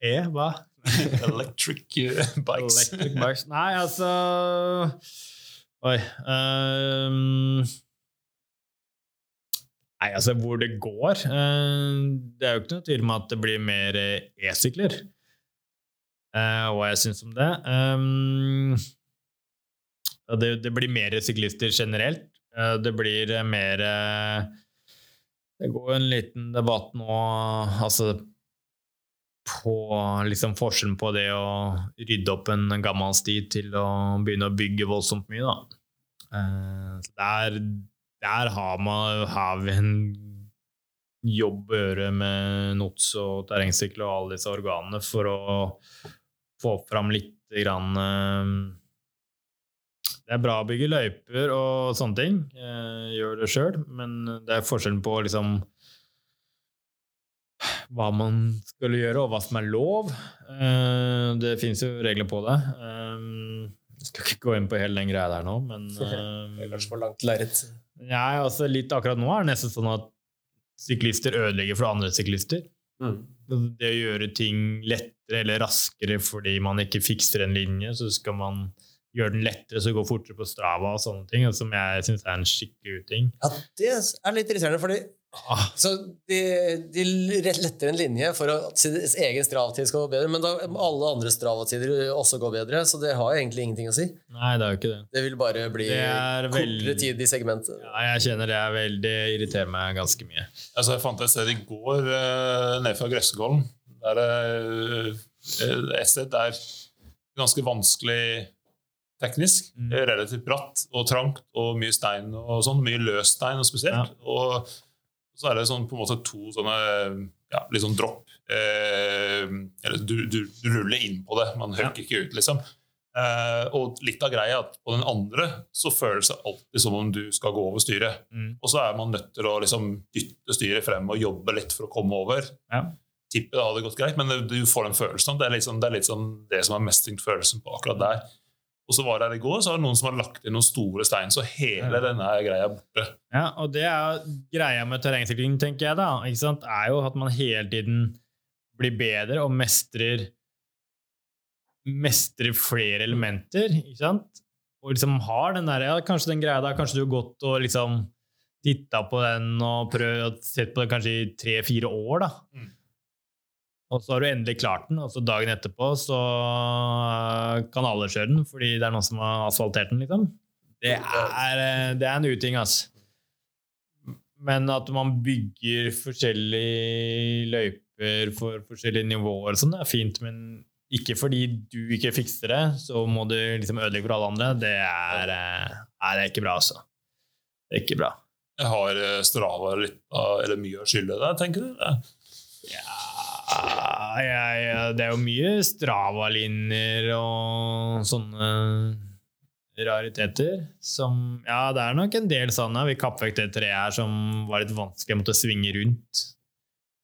E, hva? Electric eh, bikes. Electric bikes. Nei, altså Oi. Um, nei, altså, hvor det går eh, Det er jo ikke noe tvil om at det blir mer e-sykler. Og hva jeg syns om det. Um, det. Det blir mer syklister generelt. Uh, det blir eh, mer Det går en liten debatt nå, altså på liksom forskjellen på det å rydde opp en gammel sti til å begynne å bygge voldsomt mye, da. Der, der har, man, har vi en jobb å gjøre med NOTS og terrengsykkel og alle disse organene for å få fram litt grann, eh, Det er bra å bygge løyper og sånne ting. Eh, gjør det sjøl, men det er forskjellen på liksom hva man skulle gjøre, og hva som er lov. Eh, det finnes jo regler på det. Jeg skal ikke gå inn på hele den greia der nå, men Det er kanskje for langt lerret. Nei, altså litt akkurat nå er det nesten sånn at syklister ødelegger for andre syklister. Mm. Det å gjøre ting lettere eller raskere fordi man ikke fikser en linje, så skal man gjøre den lettere så det går fortere på Strava og sånne ting, som jeg syns er en skikkelig uting. Ja, det er litt irriterende, fordi Ah, så de, de letter en linje for at sin egen Strava-tid skal gå bedre, men da må alle andre Strava-tider også gå bedre, så det har egentlig ingenting å si. nei, det er jo ikke det. Det vil bare bli er kortere veldig- tid i segmentet. Ja, jeg kjenner det er veldig Det irriterer meg ganske mye. Altså, jeg fant et sted i går uh, nede fra Grøssekollen. Der uh, et sted der ganske vanskelig teknisk. Mm. Relativt bratt og trangt og mye stein og sånn. Mye løs stein og spesielt. Og så er det sånn, på en måte to sånne ja, litt sånn dropp. Eh, eller du, du, du ruller inn på det, man høkker ikke ut, liksom. Eh, og litt av greia at på den andre så føles det alltid som om du skal gå over styret. Mm. Og så er man nødt til å liksom dytte styret frem og jobbe litt for å komme over. Ja. Tippet det hadde gått greit, men du får den følelsen. Det er sånn det, er litt sånn det som er mestringsfølelsen på akkurat der. Og så var det her i går, så var det noen som har lagt inn noen store stein, så hele denne greia er borte. Ja, og det er greia med terrengsykling, tenker jeg, da, ikke sant? er jo at man hele tiden blir bedre og mestrer mestrer flere elementer, ikke sant? Og liksom har den der, ja, kanskje den greia der, kanskje du har gått og liksom titta på den og prøvd sett på den kanskje i tre-fire år, da. Mm. Og så har du endelig klart den, og så dagen etterpå så kan alle kjøre den fordi det er noen som har asfaltert den, liksom. Det er, eh, det er en uting, altså. Men at man bygger forskjellige løyper for forskjellige nivåer sånn, det er fint, men ikke fordi du ikke fikser det, så må du liksom ødelegge for alle andre. Det er, eh, er det ikke bra, altså. Det er ikke bra. Jeg har eh, Strava litt eller mye å skylde der, tenker du? Ja, jeg, det er jo mye Strava-linjer og sånne rariteter som Ja, det er nok en del sånne. Vi kappvekk det treet her som var litt vanskelig. Jeg måtte svinge rundt.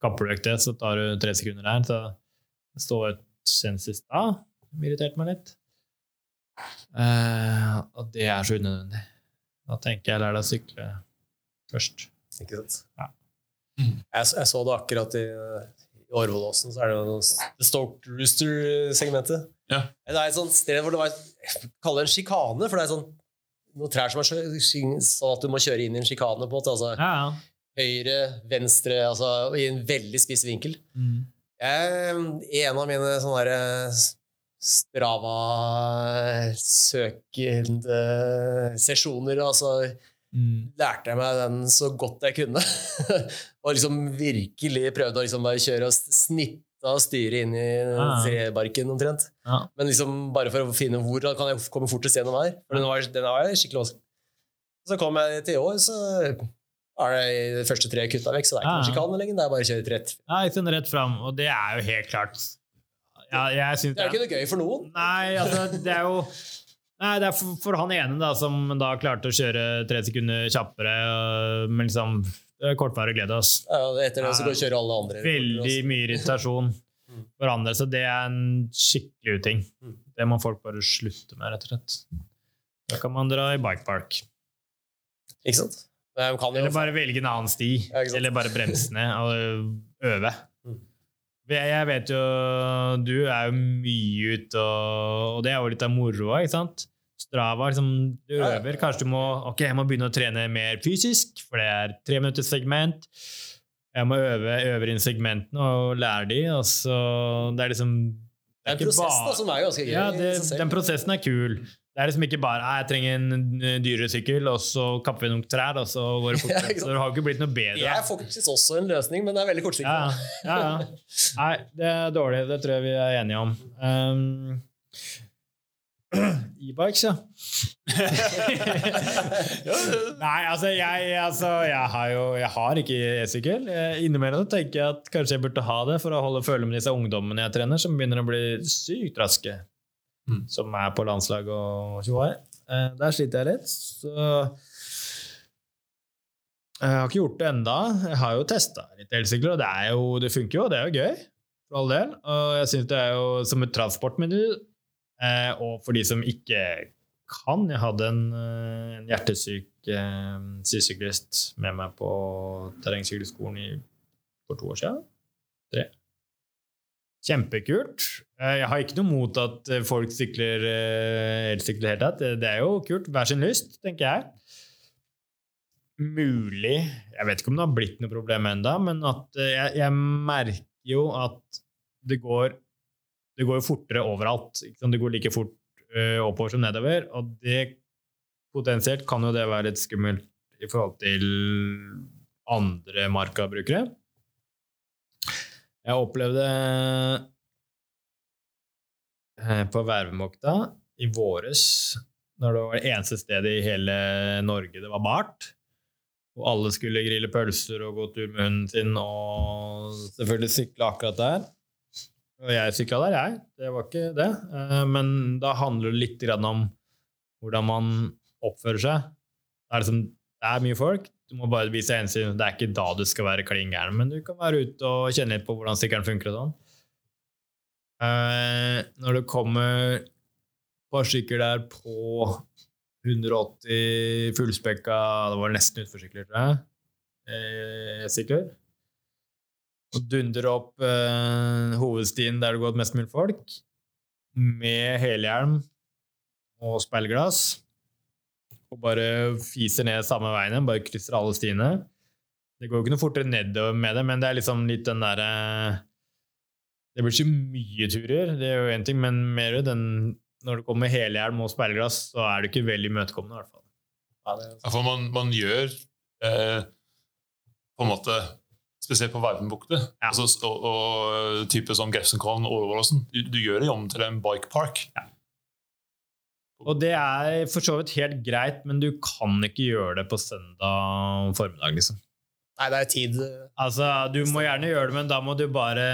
Kapper du vekk det, så tar du tre sekunder der. Så det står et sens i stad. som Irriterte meg litt. Uh, og det er så unødvendig. Da tenker jeg lær deg å sykle først. Ikke sant? Ja. Jeg, jeg så det akkurat i Årvollåsen, så er det jo The Stoked Rooster-segmentet. Ja. Det er et sånt sted hvor det var jeg kaller det en sjikane, for det er sånn noen trær som er så- sånn at du må kjøre inn i en sjikane. på en måte, altså Ja, ja. Høyre, venstre, altså i en veldig spiss vinkel. Mm. Jeg, en av mine sånne Strava-søkende sesjoner, altså Mm. lærte jeg meg den så godt jeg kunne. og liksom virkelig prøvde å liksom bare kjøre og snitte og styre inn i Ja. trebarken omtrent. Ja. Men liksom bare for å finne hvor kan jeg komme fortest gjennom her. For den var, den var skikkelig vanskelig. Så kom jeg til i år, så er det de første tre kutta vekk, så det er ikke Ja. noen sjikane lenger. Det er bare å kjøre rett. Ja, jeg sånn rett fram, og det er jo helt klart ja, jeg synes Det er jo ikke noe gøy for noen. Nei, altså, det er jo Nei, det er for, for han ene da, som da klarte å kjøre tre sekunder kjappere, øh, men liksom kortvarig glede. ass. Ja, etter det så går kjøre alle andre. Veldig mye irritasjon Mm. for andre, så det er en skikkelig uting. Mm. Det må folk bare slutte med, rett og slett. Da kan man dra i bike park. Ikke sant? Eller bare velge en annen sti. Ja. Eller bare bremse ned og øve. Jeg vet jo Du er jo mye ute, og, og det er jo litt av moroa, ikke sant? Strava, liksom, du øver. Kanskje du må Ok, jeg må begynne å trene mer fysisk, for det er tre minutters segment. Jeg må øve, øve inn segmentene og lære de, og så Det er liksom Det er en ikke prosess bare- da, som er ganske gøy. ja, det, den prosessen er kul. Det er liksom ikke bare «Ah, jeg trenger en eh, dyrere sykkel, og så kapper vi noen trær, og så går det fortere. så det har jo ikke blitt noe bedre. Det er faktisk også en løsning, men det er veldig kortsiktig. Ja, ja, ja. Nei, det er dårlig. Det tror jeg vi er enige om. Um, E-bikes, ja. Nei, altså jeg, altså, jeg har jo jeg har ikke e-sykkel. Eh, Innimellom tenker jeg at kanskje jeg burde ha det for å holde følge med disse ungdommene jeg trener, som begynner å bli sykt raske. Mm. Som er på landslag og tjoar. Eh, der sliter jeg litt. Så jeg har ikke gjort det enda. Jeg har jo testa litt elsykler, og det, er jo, det funker jo, det er jo gøy. For all del. Og jeg syns det er jo som et transportmiddel. Eh, og for de som ikke kan Jeg hadde en, eh, en hjertesyk eh, sysyklist med meg på terrengsykkelskolen for to år siden. Kjempekult. Eh, Jeg har ikke noe mot at eh, folk sykler eh, elsykler hele tatt. Det- er jo kult. Hver sin lyst, tenker jeg. Mulig Jeg vet ikke om det har blitt noe problem ennå, men jeg, jeg merker jo at det går det går fortere overalt. Det går like fort oppover som nedover. Og det potensielt kan jo det være litt skummelt i forhold til andre markabrukere. Jeg opplevde eh, på Vervemokta i våres, når det var det eneste stedet i hele Norge det var bart, og alle skulle grille pølser og gå tur med hunden sin og selvfølgelig sykle akkurat der. Og jeg sykla der, jeg. Det var ikke det. Eh, Men da handler det litt om hvordan man oppfører seg. Det er, liksom, det er mye folk. Du må bare vise hensyn. Det er ikke da du skal være klin gæren, men du kan være ute og kjenne litt på hvordan stikkeren funker. og sånn. Uh, Når det kommer et par stykker der på 180 fullspekka Det var nesten utforsykler, tror jeg. Eh, sykler. Og dundrer opp eh, hovedstien der det går mest mulig folk, med helhjelm og speilglass. Og bare fiser ned samme veien igjen, bare krysser alle stiene. Det går jo ikke noe fortere nedover med det, men det er liksom litt den derre Det blir ikke mye turer, det er jo én ting, men mer den når det kommer helhjelm og speilglass, så er du ikke veldig imøtekommende, i hvert fall. Ja, det, er... for man, man gjør eh, på en måte Spesielt på Vervenbukte Ja. altså, og, og type sånn Grefsenkollen og Ålåsen. Du, du gjør det om til en bikepark. Og det er for så vidt helt greit, men du kan ikke gjøre det på søndag formiddag, liksom. nei, det er tid. Altså, Du må gjerne gjøre det, men da må du bare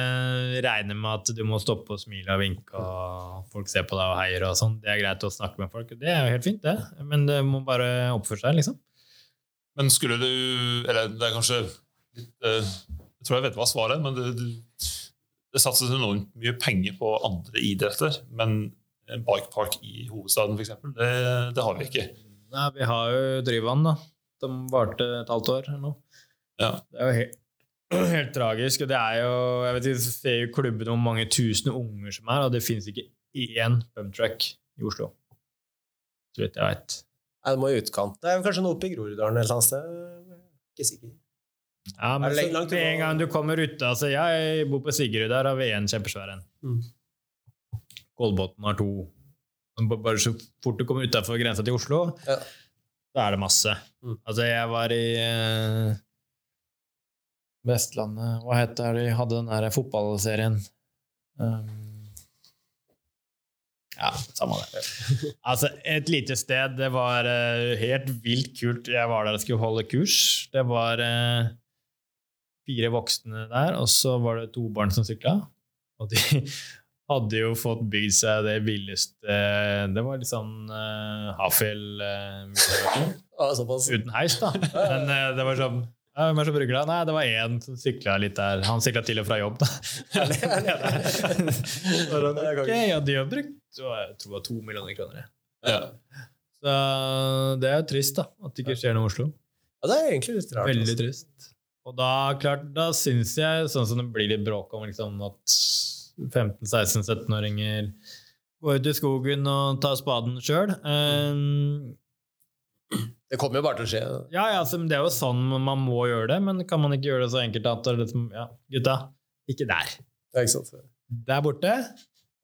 regne med at du må stoppe og smile og vinke, og folk ser på deg og heier og sånn. Det er greit å snakke med folk, det er jo helt fint, det. Men det må bare oppføre seg, liksom. Men skulle du Eller det er kanskje litt eh, Jeg tror jeg vet hva svaret er, men det, det, det satses enormt mye penger på andre idretter. Men en bikepark i hovedstaden, f.eks., det, det har vi ikke. Nei, vi har jo Dryvann, da. De varte et halvt år eller noe. Ja. Det er jo helt, helt tragisk. Og det er jo Jeg vet ikke, ser jo klubben hvor mange tusen unger som er, og det finnes ikke én pumptrack i Oslo. Så vidt jeg veit. Nei, det må i utkant. Det er kanskje noe oppe i Groruddalen et eller annet sted. Ikke sikker. Ja, men så, langt med en gang du kommer ut altså Jeg bor på Sigrud, der har vi en kjempesvær en. Mm. Kolbotn har to. Bare så fort du kommer utafor grensa til Oslo, Ja. da er det masse. Mm. Altså, jeg var i eh, Vestlandet Hva het det de hadde den der fotballserien? Um, ja, samme det. Altså, et lite sted. Det var uh, helt vilt kult. Jeg var der og skulle holde kurs. Det var uh, fire voksne der, og så var det to barn som sykla. Og de hadde jo fått bygd seg det villeste Det var litt sånn uh, Hafjell Ja, uten heis, da. Men uh, det var sånn ja, Hvem er det som bruker det? Nei, det var én som sykla litt der. Han sykla til og fra jobb, da. Ok, ja, de har brukt jeg tror det var to millioner kroner. ja. Ja. Så det er jo trist, da. At det ikke skjer noe i Oslo. Ja, det er egentlig litt rart. Veldig altså. trist. Og da, klart, da syns jeg, sånn som det blir litt bråk om liksom, at 15-16-17-åringer går ut i skogen og tar spaden sjøl Det kommer jo bare til å skje. Ja, ja, altså, det er jo sånn man må gjøre det, men kan man ikke gjøre det så enkelt at det liksom, ja, gutta, ikke der. Det er ikke? Der borte,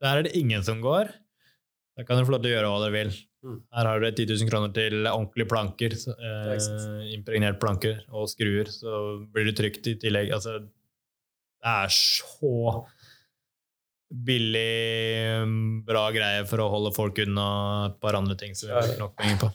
der er det ingen som går. Da kan dere få lov til å gjøre hva dere vil. Mm. Her har dere 10 000 kroner til ordentlige planker, er eh, impregnert planker og skruer, så blir det trygt i tillegg. Altså, det er så billig, mm, bra greie for å holde folk unna et par andre ting som vi har nok penger på.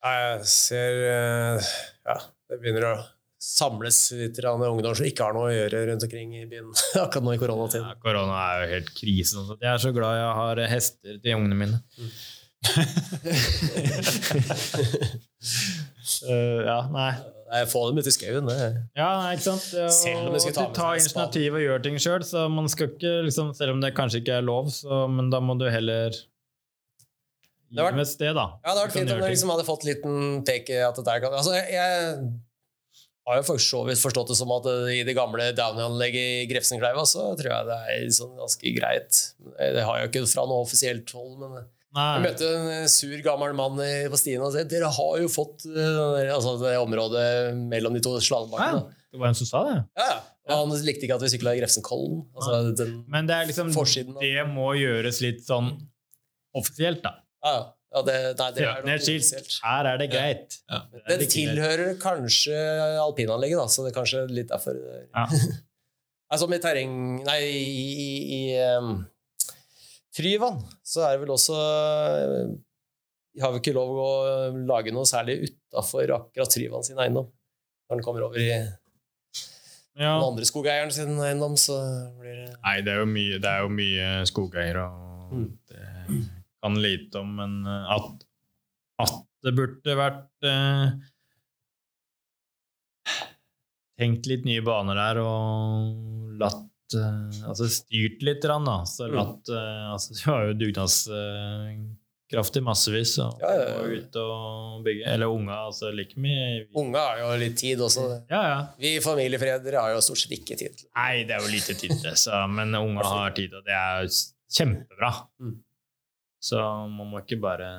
Jeg ser eh, Ja, det begynner å samles litt ungdom som ikke har noe å gjøre rundt omkring i byen akkurat nå i koronatiden. Ja, korona er jo helt krise. sånn Jeg er så glad jeg har hester til ungene mine. Eh, ja, nei. Nei, Få dem ut i skauen. Ja, ikke sant? Ja, Selv om de skal ta du med tar initiativ og gjør ting sjøl, så man skal ikke liksom, Selv om det kanskje ikke er lov, så, men da må du heller gi dem et sted, da. Ja, det hadde vært fint om du liksom hadde fått en liten take at det der kan Altså, jeg, jeg har jo for så vidt forstått det som at i det gamle Downey-anlegget i Grefsenkleiva så tror jeg det er sånn ganske greit. Det har jeg jo ikke fra noe offisielt hold, men jeg møtte en sur, gammel mann på stien og sa dere har jo fått eh, altså det området mellom de to slalåmbakkene. Det var en som sa det. Ja, ja. Og han likte ikke at vi sykla i Grefsenkollen. Altså, den, Men det er liksom Forsiden Det må gjøres litt sånn offisielt, da. ja, ja. ja, det, nei, det er. Her er det greit. Ja. Er ikke greit. tilhører kanskje alpinanlegget, da, så det er kanskje litt derfor Ja. Altså med terreng Nei, i, i, i um, Tryvann så er det vel også Vi har vel ikke lov å lage noe særlig utafor akkurat Tryvann sin eiendom. Når den kommer over i den Ja. andre skogeieren sin eiendom, så blir det Nei, det er jo mye, det er jo mye skogeiere, og Mm. det kan lite om, men eh, at, at det burde vært eh, tenkt litt nye baner der, og latt eh, Altså styrt litt, da. Så Mm. latt eh, altså, Du har jo dugnadskraft i massevis, og Ja, ja, ja. og ut og bygge. Eller unga, altså like mye. unger har jo litt tid også. Ja, ja. Vi familiefredere har jo stort sett ikke tid. Nei, det er jo lite tid til det, så, men unga har tid, og det er jo kjempebra. Mm. Så man må ikke bare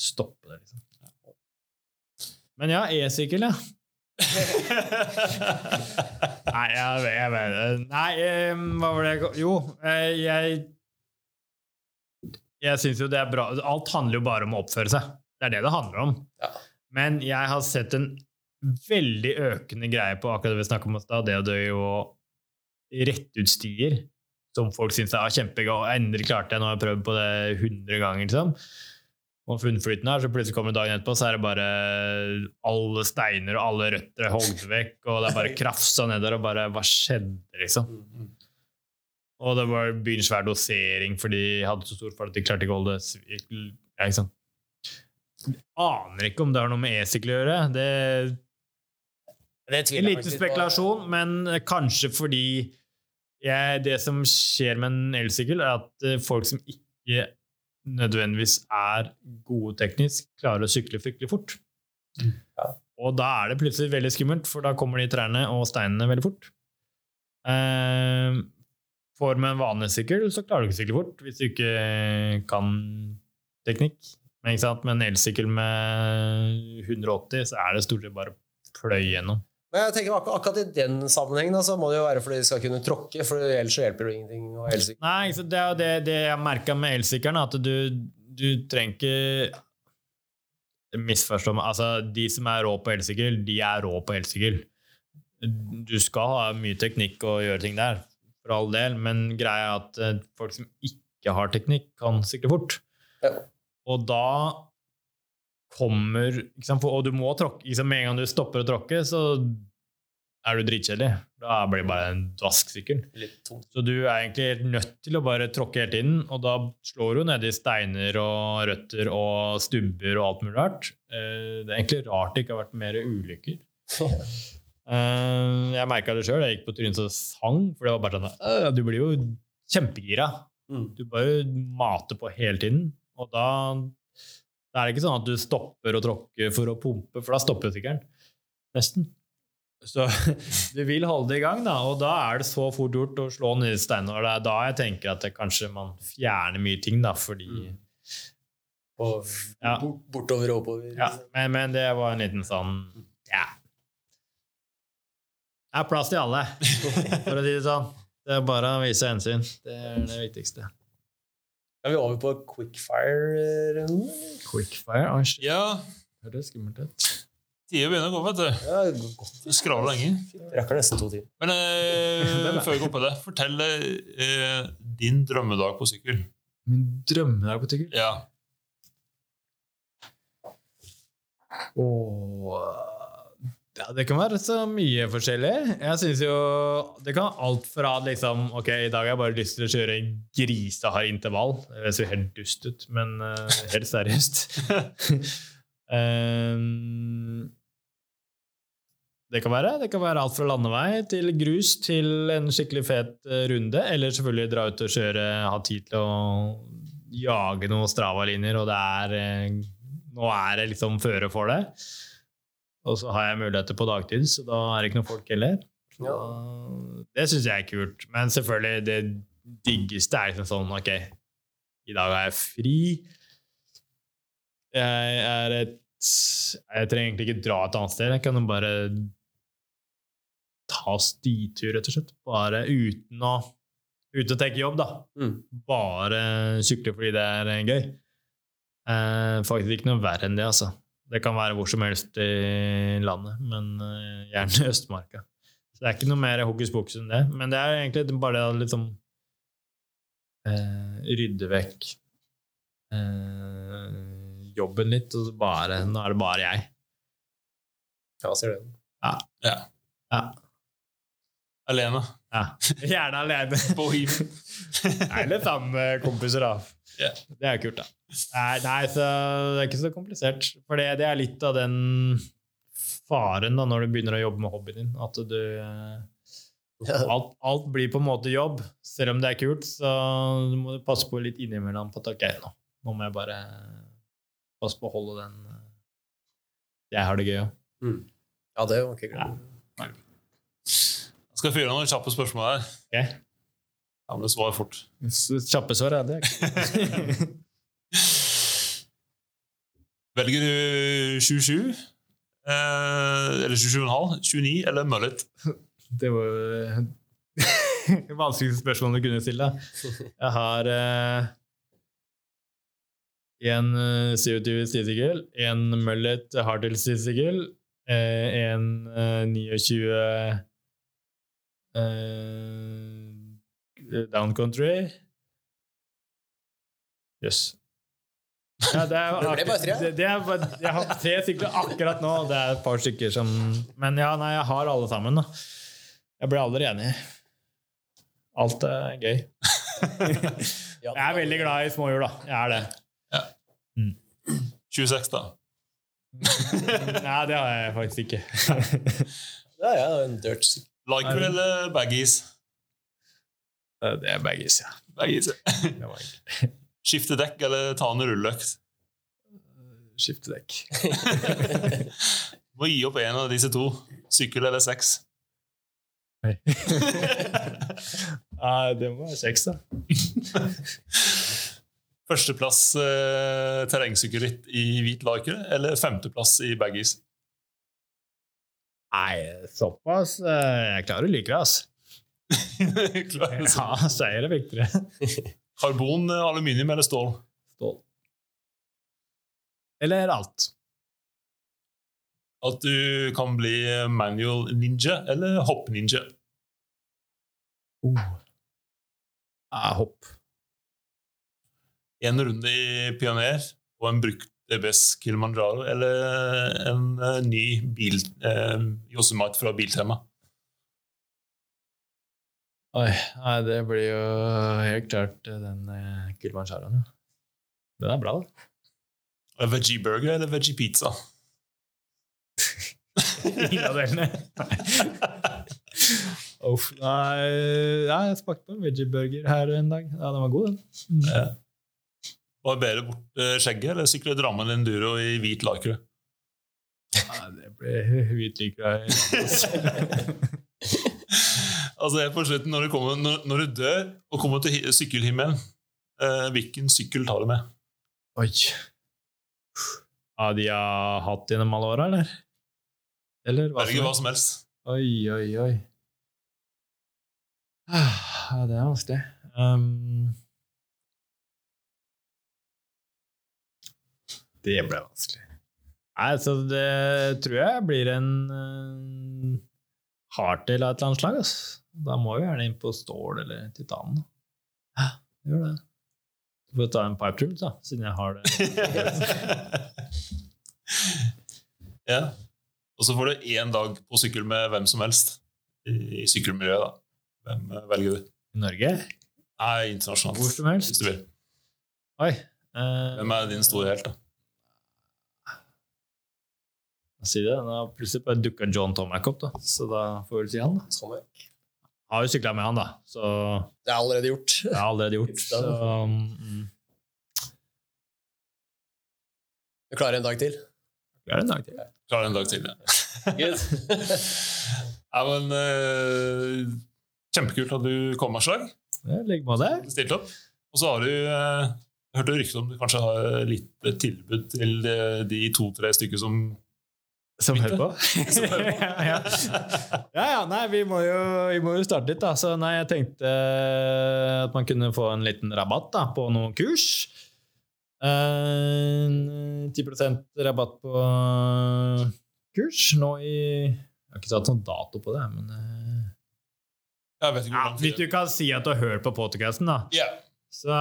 stoppe det, liksom. Men ja, e-sykkel, ja. Nei, jeg, jeg vet Nei, um, hva var det jeg Jo, eh, jeg Jeg syns jo det er bra Alt handler jo bare om å oppføre seg. Det er det det handler om. Ja. Men jeg har sett en veldig økende greie på akkurat det vi snakket om i stad, det å dø og rette ut stier som folk syns er kjempegøy. og Endelig klarte jeg, nå har jeg prøvd på det 100 ganger. liksom. Og funnflyten her, så plutselig kommer dagen etterpå, så er det bare alle steiner og alle røtter er hogd vekk, og det er bare krafsa nedover, og bare Hva skjedde, liksom? Og det var byen svær dosering, for de hadde så stor fart at de klarte ikke å holde det ja, ikke sant? Aner ikke om det har noe med e-sykkel å gjøre. Det Det en liten spekulasjon, men kanskje fordi jeg, det som skjer med en elsykkel, er at eh, folk som ikke nødvendigvis er gode teknisk, klarer å sykle fryktelig fort. Ja. Og da er det plutselig veldig skummelt, for da kommer de trærne og steinene veldig fort. Eh, for med en vanlig sykkel så klarer du ikke å sykle fort hvis du ikke kan teknikk. Men ikke sant? med en elsykkel med 180 så er det stort sett bare pløy gjennom. Men jeg tenker akkur akkurat i den sammenhengen så må det jo være fordi de skal kunne tråkke, for ellers så hjelper det ingenting å elsykle. Nei, så det er jo det, det jeg merka med elsykkelen, at du, du trenger ikke Misforstå meg. Altså, de som er rå på elsykkel, de er rå på elsykkel. Du skal ha mye teknikk og gjøre ting der, for all del, men greia er at eh, folk som ikke har teknikk, kan sykle fort. Ja. Og da kommer sant, for, Og du må tråkke. Liksom, med en gang du stopper å tråkke, så er du dritkjedelig. Da blir det bare en dvask sikkert. Så du er egentlig helt nødt til å bare tråkke hele tiden, og da slår du nedi steiner og røtter og stubber og alt mulig rart. Eh, Det er egentlig rart det ikke har vært mer ulykker. Eh, Jeg merka det sjøl. Jeg gikk på trynet og sang, for det var bare sånn «Øh, Du blir jo kjempegira. Mm. Du bare mater på hele tiden, og da da er det ikke sånn at du stopper å tråkke for å pumpe, for da stopper jo sykkelen. Nesten. Så du vil holde det i gang, da, og da er det så fort gjort å slå ned. Og det er da jeg tenker at det kanskje man fjerner mye ting, da, fordi Og Ja. bortover og oppover. ja, men, men det var en liten sånn Ja. Det er plass til alle, for å si det sånn. Det er bare å vise hensyn. Det er det viktigste. Er vi over på quickfire-runden? Quickfire? Oi, shit. Ja, Høres skummelt ut. tida begynner å gå, vet du. Ja, godt. Du skraver lenge. Rekker nesten to timer. Men eh, før vi går på det, fortell eh, din drømmedag på sykkel. Min drømmedag på sykkel? Ja. Og Ja, Det kan være så mye forskjellig. Jeg synes jo Det kan være alt fra liksom Ok, i dag har jeg bare lyst til å kjøre grisehard intervall. Det ser helt dust ut, men uh, helt seriøst. Um, det kan være Det kan være alt fra landevei til grus til en skikkelig fet eh, runde. Eller selvfølgelig dra ut og kjøre, ha tid til å jage noen Strava-linjer, og det er eh, Nå er det liksom føre for det. Og så har jeg muligheter på dagtid, så da er det ikke noen folk heller. Ja. Det syns jeg er kult. Men selvfølgelig, det diggeste er liksom sånn Ok, i dag er jeg fri. Jeg er et Jeg trenger egentlig ikke dra et annet sted. Jeg kan bare ta stitur, rett og slett. Bare uten å Uten å tenke jobb, da. Mm. Bare sykle fordi det er gøy. Eh, faktisk ikke noe verre enn det, altså. Det kan være hvor som helst i landet, men eh, gjerne i Østmarka. Så det er ikke noe mer hokus pokus enn det. Men det er egentlig bare det å liksom eh, rydde vekk eh, jobben litt, og så bare Nå er det bare jeg. Ja, ser det. Ja. Alene. ja. Gjerne alene. Bohem. Eller sammen med kompiser, da. Ja. Det er jo kult, da. Nei, nei, så det er ikke så komplisert. For det, det er litt av den faren da, når du begynner å jobbe med hobbyen din. At du alt, alt blir på en måte jobb. Selv om det er kult, så du må passe på litt innimellom på at ok, nå, nå må jeg bare passe på å holde den eh, Jeg har det gøy òg. ja, det var ikke. Skal jeg fyre noen kjappe spørsmål her? Ok. Ja, men det svarer fort. Kjappe svar, er Det er Velger du 27, eh, eller 27,5, 29 eller mullet? Det var jo det vanskeligste spørsmålet du kunne stille. Jeg har eh, en eh, 27 én en mullet hardtail stisegel, eh, en eh, 29 eh, down country Jøss. Ja, det er, Det ble bare tre. det, det er, bare- jeg har tre stykker akkurat nå. Det er et par stykker som Men ja, nei, jeg har alle sammen. da. Jeg blir aldri enig. Alt er gøy. Jeg er veldig glad i småhjul, da. Jeg er det. 26, da. Nei, det har jeg faktisk ikke. Ja, ja, en dirt sykkel. Liker eller baggies? Det er baggis ja. Baggies. Det. Skifte dekk eller ta en rulløkt? Skifte dekk. Må gi opp en av disse to. Sykkel eller sex? Nei, det må være sex, da. Førsteplass eh, terrengsykkelritt i hvit laker, eller femteplass i baggies? Nei, såpass. eh, Jeg klarer å like det, altså. Ja, seier er viktigere. Karbon, eh, aluminium eller stål? Stål. Eller alt. At du kan bli manual ninja eller hopp ninja? Ja, hopp. En runde i Pioner og en brukt DBS Kilimanjaro eller en eh, ny bil, eh, Yosemite fra Biltema? Oi, nei, det blir jo helt klart eh, den eh, Kilimanjaroen, ja. Den er bra, da. Veggie burger eller veggie pizza? Ingen av delene. Uff, nei, nei, jeg smakte på en veggie-burger her en dag. Ja, den var god, den. Ja. Barbere bort eh, skjegget eller sykle Drammen Enduro i hvit lakre? Nei, det ble hvitlikra. Altså på slutten, når du, kommer, når, når du dør og kommer til sykkelhimmelen, eh, hvilken sykkel tar du med? Oi. Ja, de har hatt gjennom alle åra, eller? Eller hva Velge hva som helst. Oi, oi, oi. Ja, det er vanskelig. Um, det ble vanskelig. Nei, så det tror jeg blir en uh, hardtail av et eller annet slag. ass. Da må vi gjerne inn på stål eller titan. Ja, gjør det. Du får ta en pipe trim, da, siden jeg har det. ja. Og så får du én dag på sykkel med hvem som helst i, sykkelmiljøet. da. Hvem eh, velger du? I Norge? Nei, internasjonalt. Hvor som helst? Hvis du vil. Oi. Uh, Hvem er din store helt, da? Si det. Da plutselig bare dukka John Tomac opp, da. så da får vi vel si han. da. Ja. Har jo sykla med han, da, så Det er allerede gjort. det er allerede gjort. Så, mm, Du klarer en dag til. det er en dag til. Klarer en dag til, ja. Ja men, uh, kjempekult at du kom, Aslag. slag. Legg på deg. Stilt opp. Og så har du uh, hørte rykter om du kanskje har litt tilbud til de, de to-tre stykker som Som hører på? Ja, ja. ja, nei, vi må, jo, vi må jo starte litt, da. Så nei, jeg tenkte eh, at man kunne få en liten rabatt da, på noen kurs. Uh, 10% rabatt på kurs nå i Jeg har ikke satt sånn dato på det, men uh, Jeg vet ikke ja, Hvis du kan si at du har hørt på podkasten, da, yeah. så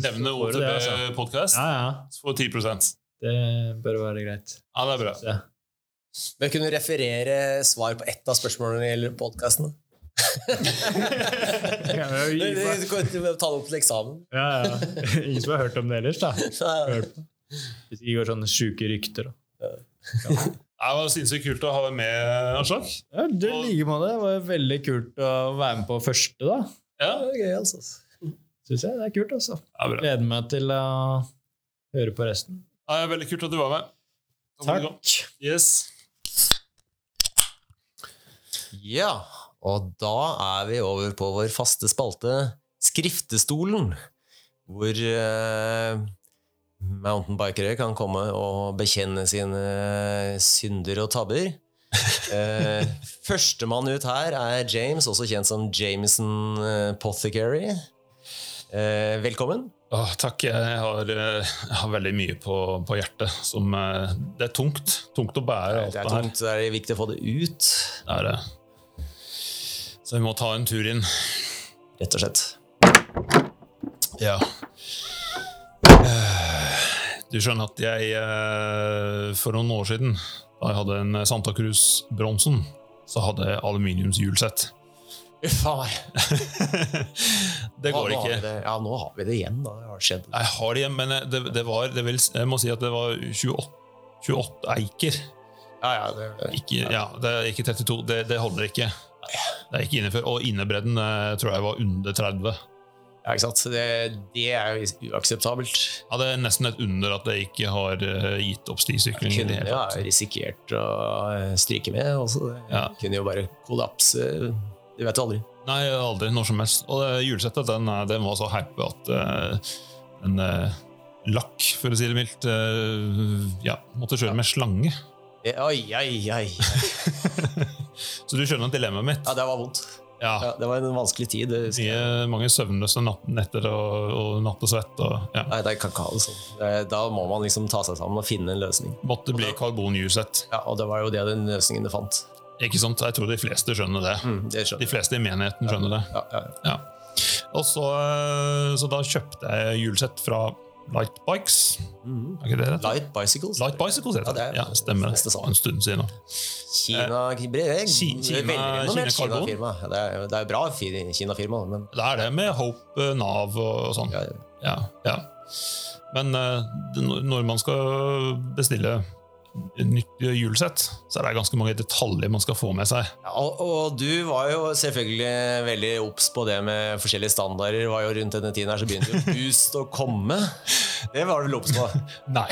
Nevne så får altså. OTB-podkast, Ja, ja. så får du 10 Det bør være greit. Ja, det er bra. Ja. Men kunne du referere svar på ett av spørsmålene gjelder podkasten? Du kan ta det opp til eksamen. ja, ja. Ingen som har hørt om det ellers, da. Hvis det ikke går sånne sjuke rykter. Da. Det var sinnssykt kult å ha deg med, Aslak. Ja, det like måte. Det var veldig kult å være med på første, da. Ja, Det er gøy, altså. Syns jeg. Det er kult, altså. ja. Gleder meg til å høre på resten. Ja, er veldig kult at du var med. Takk. Yes. Ja, og da er vi over på vår faste spalte Skriftestolen, hvor uh, mountainbikere kan komme og bekjenne sine synder og tabber. uh, Førstemann ut her er James, også kjent som Jameson eh, Pothecary. Eh, velkommen. Åh, takk. Jeg har, eh, jeg har veldig mye på, på hjertet. Som, eh, det er tungt. Tungt å bære alt Det her. det, er tungt, det er viktig å få det ut, Det er det. Så vi må ta en tur inn. rett og slett. Ja. Eh, Du skjønner at jeg eh, for noen år siden, da jeg hadde en Santa Cruz Bronsen, så hadde jeg aluminiumshjulsett. Uff a meg. det går ikke. det- Ja, nå har vi det igjen, da. Det har skjedd. Jeg har det igjen, men det, det var det vil, Jeg må si at det var 28, 28 eiker. Ja, ja, det, Ikke, ja, det er ikke 32. Det, det holder ikke. Det er ikke innenfor. Og innebredden eh, tror jeg var under 30. ja, ikke sant? Det, det er jo uakseptabelt. Ja, Det er nesten et under at det ikke har eh, gitt opp stisykling. det Kunne jo ja, risikert å eh, stryke med. Også. Det Ja. kunne jo bare kollapse. Du vet aldri. Nei, aldri. Når som helst. Og det julesettet den, eh, den var så herpe at uh, en uh, lakk, for å si det mildt, uh, ja, måtte kjøre med slange. Oi, oi, oi. Så du skjønner dilemmaet mitt. Ja, det var vondt. Ja, Ja. det var en vanskelig tid. det. Mye, mange søvnløse netter og, og nattesvett. Og, ja. Nei, det kan ikke ha det sånn. Da må man liksom ta seg sammen og finne en løsning. Måtte bli karbonjuset. Ja, Og det var jo det den løsningen du fant. Ikke sant? Jeg tror de fleste skjønner det. Mm, det De skjønner De fleste i menigheten skjønner det. Ja, ja. Ja. Og så, eh, så da kjøpte jeg hjulsett fra Light Bikes. Mm. Er det det? Light bicycles. Light Bicycles heter Ja, det. det er Ja, stemmer. Det en stund siden. Kina, Ki- Kina- Kina, Kina firma. Det er, det er bra Kina-firma, men Det er det med Hope, eh, Nav og, sånn. ja, Ja, ja. Men eh, når man skal bestille nytt hjulsett, så er det ganske mange detaljer man skal få med seg. Ja, og, og du var jo selvfølgelig veldig obs på det med forskjellige standarder. Var jo Rundt denne tiden her så begynte jo Boost å komme. Det var du vel obs på? Nei.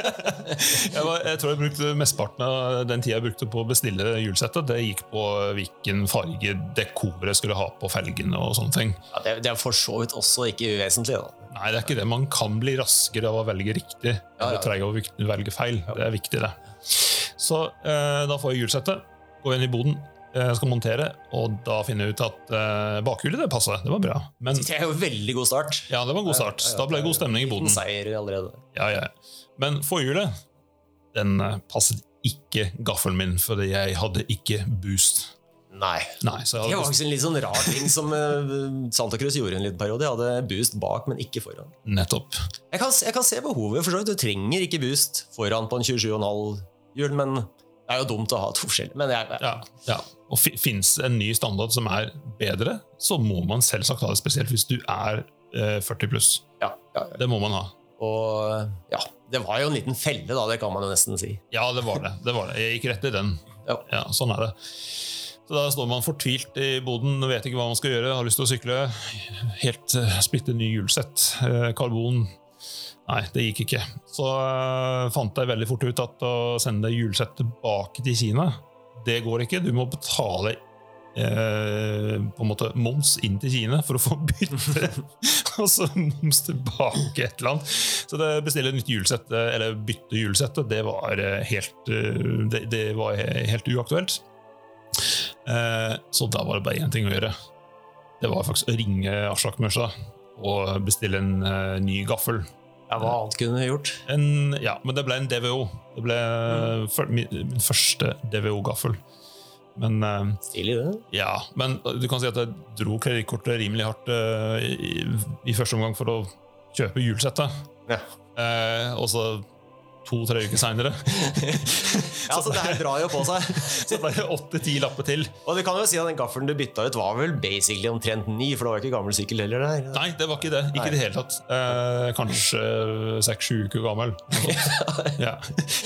jeg, var, jeg tror jeg brukte mesteparten av den tida jeg brukte på å bestille hjulsettet, det gikk på hvilken farge dekoret skulle ha på felgene og sånne ting. Ja, det, det er for så vidt også ikke uvesentlig. da. Nei, det er ikke det. Man kan bli raskere av å velge riktig. Eller ja. treige av å velge feil. Det er viktig, det. Så eh, da får jeg hjulsettet, går inn i boden, eh, skal montere, og da finner jeg ut at eh, bakhjulet det passer. Det var bra. Men Det er jo veldig god start. ja, det var en god start. Da ble det god stemning i boden. Seier allerede. Ja, ja. Men forhjulet, den eh, passet ikke gaffelen min, fordi jeg hadde ikke boost. Nei. Nei, så Det var faktisk en litt sånn rar ting som eh, Santa Cruz gjorde en liten periode. Jeg hadde boost bak, men ikke foran. nettopp. Jeg kan, jeg kan se behovet. for så vidt. Du trenger ikke boost foran på en 27,5 hjul, men det er jo dumt å ha to forskjellige. Men jeg, Ja, ja. Og fins en ny standard som er bedre, så må man selvsagt ha det, spesielt hvis du er eh, 40 pluss. ja, ja, ja. Det må man ha. Og ja, det var jo en liten felle, da, det kan man jo nesten si. Ja, det var det. det, var det. Jeg gikk rett i den. Ja. Ja, sånn er det. Så Da står man fortvilt i boden, vet ikke hva man skal gjøre, har lyst til å sykle. Helt uh, splitter ny hjulsett. eh, karbon. Nei, det gikk ikke. Så eh, fant jeg veldig fort ut at å sende hjulsett tilbake til Kina, det går ikke. Du må betale eh, på en måte moms inn til Kina for å få bytte. og så moms tilbake et eller annet. Så det bestille nytt hjulsett, eh, eller bytte hjulsettet, det var eh, helt, eh, det, det var helt uaktuelt. Eh, Så da var det bare én ting å gjøre. Det var faktisk å ringe Aslak Mørsa og bestille en eh, ny gaffel. Ja, hva annet kunne du gjort? En, ja, men det ble en DVO. Det ble før, min, min første DVO-gaffel. Men eh, Stilig, det. ja, men du kan si at jeg dro kredittkortet rimelig hardt eh, i, i første omgang for å kjøpe hjulsettet. Ja. Eh, og så to-tre uker seinere Ja, så det her drar jo på seg. så det ble åtte-ti lapper til. Og du kan jo si at den gaffelen du bytta ut, var vel basically omtrent ny, for det var jo ikke gammel sykkel heller der. Nei, det var ikke det. Ikke i det hele tatt. Eh, kanskje seks-sju uker gammel. ja,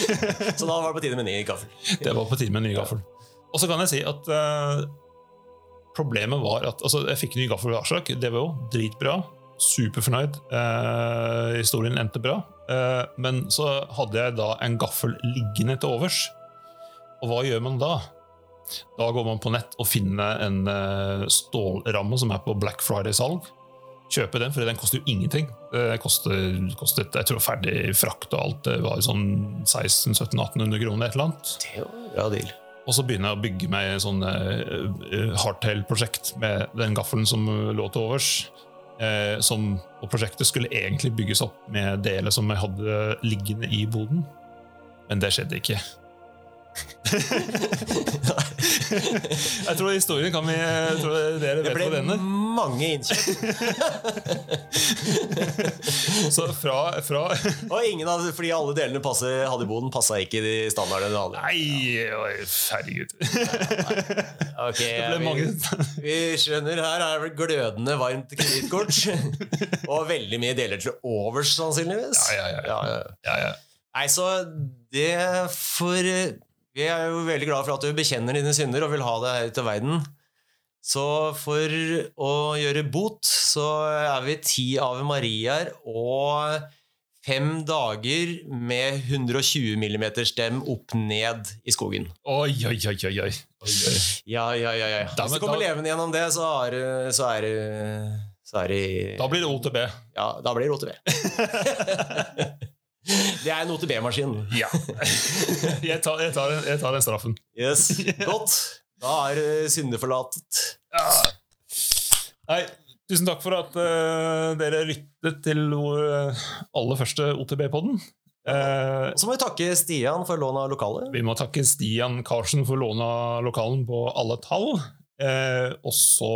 Så da var det på tide med ny gaffel. det var på tide med ny gaffel. Og så kan jeg si at eh, problemet var at altså, jeg fikk ny gaffel Det Aslak. DVO, dritbra. Superfornøyd. Eh, historien endte bra. Eh, men så hadde jeg da en gaffel liggende til overs. Og hva gjør man da? Da går man på nett og finner en eh, stålramme som er på Black Friday-salg. Kjøper den, for den koster jo ingenting. Det kostet, kostet jeg tror ferdig frakt og alt. Det var sånn 1600-1700-1800 kroner, et eller annet. Det er jo en bra deal. Og så begynner jeg å bygge meg et sånn uh, hardtail-prosjekt med den gaffelen som lå til overs. Eh, som, og prosjektet skulle egentlig bygges opp med deler som jeg hadde liggende i boden. Men det skjedde ikke. Jeg tror historien kan vi tror Dere Det vet ble hvor den ender. mange innkjøp, Så fra, fra og ingen av fordi alle delene passe, hadde i boden, passa ikke de standardene. Nei, herregud. Ok, Det ble vi, vi skjønner her er det glødende varmt kredittkort. og veldig mye deler til overs, sannsynligvis. Ja, ja, ja. ja, ja. Ja, ja. Nei, så det for Vi er jo veldig glad for at du bekjenner dine synder og vil ha det her ut av verden. Så for å gjøre bot, så er vi ti Ave Mariaer og fem dager med 120 mm stem opp ned i skogen. Oi, oi, oi, oi, oi. Ja, ja, ja. ja. Hvis du kommer levende gjennom det, så er det så er det så er det Da blir det OTB. Ja, da blir det OTB. det er en OTB-maskin. Ja. Jeg tar, jeg tar, den- jeg tar den straffen. Yes, Godt. Da er synde forlatet. Ja. Nei, tusen takk for at uh, dere lyttet til vår eh, aller første OTB-podden. Uh, så må vi takke Stian for lån av lokalet. vi må takke Stian Karsen for lån av lokalen på alle tall. Eh, også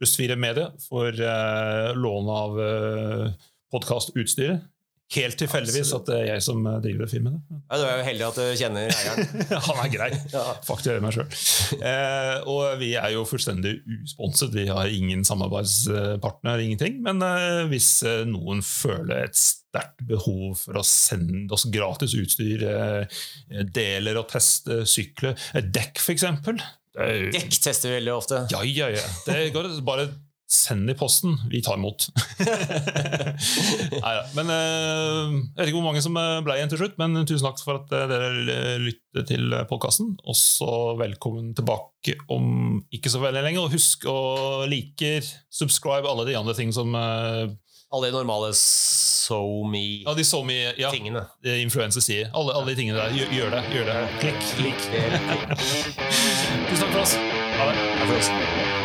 Pluss 4 Medie for eh, lån av eh, podkastutstyret. Helt tilfeldigvis at det er jeg som eh, driver filmen. Ja, du er jo heldig at du kjenner eieren. Han er grei. Ja. Fakturerer meg sjøl. Eh, og vi er jo fullstendig usponset. Vi har ingen samarbeidspartner, ingenting. Men eh, hvis eh, noen føler et sterkt behov for å sende oss gratis utstyr, eh, deler og teste sykler, dekk f.eks. Dekk tester vi veldig ofte. Ja, ja, ja. Det går bare send i posten. Vi tar imot. Neida. Men eh, Jeg vet ikke hvor mange som eh, ble igjen til slutt, men tusen takk for at eh, dere lytter til podkasten. Og så velkommen tilbake om ikke så veldig lenge. Og husk å like, subscribe, alle de andre ting som Alle de normale SoMe-tingene. Ja, de så ja, influenser sier. Alle, alle de tingene der. Gjør, gjør det. gjør det. Klikk. Klikk. Tusen takk for oss. Ha det. Takk for oss.